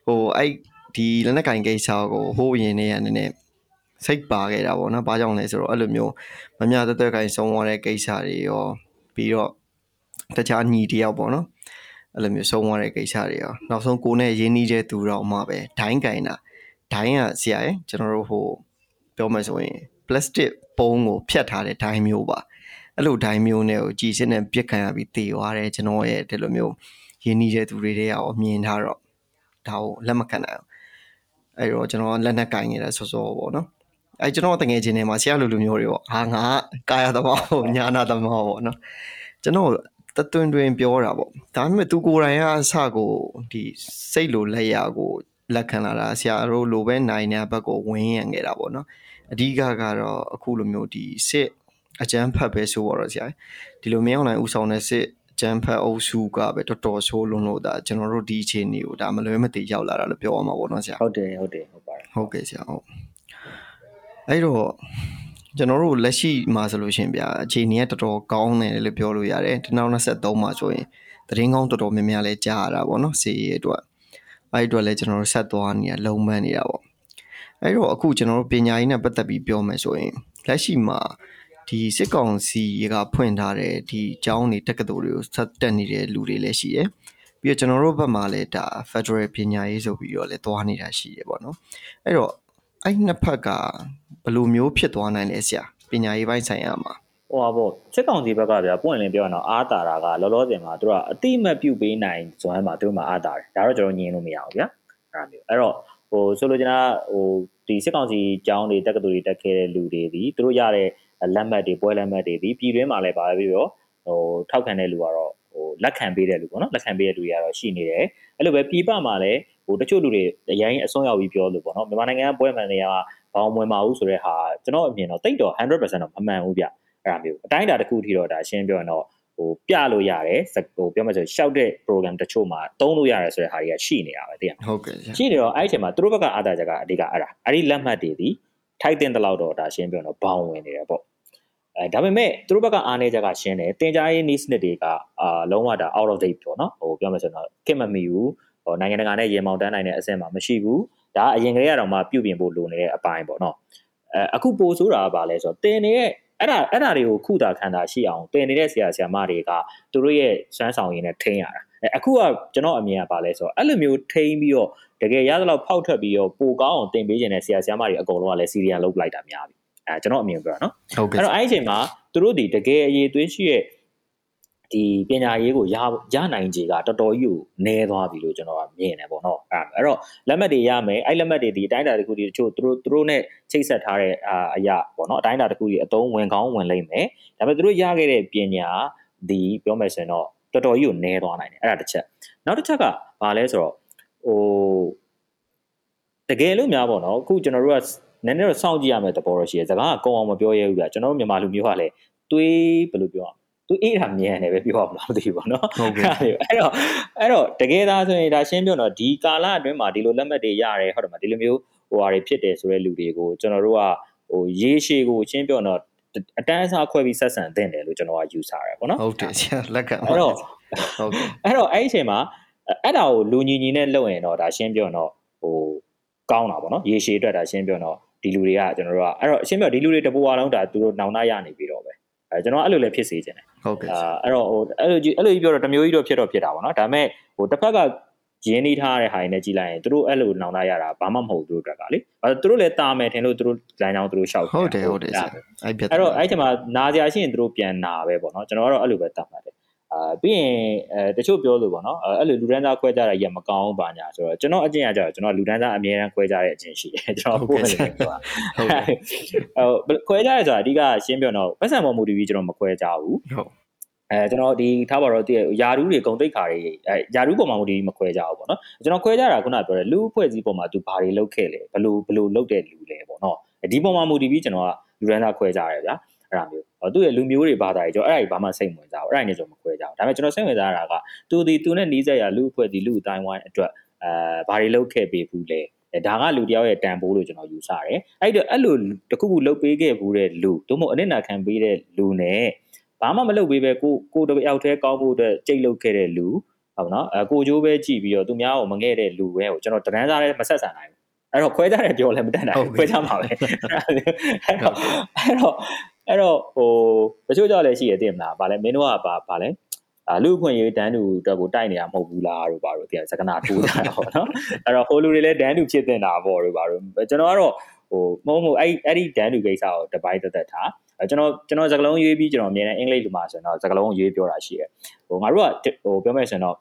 ဟိုအဲ့ဒီလက်နက်ကင်ကိစ္စကိုဟိုးရင်နေရနည်းနည်းစိတ်ပါခဲ့တာပေါ့နော်။ဘာကြောင့်လဲဆိုတော့အဲ့လိုမျိုးမမြသက်သက်ကိုင်ဆုံးသွားတဲ့ကိစ္စတွေရောပြီးတော့တခြားညီတယောက်ပေါ့နော်။အဲ့လိုမျိုးဆုံးသွားတဲ့ကိစ္စတွေရောနောက်ဆုံးကိုနဲ့ရင်းနှီးတဲ့သူတော်မှပဲဒိုင်းကင်တာဒိုင်းကဆရာရဲ့ကျွန်တော်တို့ဟိုပြောမှဆိုရင် plastic ပုံးကိုဖြတ်ထားတဲ့ဒိုင်းမျိုးပါအဲ့လိုဒိုင်းမျိုးနဲ့ကိုကြည်စင်းနဲ့ပြစ်ခံရပြီးတေသွားတယ်ကျွန်တော်ရဲ့ဒီလိုမျိုး ရင်းနှီးတဲ့သူတွေတည်းရောမြင်ထားတော့ဒါကိုလက်မခံနိုင်အောင်အဲ့တော့ကျွန်တော်လက်နက်ကင်နေတာစောစောပေါ့နော်အဲကျွန်တော်တငယ်ချင်းတွေမှာဆရာလူလူမျိုးတွေပေါ့ဟာငါကာယသမားပေါ့ညာနာသမားပေါ့နော်ကျွန်တော်တတွင်တွင်ပြောတာပေါ့ဒါပေမဲ့သူကိုယ်တိုင်ကအစကိုဒီစိတ်လိုလက်ရကိုလက်ခံလာတာဆရာတို့လိုပဲနိုင်တဲ့ဘက်ကိုဝင်းရံခဲ့တာပေါ့နော်အဓိကကတော့အခုလိုမျိုးဒီစစ်အကျန်းဖတ်ပဲဆိုတော့ဆရာဒီလိုမင်းအောင်နိုင်ဥဆောင်တဲ့စစ် အဂျမ်ဖတ်အုပ်စုကပဲတော်တော်ဆိုးလွန်းလို့ဒါကျွန်တော်တို့ဒီအခြေအနေကိုဒါမလွဲမသွေရောက်လာတာလို့ပြောရမှာပေါ့နော်ဆရာဟုတ်တယ်ဟုတ်တယ်ဟုတ်ပါတယ်ဟုတ်ကဲ့ဆရာဟုတ်အဲ့တော့ကျွန်တော်တို့လက်ရှိမှာဆိုလို့ရှိရင်ဗျာအခြေအနေကတော်တော်ကောင်းတယ်လို့ပြောလို့ရတယ်2023မှာဆိုရင်သတင်းကောင်းတော်တော်များများလဲကြားရတာပေါ့နော်စီရီအတွက်အဲ့အတွက်လဲကျွန်တော်တို့ဆက်သွားနေတာလုံမန်းနေတာပေါ့အဲ့တော့အခုကျွန်တော်တို့ပညာရေးနဲ့ပတ်သက်ပြီးပြောမယ်ဆိုရင်လက်ရှိမှာ ဒီစစ်ကောင်စီကဖွင့်ထားတဲ့ဒီကျောင်းတွေတက္ကသိုလ်တွေကိုဆက်တက်နေတဲ့လူတွေလည်းရှိတယ်ပြီးတော့ကျွန်တော်တို့ဘက်မှာလည်းဒါ Federal ပညာရေးဆိုပြီးတော့လည်းသွားနေတာရှိတယ်ပေါ့နော်အဲ့တော့အဲ့နှစ်ဖက်ကဘယ်လိုမျိုးဖြစ်သွားနိုင်လဲဆရာပညာရေးပိုင်းဆိုင်ရာမှာဟိုပါပေါ့စစ်ကောင်စီဘက်ကဗျာပွင့်လင်းပြောရအောင်အားတာတာကလောလောဆယ်မှာတို့ကအတိမတ်ပြုတ်ပေးနိုင်ဇွမ်းမှာတို့မှာအားတာတယ်ဒါတော့ကျွန်တော်ညင်လို့မရဘူးဗျာအဲ့ဒါမျိုးအဲ့တော့ဟိုဆိုလိုချင်တာဟိုဒီစစ်ကောင်စီကျောင်းတွေတက္ကသိုလ်တွေတက်ခဲ့တဲ့လူတွေဒီတို့ရတဲ့ လက်မှတ်တွေပွဲလက်မှတ်တွေဒီပြည်တွင်းမှာလည်းပါပဲပြီးတော့ဟိုထောက်ခံတဲ့လူကတော့ဟိုလက်ခံပေးတဲ့လူပေါ့နော်လက်ခံပေးတဲ့လူတွေကတော့ရှိနေတယ်အဲ့လိုပဲပြည်ပမှာလည်းဟိုတချို့လူတွေအရင်အစွန်းရောက်ပြီးပြောလို့ပေါ့နော်မြန်မာနိုင်ငံကပွဲမှန်တွေကဘောင်ဝင်ပါဘူးဆိုတဲ့ဟာကျွန်တော်အမြင်တော့တိတ်တော့100%တော့မမှန်ဘူးဗျအဲ့ဒါမျိုးအတိုင်းအတာတစ်ခုထိတော့ဒါရှင်းပြောရင်တော့ဟိုပြလို့ရတယ်ဟိုပြောမှဆိုရှောက်တဲ့ program တချို့မှာသုံးလို့ရတယ်ဆိုတဲ့ဟာတွေကရှိနေတာပဲသိရမလားဟုတ်ကဲ့ဆရာရှိနေတော့အဲ့ဒီအချိန်မှာသူတို့ဘက်ကအာသာချက်ကအဓိကအဲ့ဒါအဲ့ဒီလက်မှတ်တွေဒီထိုက်တင်တဲ့လောက်တော့ဒါရှင်းပြောရင်တော့ဘောင်ဝင်နေတယ်ပေါ့ အဲဒါပေမဲ့သူတို့ဘက်ကအားနေချက်ကရှင်းတယ်တင် जा ရေး needs တွေကအာလုံးဝဒါ out of date ပေါ့နော်ဟိုပြောမှဆိုတော့ခင်မမီဘူးဟိုနိုင်ငံတကာနဲ့ရေမောင်တန်းနိုင်တဲ့အဆင့်မှာမရှိဘူးဒါအရင်ကလေးကတော့မှပြုပြင်ဖို့လိုနေတဲ့အပိုင်းပေါ့နော်အဲအခုပို့ဆိုတာကဘာလဲဆိုတော့တင်နေတဲ့အဲ့ဒါအဲ့ဒါတွေကိုခုတာခံတာရှိအောင်တင်နေတဲ့ဆရာဆရာမတွေကသူတို့ရဲ့စွမ်းဆောင်ရည်နဲ့ထိန်းရတာအဲအခုကကျွန်တော်အမြင်ကဘာလဲဆိုတော့အဲ့လိုမျိုးထိန်းပြီးတော့တကယ်ရသလောက်ဖောက်ထွက်ပြီးတော့ပိုကောင်းအောင်တင်ပေးခြင်းနဲ့ဆရာဆရာမတွေအကုန်လုံးကလည်းစီရီယံလုပ်လိုက်တာများပြီ အဲကျွန်တော်အမြင်ပြောတာနော်ဟုတ်ကဲ့အဲ့တော့အဲ့ဒီအချိန်မှာသူတို့ဒီတကယ်အရေးသွေးရှိရဲ့ဒီပညာရေးကိုရရနိုင်ခြေကတော်တော်ကြီးကိုနည်းသွားပြီလို့ကျွန်တော်ကမြင်တယ်ပေါ့နော်အဲ့အဲ့တော့လက်မှတ်တွေရမယ်အဲ့လက်မှတ်တွေဒီအတိုင်းအတာတစ်ခုဒီတချို့သူတို့သူတို့ ਨੇ ချိတ်ဆက်ထားတဲ့အာအရာပေါ့နော်အတိုင်းအတာတစ်ခုဒီအတုံးဝင်ကောင်းဝင်လိမ့်မယ်ဒါပေမဲ့သူတို့ရခဲ့တဲ့ပညာဒီပြောမယ်ဆိုရင်တော့တော်တော်ကြီးကိုနည်းသွားနိုင်တယ်အဲ့ဒါတစ်ချက်နောက်တစ်ချက်ကဘာလဲဆိုတော့ဟိုတကယ်လို့များပေါ့နော်အခုကျွန်တော်တို့က နည်းနည်းတော့စောင့်ကြည့်ရမယ်သဘောတော့ရှိတယ်စကားကကုံအောင်မပြောရဘူးပြကျွန်တော်တို့မြန်မာလူမျိုးကလည်းတွေးဘယ်လိုပြောအောင်သူအေးတာမြန်တယ်ပဲပြောရမလားမသိဘူးပေါ့နော်ဟုတ်ကဲ့အဲ့တော့အဲ့တော့တကယ်သားဆိုရင်ဒါရှင်းပြောတော့ဒီကာလအတွင်းမှာဒီလိုလက်မှတ်တွေရတယ်ဟုတ်တယ်မဒီလိုမျိုးဟိုဟာတွေဖြစ်တယ်ဆိုတဲ့လူတွေကိုကျွန်တော်တို့ကဟိုရေးရှည်ကိုရှင်းပြောတော့အတန်းအစားခွဲပြီးဆက်ဆံသင့်တယ်လို့ကျွန်တော်ကယူဆရတယ်ပေါ့နော်ဟုတ်တယ်ဆရာလက်ခံအဲ့တော့ဟုတ်ကဲ့အဲ့တော့အဲ့ဒီအချိန်မှာအဲ့ဒါကိုလူညီညီနဲ့လုပ်ရင်တော့ဒါရှင်းပြောတော့ဟိုကောင်းတာပေါ့နော်ရေရှည်အတွက်ဒါရှင်းပြောတော့ ဒီလူတွေကကျွန်တော်တို့ကအဲ့တော့ရှင်းပြောဒီလူတွေတပူအားလုံးဒါသူတို့နောင်နာရနေပြီတော့ပဲအဲကျွန်တော်အဲ့လိုလည်းဖြစ်စေချင်တယ်ဟုတ်ကဲ့အာအဲ့တော့ဟိုအဲ့လိုကြီးအဲ့လိုကြီးပြောတော့တစ်မျိုးကြီးတော့ဖြစ်တော့ဖြစ်တာပေါ့နော်ဒါပေမဲ့ဟိုတစ်ဖက်ကရင်းနှီးထားတဲ့ဟာတွေနဲ့ကြည်လိုက်ရင်သူတို့အဲ့လိုနောင်လာရတာဘာမှမဟုတ်ဘူးသူတို့အတွက်ကလေအဲသူတို့လည်းတာမယ်ထင်လို့သူတို့လိုင်းအောင်သူတို့ရှောက်ဟုတ်တယ်ဟုတ်တယ်ဆရာအဲ့ပြတ်အဲ့တော့အဲ့ဒီမှာနာစရာရှိရင်သူတို့ပြန်နာပဲပေါ့နော်ကျွန်တော်ကတော့အဲ့လိုပဲတတ်မှတ်တယ် အာပြီးရင်အဲတချို့ပြောလို့ပေါ့နော်အဲ့လိုလူဒန်းသားခွဲကြတာကြီးမကောင်းပါညာဆိုတော့ကျွန်တော်အကျင့်အကြတော့ကျွန်တော်လူဒန်းသားအမြဲတမ်းခွဲကြတဲ့အကျင့်ရှိတယ်ကျွန်တော်ပို့နေတယ်ဆိုတာဟုတ်ကဲ့ဟိုခွဲကြရဲဆိုတာအဓိကရှင်းပြတော့ပတ်စံပေါ်မူတည်ပြီးကျွန်တော်မခွဲကြဘူးဟုတ်အဲကျွန်တော်ဒီထားပါတော့တည့်ယာရူးတွေဂုံတိတ်ခါတွေအဲယာရူးပေါ်မှာမူတည်ပြီးမခွဲကြဘူးပေါ့နော်ကျွန်တော်ခွဲကြတာခုနကပြောတယ်လူအဖွဲ့အစည်းပေါ်မှာသူဘာတွေလုပ်ခဲ့လဲဘလို့ဘလို့လုပ်တဲ့လူလဲပေါ့နော်ဒီပေါ်မှာမူတည်ပြီးကျွန်တော်ကလူရန်သားခွဲကြရတယ်ဗျာအဲ့ဒါမျိုး သူ့ရဲ့လူမျိုးတွေဘာသာတွေကျွန်တော်အဲ့ဒါကြီးဘာမှစိတ်ဝင်စားဘူးအဲ့ဒါနဲ့ကျွန်တော်မခွဲကြဘူးဒါပေမဲ့ကျွန်တော်စိတ်ဝင်စားတာကသူဒီသူနဲ့နီးစပ်ရလူအဖွဲ့အစည်းလူအတိုင်းဝိုင်းအတွက်အဲဘာတွေလုပ်ခဲ့ပေးဘူးလဲဒါကလူတယောက်ရဲ့တန်ဖိုးလို့ကျွန်တော်ယူဆတယ်အဲ့တော့အဲ့လိုတခုခုလုပ်ပေးခဲ့ဘူးတဲ့လူတို့မို့အနစ်နာခံပေးတဲ့လူနဲ့ဘာမှမလုပ်ပေးပဲကိုကိုတယောက်တည်းကောင်းဖို့အတွက်ကြိတ်လုပ်ခဲ့တဲ့လူဟုတ်နော်အဲကိုကျိုးပဲကြည့်ပြီးတော့သူများကိုမငဲ့တဲ့လူပဲကိုကျွန်တော်တန်းစားလည်းမဆက်ဆံနိုင်ဘူးအဲ့တော့ခွဲကြတယ်ပြောလည်းမတတ်နိုင်ဘူးခွဲကြမှာပဲအဲ့တော့အဲ့တော့ အဲ့တော့ဟိုတချို့ကြောက်လည်းရှိရတဲ့မလားဗာလဲမင်းတို့ကဗာဗာလဲအာလူခွင့်ရေးတန်းတူအတွက်ကိုတိုက်နေတာမဟုတ်ဘူးလားတို့ဘာလို့တရားစကနာထိုးကြတာပေါ့နော်အဲ့တော့ဟိုလူတွေလည်းတန်းတူဖြစ်တင်တာပေါ့တို့ဘာလို့ကျွန်တော်ကတော့ဟိုမဟုတ်မဟုတ်အဲ့အဲ့ဒီတန်းတူကိစ္စကိုတပိုင်းသက်သက်ထားကျွန်တော်ကျွန်တော်စကားလုံးရွေးပြီးကျွန်တော်အမြဲတမ်းအင်္ဂလိပ်လိုမှာဆိုရင်တော့စကားလုံးရွေးပြောတာရှိတယ်ဟိုငါတို့ကဟိုပြောမယ်ဆိုရင်တော့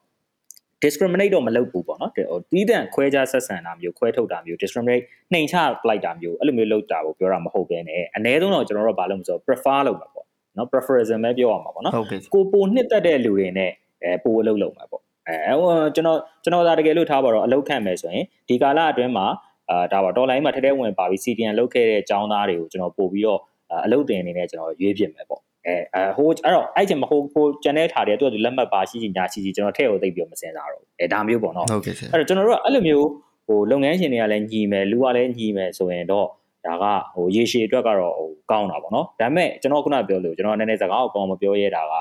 discriminate တော့မလုပ်ဘူးပေါ့နော်ဟိုတီးတန့်ခွဲခြားဆက်ဆံတာမျိုးခွဲထုတ်တာမျိုး discriminate နှိမ်ချလိုက်တာမျိုးအဲ့လိုမျိုးလုပ်တာကိုပြောတာမဟုတ်ဘဲနဲ့အ ਨੇ ဆုံးတော့ကျွန်တော်တို့ကဘာလို့မဆို prefer လုပ်မှာပေါ့နော် preference ပဲပြောရမှာပေါ့နော်ဟုတ်ကဲ့ကိုပိုနှစ်သက်တဲ့လူတွေနဲ့အဲပိုအလုပ်လုပ်မှာပေါ့အဲဟိုကျွန်တော်ကျွန်တော်ဒါတကယ်လို့ထားပါတော့အလုပ်ခန့်မယ်ဆိုရင်ဒီကာလအတွင်းမှာအာဒါပါဒေါ်လာရင်းမှာထဲထဲဝင်ပါပြီး CDN လုပ်ခဲ့တဲ့အကြောင်းသားတွေကိုကျွန်တော်ပို့ပြီးတော့အလုပ်တင်အနေနဲ့ကျွန်တော်ရွေးပြစ်မယ်ပေါ့ အဲအဲဟိုအဲ့တော့အဲ့ချိန်မှာဟိုဟိုကျန်တဲ့ထားတယ်သူကလက်မှတ်ပါရှိရှိညာရှိရှိကျွန်တော်ထည့်ကိုသိပြီးတော့မစင်စားတော့အဲဒါမျိုးပေါ့နော်ဟုတ်ကဲ့ဆရာအဲ့တော့ကျွန်တော်တို့ကအဲ့လိုမျိုးဟိုလုပ်ငန်းရှင်တွေကလည်းညီမယ်လူကလည်းညီမယ်ဆိုရင်တော့ဒါကဟိုရေရှည်အတွက်ကတော့ဟိုကောင်းတာပေါ့နော်ဒါပေမဲ့ကျွန်တော်ခုနပြောလို့ကျွန်တော်နည်းနည်းစကားကိုကောင်းမပြောရဲတာက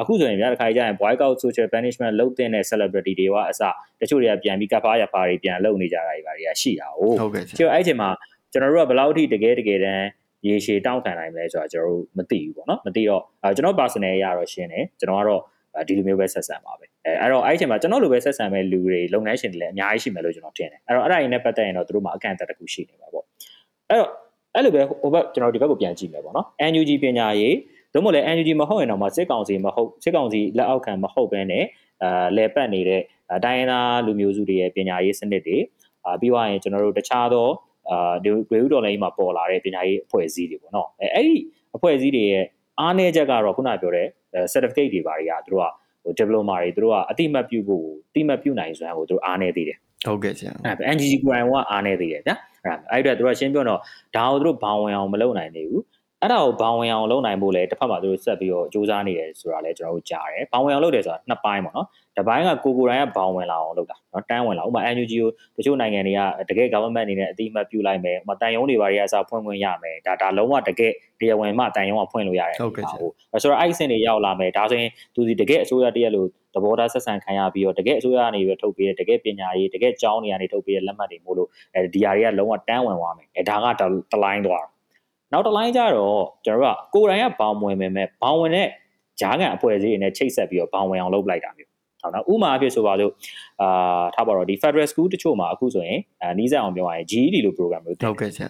အခုဆိုရင်ဗျာတစ်ခါကြရင် boycott social punishment လုပ်တဲ့ celebrity တွေကအစတချို့တွေကပြန်ပြီးကဖားရဖားတွေပြန်လုပ်နေကြတာတွေပါတွေကရှိတာ哦ဟုတ်ကဲ့ဆကျရာတော့အဲ့ချိန်မှာကျွန်တော်တို့ကဘယ်လောက်ထိတကယ်တကယ်တမ်း ရေရှည်တောင်းခံနိုင်မလဲဆိုတာကျွန်တော်တို့မသိဘူးပေါ့နော်မသိတော့အဲကျွန်တော် personal ရတော့ရှင်းတယ်ကျွန်တော်ကတော့ဒီလိုမျိုးပဲဆက်ဆံပါပဲအဲအဲ့တော့အဲ့ချိန်မှာကျွန်တော်လိုပဲဆက်ဆံမဲ့လူတွေလုပ်ငန်းရှင်တွေလည်းအများကြီးရှိမယ်လို့ကျွန်တော်ထင်တယ်အဲ့တော့အဲ့ဒါရင်းနဲ့ပတ်သက်ရင်တော့သူတို့မှာအကန့်အသတ်တစ်ခုရှိနေပါပေါ့အဲ့တော့အဲ့လိုပဲဟိုဘက်ကျွန်တော်ဒီဘက်ကိုပြန်ကြည့်မယ်ပေါ့နော် NUG ပညာရေးသို့မဟုတ်လည်း NUG မဟုတ်ရင်တော့မှစစ်ကောင်စီမဟုတ်စစ်ကောင်စီလက်အောက်ခံမဟုတ်ဘဲနဲ့အာလဲပတ်နေတဲ့တိုင်းရင်းသားလူမျိုးစုတွေရဲ့ပညာရေးစနစ်တွေအာပြီးသွားရင်ကျွန်တော်တို့တခြားသော အာဒီဝေဥတော်လိုင်းမှာပေါ်လာတဲ့ပညာရေးအဖွဲ့အစည်းတွေပေါ့နော်အဲအဲ့ဒီအဖွဲ့အစည်းတွေရဲ့အားနည်းချက်ကတော့ခုနပြောတဲ့ certificate တွေဘာတွေကသူတို့ကဟို diploma တွေသူတို့ကအတိမတ်ပြုဖို့အတိမတ်ပြုနိုင်စွမ်းကိုသူတို့အားနည်းသေးတယ်ဟုတ်ကဲ့ဆရာအဲ့ဒါ NGG ကိုယ်တိုင်ကအားနေသေးတယ်ဗျာအဲ့ဒါအဲ့ဒါသူတို့ရှင်းပြောတော့ဒါကိုသူတို့ဘောင်ဝင်အောင်မလုပ်နိုင်သေးဘူးအဲ့ဒါကိုဘောင်ဝင်အောင်လုပ်နိုင်ဖို့လဲတစ်ဖက်မှာသူတို့ဆက်ပြီးတော့စူးစမ်းနေတယ်ဆိုတာလဲကျွန်တော်တို့ကြားတယ်ဘောင်ဝင်အောင်လုပ်တယ်ဆိုတာနှစ်ပိုင်းပေါ့နော် တစ်ပိုင်းကကိုကိုယ်တိုင်ကဘောင်ဝင်လာအောင်လုပ်တာနော်တန်းဝင်လာဥပမာ NGG ကိုတချို့နိုင်ငံတွေကတကယ် government အနေနဲ့အတိအမှတ်ပြုလိုက်မယ်ဥပမာတန်ယုံတွေဘာတွေအစားဖွင့်ခွင့်ရမယ်ဒါဒါလုံးဝတကယ်တရားဝင်မှတန်ယုံကဖွင့်လို့ရတယ်ဟုတ်ကဲ့ဆရာဟုတ်ဆိုတော့အဲ့စင်တွေရောက်လာမယ်ဒါဆိုရင်သူဒီတကယ်အစိုးရတရက်လို့သဘောထားဆက်ဆံခံရပြီးတော့တကယ်အစိုးရကနေပြီးထုတ်ပေးတဲ့တကယ်ပညာရေးတကယ်ကျောင်းတွေကနေထုတ်ပေးတဲ့လက်မှတ်တွေမို့လို့အဲဒီဟာတွေကလုံးဝတန်းဝင်သွားမယ်အဲဒါကတလိုင်းသွားတာနောက်တစ်လိုင်းကျတော့ကျွန်တော်တို့ကကိုယ်တိုင်ကဘောင်ဝင်မယ်မဲ့ဘောင်ဝင်တဲ့ဂျားကန်အဖွဲ့အစည်းတွေနဲ့ချိတ်ဆက်ပြီးတော့ဘောင်ဝင်အောင်လုပ်လိုက်တာမျိုးဟုတ် နော်ဥမာအဖြစ်ဆိုပါလို့အာထားပါတော့ဒီ Federal School တချို့မှာအခုဆိုရင်အဲနီးစပ်အောင်ပြောရရင် GED လို့ program မျိုးဟုတ်ကဲ့ဆရာ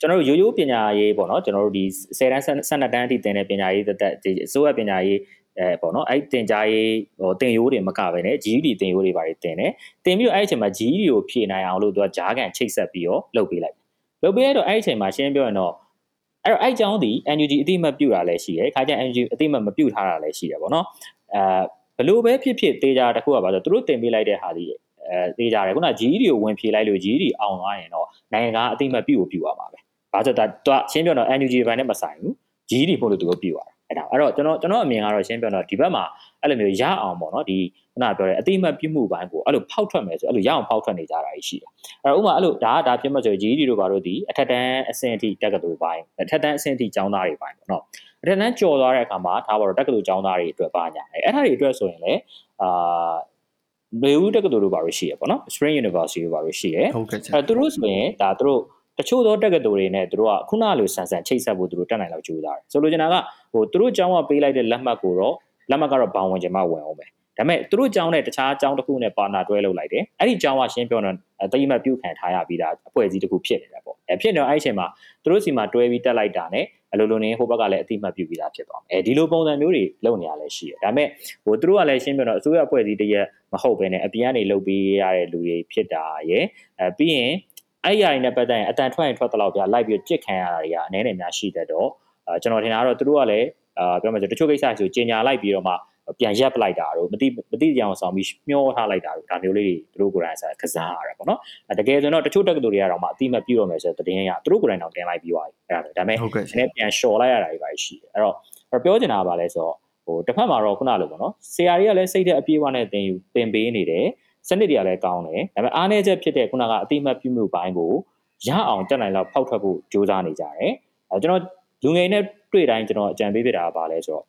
ကျွန်တော်တို့ရိုးရိုးပညာရေးပေါ့နော်ကျွန်တော်တို့ဒီ10တန်း12တန်းအထိသင်တဲ့ပညာရေးသက်သက်ဒီအစိုးရပညာရေးအဲပေါ့နော်အဲ့တင်ကြားရေးဟိုတင်ရိုးတွေမကပဲね GED တင်ရိုးတွေပါတင်တယ်တင်ပြီးတော့အဲ့အချိန်မှာ GED ကိုဖြည့်နိုင်အောင်လို့သူကဂျားကန်ချိတ်ဆက်ပြီးတော့လုပ်ပေးလိုက်လုပ်ပေးရတော့အဲ့အချိန်မှာရှင်းပြောရင်တော့အဲ့တော့အဲ့ကျောင်းဒီ NUG အတိမတ်ပြုတာလည်းရှိတယ်ခါကျ NUG အတိမတ်မပြုထားတာလည်းရှိတယ်ပေါ့နော်အဲ ဘလို့ပဲဖြစ်ဖြစ်တေးကြတစ်ခုကပါဆိုသူတို့တင်ပေးလိုက်တဲ့ဟာလေးအဲတေးကြတယ်ခုန GED ကိုဝင်ဖြည့်လိုက်လို့ GED အောင်သွားရင်တော့နိုင်ငံကအတိမတ်ပြုကိုပြုရမှာပဲဘာလို့ဒါသူကရှင်းပြောတော့ NUG ဘိုင်းနဲ့မဆိုင်ဘူး GD ဖို့လို့သူတို့ပြောတာအဲ့ဒါအဲ့တော့ကျွန်တော်ကျွန်တော်အမြင်ကတော့ရှင်းပြောတော့ဒီဘက်မှာအဲ့လိုမျိုးရအောင်ပေါ့နော်ဒီခုနပြောတဲ့အတိမတ်ပြမှုပိုင်းကိုအဲ့လိုဖောက်ထွက်မယ်ဆိုအဲ့လိုရအောင်ဖောက်ထွက်နေကြတာရှိတယ်အဲ့တော့ဥပမာအဲ့လိုဒါကဒါဖြစ်မှဆို GD တို့ဘာလို့ဒီအထက်တန်းအဆင့်အထိတက်ကတူပိုင်းအထက်တန်းအဆင့်အထိကျောင်းသားတွေပိုင်းပေါ့နော် အထက်တန်းကျော်သွားတဲ့အခါမှာဒါပါတော့တက်ကတူကျောင်းသားတွေအတွက်ပါညာအဲ့အဲ့ဒါတွေအတွက်ဆိုရင်လည်းအာဘေဦးတက္ကသိုလ်တို့ဘာလို့ရှိရပေါ့နော် Spring University တို့ဘာလို့ရှိရဟုတ်ကဲ့ဆရာအဲသူတို့ဆိုရင်ဒါသူတို့တချို့သောတက္ကသိုလ်တွေနဲ့သူတို့ကခုနလိုဆန်ဆန်ချိတ်ဆက်ဖို့သူတို့တက်နိုင်လောက်ကြိုးစားတယ်ဆိုလိုချင်တာကဟိုသူတို့ကျောင်းကပေးလိုက်တဲ့လက်မှတ်ကိုတော့လက်မှတ်ကတော့ဘောင်ဝင်ချင်မှဝင်အောင်ပဲဒါပေမဲ့သူတို့ကျောင်းနဲ့တခြားကျောင်းတစ်ခုနဲ့ပါနာတွဲလုပ်လိုက်တယ်အဲ့ဒီကျောင်းကရှင်းပြောတော့အတိအမှတ်ပြုခံထားရပြီးသားအဖွဲ့အစည်းတစ်ခုဖြစ်နေတယ်ပေါ့အဲဖြစ်တော့အဲ့ဒီအချိန်မှာသူတို့စီမှာတွဲပြီးတက်လိုက်တာနဲ့ အလိုလိုနေဟိုဘက်ကလည်းအတိအမှတ်ပြုပြီးသားဖြစ်သွားမယ်အဲဒီလိုပုံစံမျိုးတွေလုပ်နေရလဲရှိတယ်ဒါပေမဲ့ဟိုသူတို့ကလည်းရှင်းပြောတော့အစိုးရအဖွဲ့အစည်းတရက်မဟုတ်ဘဲနဲ့အပြင်ကနေလုပ်ပေးရတဲ့လူတွေဖြစ်တာရယ်အဲပြီးရင်အဲ့ဒီအရင်နဲ့ပတ်သက်ရင်အတန်ထွက်ရင်ထွက်တော့ပြလိုက်ပြီးကြစ်ခံရတာတွေကအနည်းနဲ့များရှိတတ်တော့အဲကျွန်တော်ထင်တာကတော့သူတို့ကလည်းအာပြောမှဆိုတချို့ကိစ္စဆိုကြီးညာလိုက်ပြီးတော့မှ ပြန်ရက်ပလိုက်တာတို့မတိမတိကြအောင်ဆောင်ပြီးမျောထားလိုက်တာတို့ဒါမျိုးလေးတွေသူတို့ကိုယ်တိုင်ဆက်ကစားရတာပေါ့နော်တကယ်ဆိုတော့တချို့တက္ကသိုလ်တွေကတော့မှအတိမတ်ပြုတော့မယ်ဆိုတဲ့တည်င်းရသူတို့ကိုယ်တိုင်တော့တင်လိုက်ပြီးသွားပြီအဲ့ဒါပဲဒါပေမဲ့ဟုတ်ကဲ့ဆနရာည်းပြန်လျှော်လိုက်ရတာတွေပါရှိတယ်အဲ့တော့ပြောချင်တာကဘာလဲဆိုတော့ဟိုတစ်ဖက်မှာတော့ခုနလိုပေါ့နော်ဆရာတွေကလည်းစိတ်တဲ့အပြေးအဝနဲ့တင်ယူတင်ပေးနေတယ်စနစ်တွေကလည်းကောင်းတယ်ဒါပေမဲ့အားနည်းချက်ဖြစ်တဲ့ခုနကအတိမတ်ပြုမှုပိုင်းကိုရအောင်တက်နိုင်လောက်ဖောက်ထွက်ဖို့ကြိုးစားနေကြတယ်အဲကျွန်တော်လူငယ်နဲ့တွေ့တိုင်းကျွန်တော်အကြံပေးပြတာကဘာလဲဆိုတော့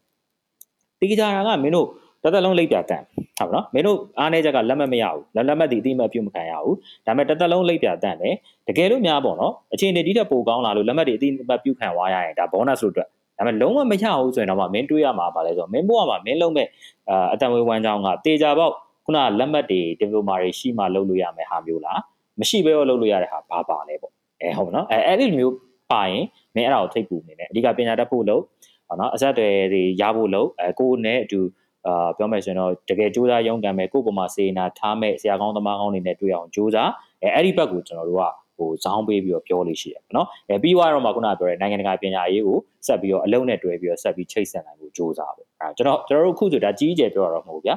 တီးကြတာကမင်းတို့တစ်သက်လုံးလိပ်ပြတန်ဟုတ်ပါနော်မင်းတို့အားနည်းချက်ကလက်မှတ်မရဘူးလက်လက်မှတ်ဒီအတိမတ်ပြုမခံရဘူးဒါပေမဲ့တစ်သက်လုံးလိပ်ပြတန်တယ်တကယ်လို့များပေါ့နော်အချိန်ဒီထက်ပိုကောင်းလာလို့လက်မှတ်ဒီအတိမတ်ပြုခံသွားရရင်ဒါ bonus လို့အတွက်ဒါပေမဲ့လုံးဝမရဘူးဆိုရင်တော့မှမင်းတွေးရမှာပါလဲဆိုတော့မင်းဘဝမှာမင်းလုံးမဲ့အာအတန်ဝေဝမ်းကြောင်းကတေချာပေါက်ခုနလက်မှတ်တွေဒီပလိုမာတွေရှိမှလုပ်လို့ရမယ်ဟာမျိုးလားမရှိဘဲတော့လုပ်လို့ရတဲ့ဟာဘာပါလဲပေါ့အဲဟုတ်နော်အဲအဲ့ဒီမျိုးပါရင်မင်းအဲ့ဒါကိုထိတ်ပူနေတယ်အဓိကပညာတတ်ဖို့လို့ ဟောနော်အဆက်တွေတွေရဖို့လို့အဲကိုယ်နဲ့အတူအာပြောမယ်ဆိုရင်တော့တကယ်စူးစမ်းရုံးကန်မယ်ကိုယ့်ပုံမှာစေနာထားမဲ့ဆရာကောင်းသမားကောင်းတွေနဲ့တွေ့အောင်စူးစမ်းအဲအဲ့ဒီဘက်ကိုကျွန်တော်တို့ကဟိုဇောင်းပေးပြီးတော့ပြောလို့ရှိရပါတော့။အဲပြီးသွားတော့မှခုနကပြောတဲ့နိုင်ငံတကာပညာရေးကိုဆက်ပြီးတော့အလုံးနဲ့တွဲပြီးတော့ဆက်ပြီးချိတ်ဆက်နိုင်ဖို့ကြိုးစားပေါ့။အဲကျွန်တော်ကျွန်တော်တို့ခုဆိုဒါကြီးကျယ်ပြောရတော့မဟုတ်ဗျာ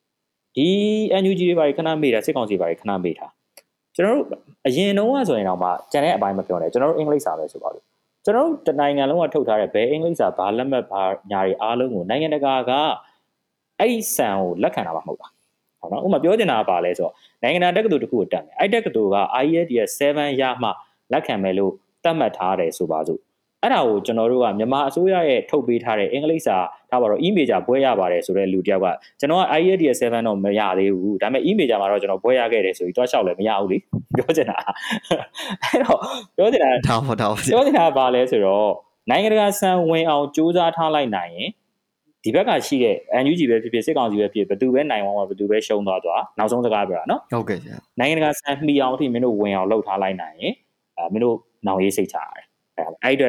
။ဒီ NUG တွေပါခဏမေးတာစစ်ကောင်စီပါခဏမေးတာ။ကျွန်တော်တို့အရင်တုန်းကဆိုရင်တော့မှကျန်တဲ့အပိုင်းမပြောနဲ့ကျွန်တော်တို့အင်္ဂလိပ်စာပဲဆိုပါလို့ ကျွန်တော်တို့တနိုင်ငံလုံးကထုတ်ထားတဲ့ဘယ်အင်္ဂလိပ်စာဘာလက်မှတ်ဘာညာတွေအားလုံးကိုနိုင်ငံတကာကအဲ့ဒီဆန်ကိုလက်ခံတာမှမဟုတ်တာဟုတ်နော်ဥပမာပြောချင်တာကဘာလဲဆိုတော့နိုင်ငံတကာတက္ကသိုလ်တစ်ခုကိုတက်မယ်အဲ့တက္ကသိုလ်က IELTS 7ရမှလက်ခံမယ်လို့သတ်မှတ်ထားတယ်ဆိုပါစို့ အဲ့ဒါကိုကျွန်တော်တို့ကမြန်မာအစိုးရရဲ့ထုတ်ပေးထားတဲ့အင်္ဂလိပ်စာထားပါတော့ email ကြဘွဲရပါတယ်ဆိုတဲ့လူတယောက်ကကျွန်တော်က IELTS 7တော့မရသေးဘူးဒါပေမဲ့ email ကြမှာတော့ကျွန်တော်ဘွဲရခဲ့တယ်ဆိုပြီးတွားလျှောက်လည်းမရဘူးလေပြောချင်တာအဲ့တော့ပြောချင်တာဒါဟုတ်ဒါဟုတ်ပြောချင်တာကဘာလဲဆိုတော့နိုင်ငံတကာစံဝင်အောင်စူးစမ်းထားလိုက်နိုင်ရင်ဒီဘက်ကရှိတဲ့ NUG ပဲဖြစ်ဖြစ်စစ်ကောင်စီပဲဖြစ်ဘယ်သူပဲနိုင်ဝမ်းဘယ်သူပဲရှုံးသွားသွားနောက်ဆုံးစကားပြောတာနော်ဟုတ်ကဲ့ဆရာနိုင်ငံတကာစံမှီအောင်အထိမင်းတို့ဝင်အောင်လှုပ်ထားလိုက်နိုင်ရင်အဲမင်းတို့နောင်ရေးစိတ်ချရတယ်အဲ့အဲ့တက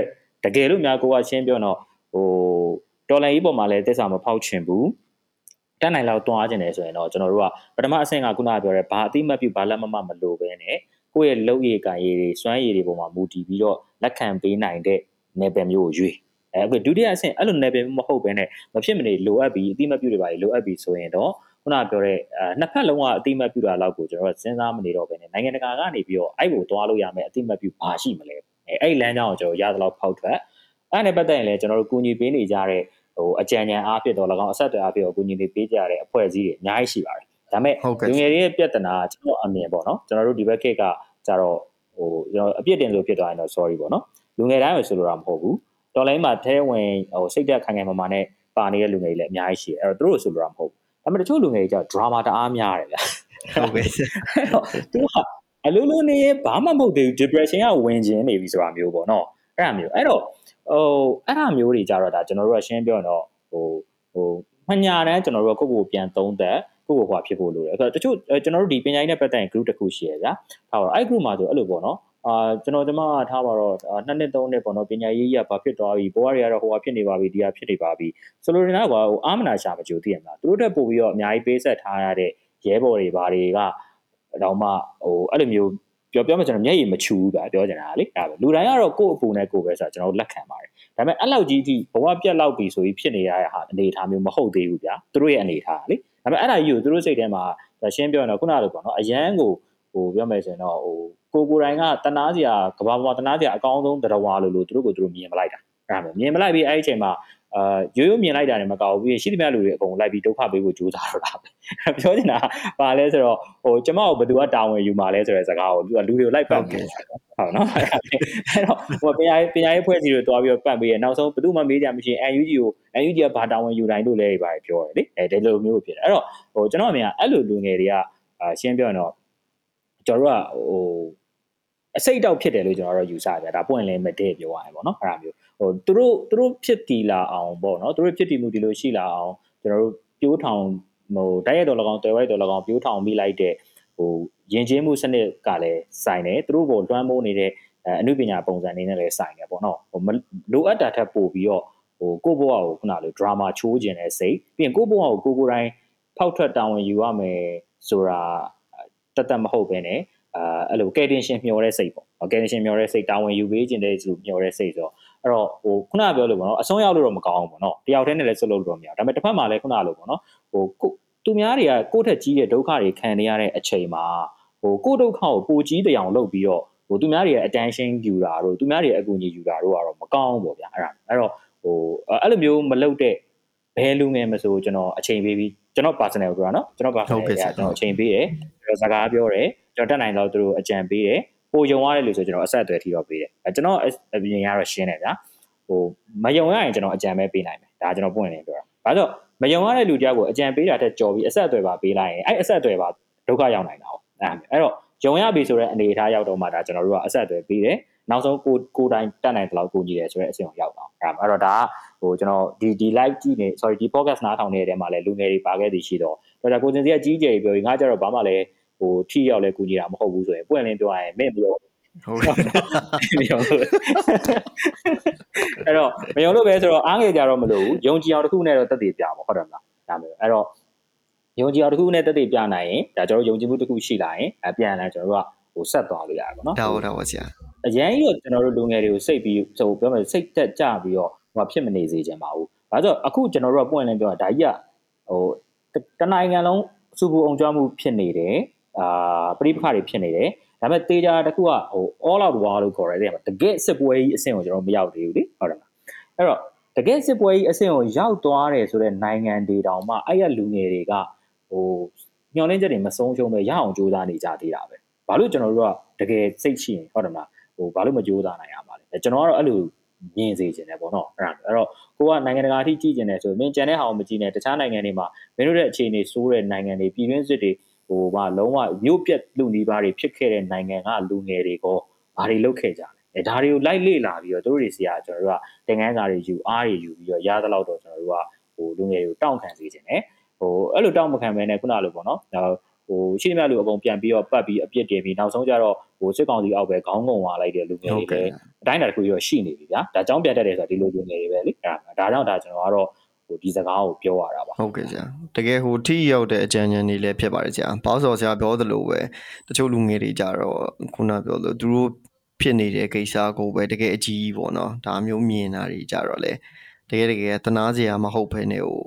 ယ်လို့များကိုကရှင်းပြောတော့ဟိုတော်လိုင်းကြီးပေါ်မှာလည်းတက်စာမဖောက်ချင်ဘူးတက်နိုင်လောက်တွန်းအားခြင်းတယ်ဆိုရင်တော့ကျွန်တော်တို့ကပထမအဆင့်ကခုနကပြောတဲ့ဘာအတိမတ်ပြုဘာလက်မမမလိုပဲနဲ့ကိုယ့်ရဲ့လုပ်ရည်ကံရည်တွေစွမ်းရည်တွေပေါ်မှာမူတည်ပြီးတော့လက်ခံပေးနိုင်တဲ့နယ်ပယ်မျိုးကိုရွေးအဲအခုဒုတိယအဆင့်အဲ့လိုနယ်ပယ်မဟုတ်ဘဲနဲ့မဖြစ်မနေလိုအပ်ပြီးအတိမတ်ပြုတွေပါလိုအပ်ပြီးဆိုရင်တော့ခုနပြောတဲ့အဲနှစ်ဖက်လုံးကအတိမတ်ပြုတာလောက်ကိုကျွန်တော်တို့စဉ်းစားမနေတော့ဘဲနဲ့နိုင်ငံတကာကနေပြီးတော့အဲ့ကိုသွားလို့ရမယ်အတိမတ်ပြုဘာရှိမလဲ အဲအဲ့လမ်းကြောင်းကိုကျွန်တော်ရသလောက်ဖောက်ထွက်အဲ့နဲ့ပတ်သက်ရင်လည်းကျွန်တော်တို့ကူညီပေးနေကြတဲ့ဟိုအကြံဉာဏ်အားဖြင့်တော့၎င်းအဆက်အသွယ်အားဖြင့်ကိုကူညီနေပေးကြတဲ့အဖွဲ့အစည်းတွေအများကြီးရှိပါတယ်ဒါပေမဲ့လူငယ်တွေရဲ့ပြဿနာကျွန်တော်အမြင်ပေါ့နော်ကျွန်တော်တို့ဒီဘက်ခေတ်ကကြတော့ဟိုကျွန်တော်အပြစ်တင်လို့ဖြစ်သွားရင်တော့ sorry ပေါ့နော်လူငယ်တိုင်းပဲဆိုလိုတာမဟုတ်ဘူးတော်လိုင်းမှာထဲဝင်ဟိုစိတ်သက်ခိုင်ခိုင်မာမာနဲ့ပါနေတဲ့လူငယ်တွေလည်းအများကြီးရှိတယ်အဲ့တော့သူတို့ဆိုလိုတာမဟုတ်ဘူးဒါပေမဲ့တချို့လူငယ်တွေကျတော့ drama တအားများတယ်ဗျာဟုတ်ကဲ့အဲ့တော့သူက အလိုလိုနေဘာမှမဟုတ်သေးဘူး depression ကဝင်ခြင်းနေပြီဆိုတာမျိုးပေါ့နော်အဲ့ဒါမျိုးအဲ့တော့ဟိုအဲ့ဒါမျိုးတွေကြတော့ဒါကျွန်တော်တို့ကရှင်းပြောတော့ဟိုဟိုမညာတန်းကျွန်တော်တို့ကကိုယ့်ကိုယ်ပြန်သုံးသက်ကိုယ့်ကိုယ်ဟွာဖြစ်ဖို့လိုတယ်အဲ့တော့တချို့ကျွန်တော်တို့ဒီပညာရေးနဲ့ပတ်သက်ရင် group တစ်ခုရှိရဗျာထားပါတော့အဲ့ group မှာဆိုအဲ့လိုပေါ့နော်အာကျွန်တော်ဒီမှာထားပါတော့နှစ်နှစ်သုံးနှစ်ပေါ့နော်ပညာရေးကြီးကဘာဖြစ်သွားပြီဘဝတွေကတော့ဟိုဟာဖြစ်နေပါပြီဒီဟာဖြစ်နေပါပြီဆိုလိုနေတာကဟိုအာမနာရှာမကြိုသိရမလားသူတို့တက်ပို့ပြီးတော့အများကြီးပေးဆက်ထားရတဲ့ရဲဘော်တွေဘာတွေက တော့မှဟိုအဲ့လိုမျိုးပြောပြောမှကျွန်တော်မျက်ရည်မချူဘူးဗျာပြောချင်တာလေအဲ့ဒါပဲလူတိုင်းကတော့ကိုယ့်အပူနဲ့ကိုယ်ပဲဆိုတော့ကျွန်တော်လက်ခံပါတယ်ဒါပေမဲ့အဲ့လောက်ကြီးအထိဘဝပြတ်လောက်ပြီဆိုပြီးဖြစ်နေရတဲ့ဟာအနေအထားမျိုးမဟုတ်သေးဘူးဗျာသူတို့ရဲ့အနေအထားလေဒါပေမဲ့အဲ့ဒါကြီးကိုသူတို့စိတ်ထဲမှာရှင်းပြောရင်တော့ခုနလိုပေါ့နော်အရန်ကိုဟိုပြောမယ်ဆိုရင်တော့ဟိုကိုကိုတိုင်းကတနာစရာကဘာပေါ်တနာစရာအကောင်းဆုံးတရားဝါလို့လို့သူတို့ကိုသူတို့မြင်မလိုက်တာအဲ့ဒါမျိုးမြင်မလိုက်ပြီးအဲ့ဒီအချိန်မှာ အာရိုးရိုးမြင်လိုက်တာလည်းမကောက်ဘူးပြီးရှိသမျှလူတွေအကုန်လိုက်ပြီးဒုက္ခပေးဖို့ကြိုးစားတော့တာပဲပြောချင်တာပါလဲဆိုတော့ဟိုကျမကိုဘယ်သူကတာဝန်ယူမှာလဲဆိုတဲ့စကားကိုသူကလူတွေကိုလိုက်ပတ်ပြီးဟုတ်နော်အဲ့တော့ဟိုပညာရေးပညာရေးဖွဲ့စည်းတွေတွားပြီးတော့ပတ်ပြီးရနောက်ဆုံးဘယ်သူမှမေးကြမရှိရင် NUG ကို NUG ကဘာတာဝန်ယူနိုင်လို့လဲပါပြောတယ်လေအဲဒီလိုမျိုးဖြစ်တယ်အဲ့တော့ဟိုကျွန်တော်အမြင်ကအဲ့လိုလူငယ်တွေကအာရှင်းပြောရင်တော့ကျွန်တော်တို့ကဟိုအစိတ်တောက်ဖြစ်တယ်လို့ကျွန်တော်တို့ယူဆကြတာပွင့်လင်းမတဲ့ပြောရရင်ပေါ့နော်အဲ့ဒါမျိုး ဟိုသူတို့သူတို့ဖြစ်တည်လာအောင်ပေါ့နော်သူတို့ဖြစ်တည်မှုဒီလိုရှိလာအောင်ကျွန်တော်တို့ပြိုးထောင်ဟိုတိုက်ရိုက်တော်၎င်းတွယ်ဝိုက်တော်၎င်းပြိုးထောင်မိလိုက်တဲ့ဟိုယဉ်ကျေးမှုစနစ်ကလည်းဆိုင်တယ်သူတို့ကိုလွှမ်းမိုးနေတဲ့အမှုပညာပုံစံလေးနဲ့လည်းဆိုင်တယ်ပေါ့နော်ဟိုလိုအပ်တာထက်ပိုပြီးတော့ဟိုကိုယ့်ဘဝကိုခုနလို drama ချိုးခြင်းတဲ့စိတ်ပြီးရင်ကိုယ့်ဘဝကိုကိုကိုယ်တိုင်ဖောက်ထွက်တာဝန်ယူရမယ်ဆိုတာတတ်တတ်မဟုတ်ဘဲနဲ့အာအဲ့လိုကယ်တင်ရှင်မျှော်တဲ့စိတ်ပေါ့ကယ်တင်ရှင်မျှော်တဲ့စိတ်တာဝန်ယူပေးခြင်းတဲ့ဆိုမျှော်တဲ့စိတ်ဆိုတော့ အဲ့တော့ဟိုခုနပြောလို့ပေါ့နော်အဆုံးရောက်လို့တော့မကောင်းဘူးပေါ့နော်တယောက်တည်းနဲ့လည်းဆွလို့တော့မရဒါပေမဲ့တစ်ဖက်မှာလည်းခုနလိုပေါ့နော်ဟိုကိုသူများတွေကကိုယ့်ထက်ကြီးတဲ့ဒုက္ခတွေခံနေရတဲ့အချိန်မှာဟိုကိုယ့်ဒုက္ခကိုပိုကြီးတယောင်လုပ်ပြီးတော့ဟိုသူများတွေရဲ့ attention ယူတာတို့သူများတွေရဲ့အကူအညီယူတာတို့ကတော့မကောင်းဘူးပေါ့ဗျာအဲ့ဒါအဲ့တော့ဟိုအဲ့လိုမျိုးမလုပ်တဲ့ဘယ်လူငယ်မဆိုကျွန်တော်အချိန်ပေးပြီးကျွန်တော် personal ကိုပြောတာနော်ကျွန်တော် personal ကကျွန်တော်အချိန်ပေးတယ်ကျွန်တော်စကားပြောတယ်ကျွန်တော်တက်နိုင်တော့သူတို့အကြံပေးတယ် ပိုယုံရတယ်လို့ဆိုကျွန်တော်အဆက်အသွယ်ထီတော့ပေးတယ်အဲကျွန်တော်အပြင်ရတော့ရှင်းတယ်ဗျာဟိုမယုံရရင်ကျွန်တော်အကြံပဲပေးနိုင်မယ်ဒါကျွန်တော်ပွင့်နေပြောတာဘာလို့မယုံရတဲ့လူတယောက်ကိုအကြံပေးတာတက်ကြော်ပြီးအဆက်အသွယ်ပါပေးလိုက်ရင်အဲ့အဆက်အသွယ်ပါဒုက္ခရောက်နိုင်တာ哦အဲ့တော့ယုံရပြီဆိုတဲ့အနေအထားရောက်တော့မှဒါကျွန်တော်တို့ကအဆက်အသွယ်ပေးတယ်နောက်ဆုံးကိုကိုတိုင်းတက်နိုင်တဲ့လောက်ကိုကြီးတယ်ဆိုတဲ့အဆင့်ကိုရောက်တော့အဲ့တော့ဒါကဟိုကျွန်တော်ဒီဒီ live ကြည့်နေ sorry ဒီ podcast နားထောင်နေတဲ့မှာလည်းလူငယ်တွေပါခဲ့သည်ရှိတော့တော့ဒါကိုစင်စီကကြီးကျယ်ပြောပြီးငါကြတော့ဘာမှလည်း ဟိုထိရောက်လဲကူညီတာမဟုတ်ဘူးဆိုရင်ပွင့်လင်းပြောရရင်မင်းမလို့ဟုတ်ကဲ့မယုံလို့အဲ့တော့မယုံလို့ပဲဆိုတော့အားငယ်ကြတော့မလို့ဘူးယုံကြည်အောင်တစ်ခုနဲ့တော့တက်တည်ပြပါဟုတ်တယ်မလားဒါမျိုးအဲ့တော့ယုံကြည်အောင်တစ်ခုနဲ့တက်တည်ပြနိုင်ရင်ဒါကျွန်တော်ယုံကြည်မှုတစ်ခုရှိလာရင်အပြန်အလှန်ကျွန်တော်တို့ကဟိုဆက်သွားလို့ရတယ်ပေါ့နော်ဒါဟုတ်ဒါဟုတ်ဆရာအရင်ကြီးတော့ကျွန်တော်တို့လူငယ်တွေကိုစိတ်ပြီးဆိုပြောမယ်စိတ်တက်ကြပြီးတော့ဟိုဖြစ်မနေစေချင်ပါဘူး။ဒါဆိုအခုကျွန်တော်တို့ကပွင့်လင်းပြောတာဒါကြီးကဟိုတနိုင်ငံလုံးစူပူအောင်ကြွမှုဖြစ်နေတယ် အာပြိပခါတွေဖြစ်နေတယ်ဒါပေမဲ့တေးကြတခုကဟို all out war လို့ခေါ်ရတယ်တကယ်စစ်ပွဲကြီးအဆင့်ကိုကျွန်တော်မရောက်သေးဘူးလေဟုတ်တယ်မလားအဲ့တော့တကယ်စစ်ပွဲကြီးအဆင့်ကိုရောက်သွားတယ်ဆိုတော့နိုင်ငံတွေတောင်မှအဲ့ရလူငယ်တွေကဟိုညှော်လင်းချက်တွေမဆုံးရှုံးပဲရအောင်ကြိုးစားနေကြသေးတာပဲဘာလို့ကျွန်တော်တို့ကတကယ်စိတ်ရှိရင်ဟုတ်တယ်မလားဟိုဘာလို့မကြိုးစားနိုင်ရမှာလဲကျွန်တော်ကတော့အဲ့လိုမြင်စေချင်တယ်ပေါ့နော်အဲ့ဒါအဲ့တော့ကိုကနိုင်ငံတကာအထိကြည့်ကျင်တယ်ဆိုရင်မင်းကျန်တဲ့ဟာကိုမကြည့်နဲ့တခြားနိုင်ငံတွေမှာမင်းတို့ရဲ့အခြေအနေဆိုးတဲ့နိုင်ငံတွေပြည်တွင်းစစ်တွေ ဟိုမှာလုံးဝမြို့ပြက်လူနီးပါးတွေဖြစ်ခဲ့တဲ့နိုင်ငံကလူငယ်တွေကိုဘာတွေလုပ်ခဲ့ကြလဲအဲဒါတွေကိုလိုက်လေ့လာပြီးတော့တို့တွေစီကကျွန်တော်တို့ကတင်ငန်းစာတွေယူအားတွေယူပြီးတော့ရသလောက်တော့ကျွန်တော်တို့ကဟိုလူငယ်တွေကိုတောင့်ခံစေခြင်းနဲ့ဟိုအဲ့လိုတောင့်မခံမဲနဲ့ခုနလိုပေါ့နော်ဟိုရှိသမျှလူအကုန်ပြန်ပြီးတော့ပတ်ပြီးအပြစ်တင်ပြီးနောက်ဆုံးကျတော့ဟိုစစ်ကောင်စီအောက်ပဲခေါင်းငုံသွားလိုက်တဲ့လူငယ်တွေလည်းအတိုင်းအတာတစ်ခုရောရှိနေပြီဗျာဒါကြောင့်ပြတ်တတ်တယ်ဆိုတာဒီလိုလူငယ်တွေပဲလေအဲဒါကြောင့်ဒါကျွန်တော်ကတော့ ဟိုဒီစကားကိုပြောရတာပါဟုတ်ကဲ့ဆရာတကယ်ဟိုထိရောက်တဲ့အကြံဉာဏ်တွေလည်းဖြစ်ပါတယ်ဆရာဘောက်စော်ဆရာပြောသလိုပဲတချို့လူငယ်တွေကြတော့ခုနပြောလို့သူတို့ဖြစ်နေတဲ့ကိစ္စကိုပဲတကယ်အကြီးကြီးပေါ့နော်ဒါမျိုးမြင်တာတွေကြတော့လေတကယ်တကယ်တနာစရာမဟုတ်ဘဲနဲ့ဟို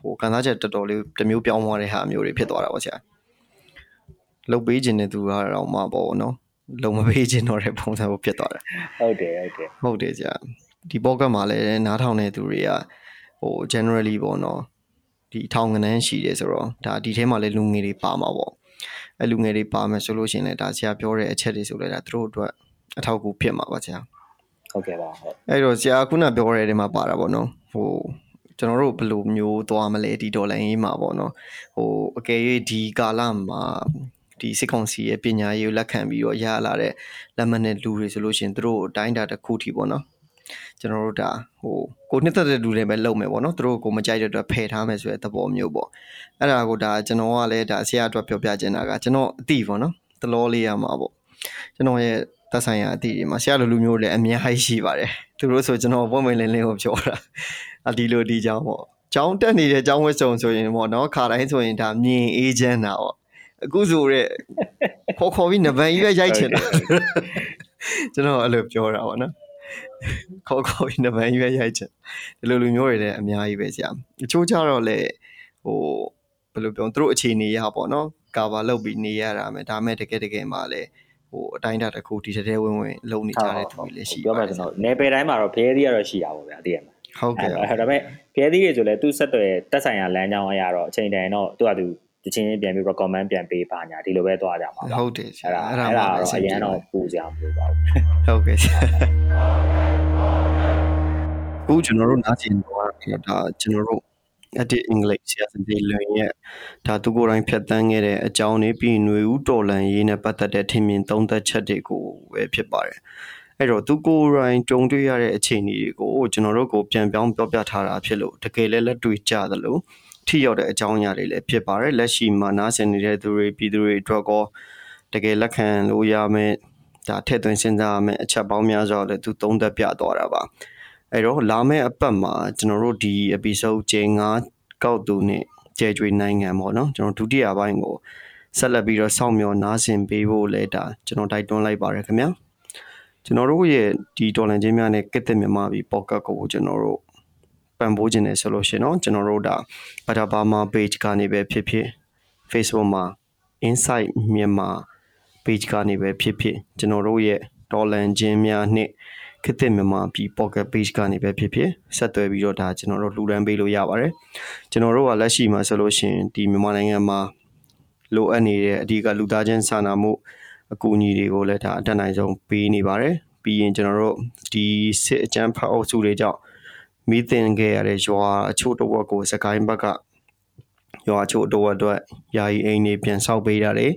ဟိုကန်စားချက်တော်တော်လေးတစ်မျိုးပြောင်းသွားတဲ့ဟာမျိုးတွေဖြစ်သွားတာပေါ့ဆရာလုတ်ပေးခြင်းတဲ့သူကတော့မှပေါ့နော်လုံမပေးခြင်းတော့တဲ့ပုံစံကိုဖြစ်သွားတယ်ဟုတ်တယ်ဟုတ်တယ်ဟုတ်တယ်ဆရာဒီပေါ့ကတ်မှာလည်းနားထောင်တဲ့သူတွေက ဟို generally ပေါ့နော်ဒီထောင်ကနန်းရှိတယ်ဆိုတော့ဒါဒီထဲမှာလည်းလူငယ်တွေပါမှာပေါ့အဲလူငယ်တွေပါမယ်ဆိုလို့ရှိရင်လည်းဒါဆရာပြောတဲ့အချက်တွေဆိုလည်းဒါသူတို့အတွက်အထောက်အကူဖြစ်မှာပါဆရာဟုတ်ကဲ့ပါဟုတ်အဲ့တော့ဆရာခုနပြောရတဲ့မှာပါတာပေါ့နော်ဟိုကျွန်တော်တို့ဘယ်လိုမျိုးသွားမလဲဒီဒေါ်လာရင်းမှာပေါ့နော်ဟိုအကယ်၍ဒီကာလမှာဒီစစ်ကောင်စီရဲ့ပညာရေးကိုလက်ခံပြီးတော့ရလာတဲ့လက်မှတ်နဲ့လူတွေဆိုလို့ရှိရင်တို့အတိုင်းတာတစ်ခုထိပေါ့နော် ကျွန်တော်တို့ဒါဟိုကိုနှစ်သက်တဲ့လူတွေပဲလုပ်မယ်ပေါ့နော်တို့ကိုမကြိုက်တဲ့အတွက်ဖယ်ထားမယ်ဆိုတဲ့သဘောမျိုးပေါ့အဲ့ဒါကိုဒါကျွန်တော်ကလည်းဒါဆရာအတွက်ပြောပြချင်တာကကျွန်တော်အတိပေါ့နော်တလောလေးရမှာပေါ့ကျွန်တော်ရဲ့သက်ဆိုင်ရာအတိတွေမှာဆရာလိုလူမျိုးလည်းအများကြီးရှိပါတယ်သူတို့ဆိုကျွန်တော်ပုံမှန်လင်းလင်းကိုပြောတာအဒီလိုဒီကြောင်းပေါ့ကျောင်းတက်နေတဲ့ကျောင်းဝတ်စုံဆိုရင်ပေါ့နော်ခါတိုင်းဆိုရင်ဒါမြင်အေးချမ်းတာပေါ့အခုဆိုတဲ့ခေါ်ခေါ်ပြီးနဗန်ကြီးပဲရိုက်ချင်တာကျွန်တော်အဲ့လိုပြောတာပေါ့နော် ခေါ်ခေါ်ပြီးနဗန်ကြီးပဲရိုက်ချင်ဒီလိုလူမျိုးတွေလည်းအများကြီးပဲဆရာအချို့ကြတော့လေဟိုဘယ်လိုပြောသူတို့အခြေအနေရပေါ့နော်ကာဗာလုပ်ပြီးနေရတာမယ်ဒါမဲ့တကယ်တကယ်မှလည်းဟိုအတိုင်းတာတစ်ခုဒီတဲဝင်းဝင်းလုံနေကြတဲ့သူတွေလည်းရှိပြောမှကျွန်တော်နေပယ်တိုင်းမှာတော့ဖဲသီးကတော့ရှိတာပေါ့ဗျာသိရမှာဟုတ်ကဲ့ဒါပေမဲ့ဖဲသီးတွေဆိုလဲသူ့ဆက်သွယ်တက်ဆိုင်ရာလမ်းကြောင်းအရာတော့အချိန်တန်တော့သူကသူ တချင်းပြန်ပြီး recommend ပြန်ပေးပါညာဒီလိုပဲသွားကြမှာပါဟုတ်တယ်အဲ့ဒါအဲ့ဒါတော့အရင်တော့ပူကြမလို့ပါဘူးဟုတ်ကဲ့ခုကျွန်တော်တို့နားကျင်တော့ဒါကျွန်တော်တို့ edit english ဆရာစင်ဒီလွင်ရဲ့ဒါသူကိုယ်တိုင်ဖြတ်တန်းခဲ့တဲ့အကြောင်းတွေပြီးຫນွေဦးတော်လန်ရေးနဲ့ပတ်သက်တဲ့ထင်မြင်သုံးသပ်ချက်တွေကိုပဲဖြစ်ပါတယ်အဲ့တော့သူကိုယ်တိုင်ကြုံတွေ့ရတဲ့အခြေအနေတွေကိုကျွန်တော်တို့ကိုပြန်ပြောင်းပြောပြထားတာဖြစ်လို့တကယ်လည်းလက်တွေ့ကြသလို ထိရောက်တဲ့အကြောင်းအရာတွေလည်းဖြစ်ပါတယ်လက်ရှိမှာနားဆင်နေတဲ့သူတွေပြည်သူတွေအတွက်ကောတကယ်လက်ခံလို့ရမယ်ဒါထည့်သွင်းစဉ်းစားရမယ်အချက်ပေါင်းများစွာလည်းသူသုံးသပ်ပြသွားတာပါအဲ့တော့လာမယ့်အပတ်မှာကျွန်တော်တို့ဒီ episode ကျင်း9ကောက်သူနဲ့ကျဲကျွေးနိုင်ငံပေါ့နော်ကျွန်တော်ဒုတိယပိုင်းကိုဆက်လက်ပြီးတော့စောင့်မျှော်နားဆင်ပေးဖို့လဲဒါကျွန်တော်တိုက်တွန်းလိုက်ပါရခင်ဗျာကျွန်တော်တို့ရဲ့ဒီဒေါ်လာချင်းများနဲ့ကစ်တဲ့မြန်မာပြည်ပေါ့ကတ်ကိုကျွန်တော်တို့ ပံ့ပိုးခြင်းနဲ့ဆိုလို့ရှိရင်တော့ကျွန်တော်တို့ဒါဘာသာဘာမာ page ကနေပဲဖြစ်ဖြစ် Facebook မှာ Insight မြန်မာ page ကနေပဲဖြစ်ဖြစ်ကျွန်တော်တို့ရဲ့ဒေါ်လန်ချင်းများနှင့်ခေတ်သစ်မြန်မာပြည် pocket page ကနေပဲဖြစ်ဖြစ်ဆက်သွယ်ပြီးတော့ဒါကျွန်တော်တို့လှူဒန်းပေးလို့ရပါတယ်ကျွန်တော်တို့ကလက်ရှိမှာဆိုလို့ရှိရင်ဒီမြန်မာနိုင်ငံမှာလိုအပ်နေတဲ့အဓိကလူသားချင်းစာနာမှုအကူအညီတွေကိုလည်းဒါအတက်နိုင်ဆုံးပေးနေပါတယ်ပြီးရင်ကျွန်တော်တို့ဒီစစ်အကြမ်းဖက်အုပ်စုတွေကြောင့် မိသင်ခဲ့ရတဲ့ရွာအချို့တဝက်ကိုစကိုင်းဘက်ကရွာအချို့တဝက်အတွက်ယာယီအိမ်တွေပြန်ဆောက်ပေးတာတွေ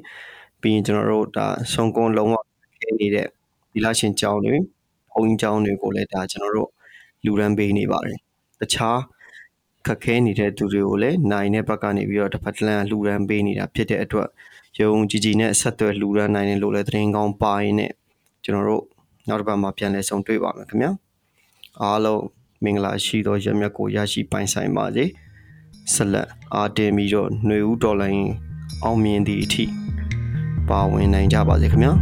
ပြီးရင်ကျွန်တော်တို့ဒါဆုံကုန်းလုံးဝခဲနေတဲ့ဒီလာရှင်ကျောင်းတွေဘုံကျောင်းတွေကိုလည်းဒါကျွန်တော်တို့လူရန်ပေးနေပါတယ်တခြားခက်ခဲနေတဲ့သူတွေကိုလည်းနိုင်တဲ့ဘက်ကနေပြီးတော့တစ်ဖက်တလန်လှူဒန်းပေးနေတာဖြစ်တဲ့အတွက်ယုံကြည်ကြည်နဲ့ဆက်သွယ်လှူဒန်းနိုင်တယ်လို့လည်းသတင်းကောင်းပါရင်နဲ့ကျွန်တော်တို့နောက်တစ်ပတ်မှာပြန်လည်ဆုံတွေ့ပါမယ်ခင်ဗျာအားလုံး မင်္ဂလာရှိသောရမြတ်ကိုရရှိပိုင်ဆိုင်ပါစေဆက်လက်အာတင်ပြီးတော့ຫນွေဦးတော်လိုင်းအောင်မြင်သည့်အထိပါဝင်နိုင်ကြပါစေခင်ဗျာ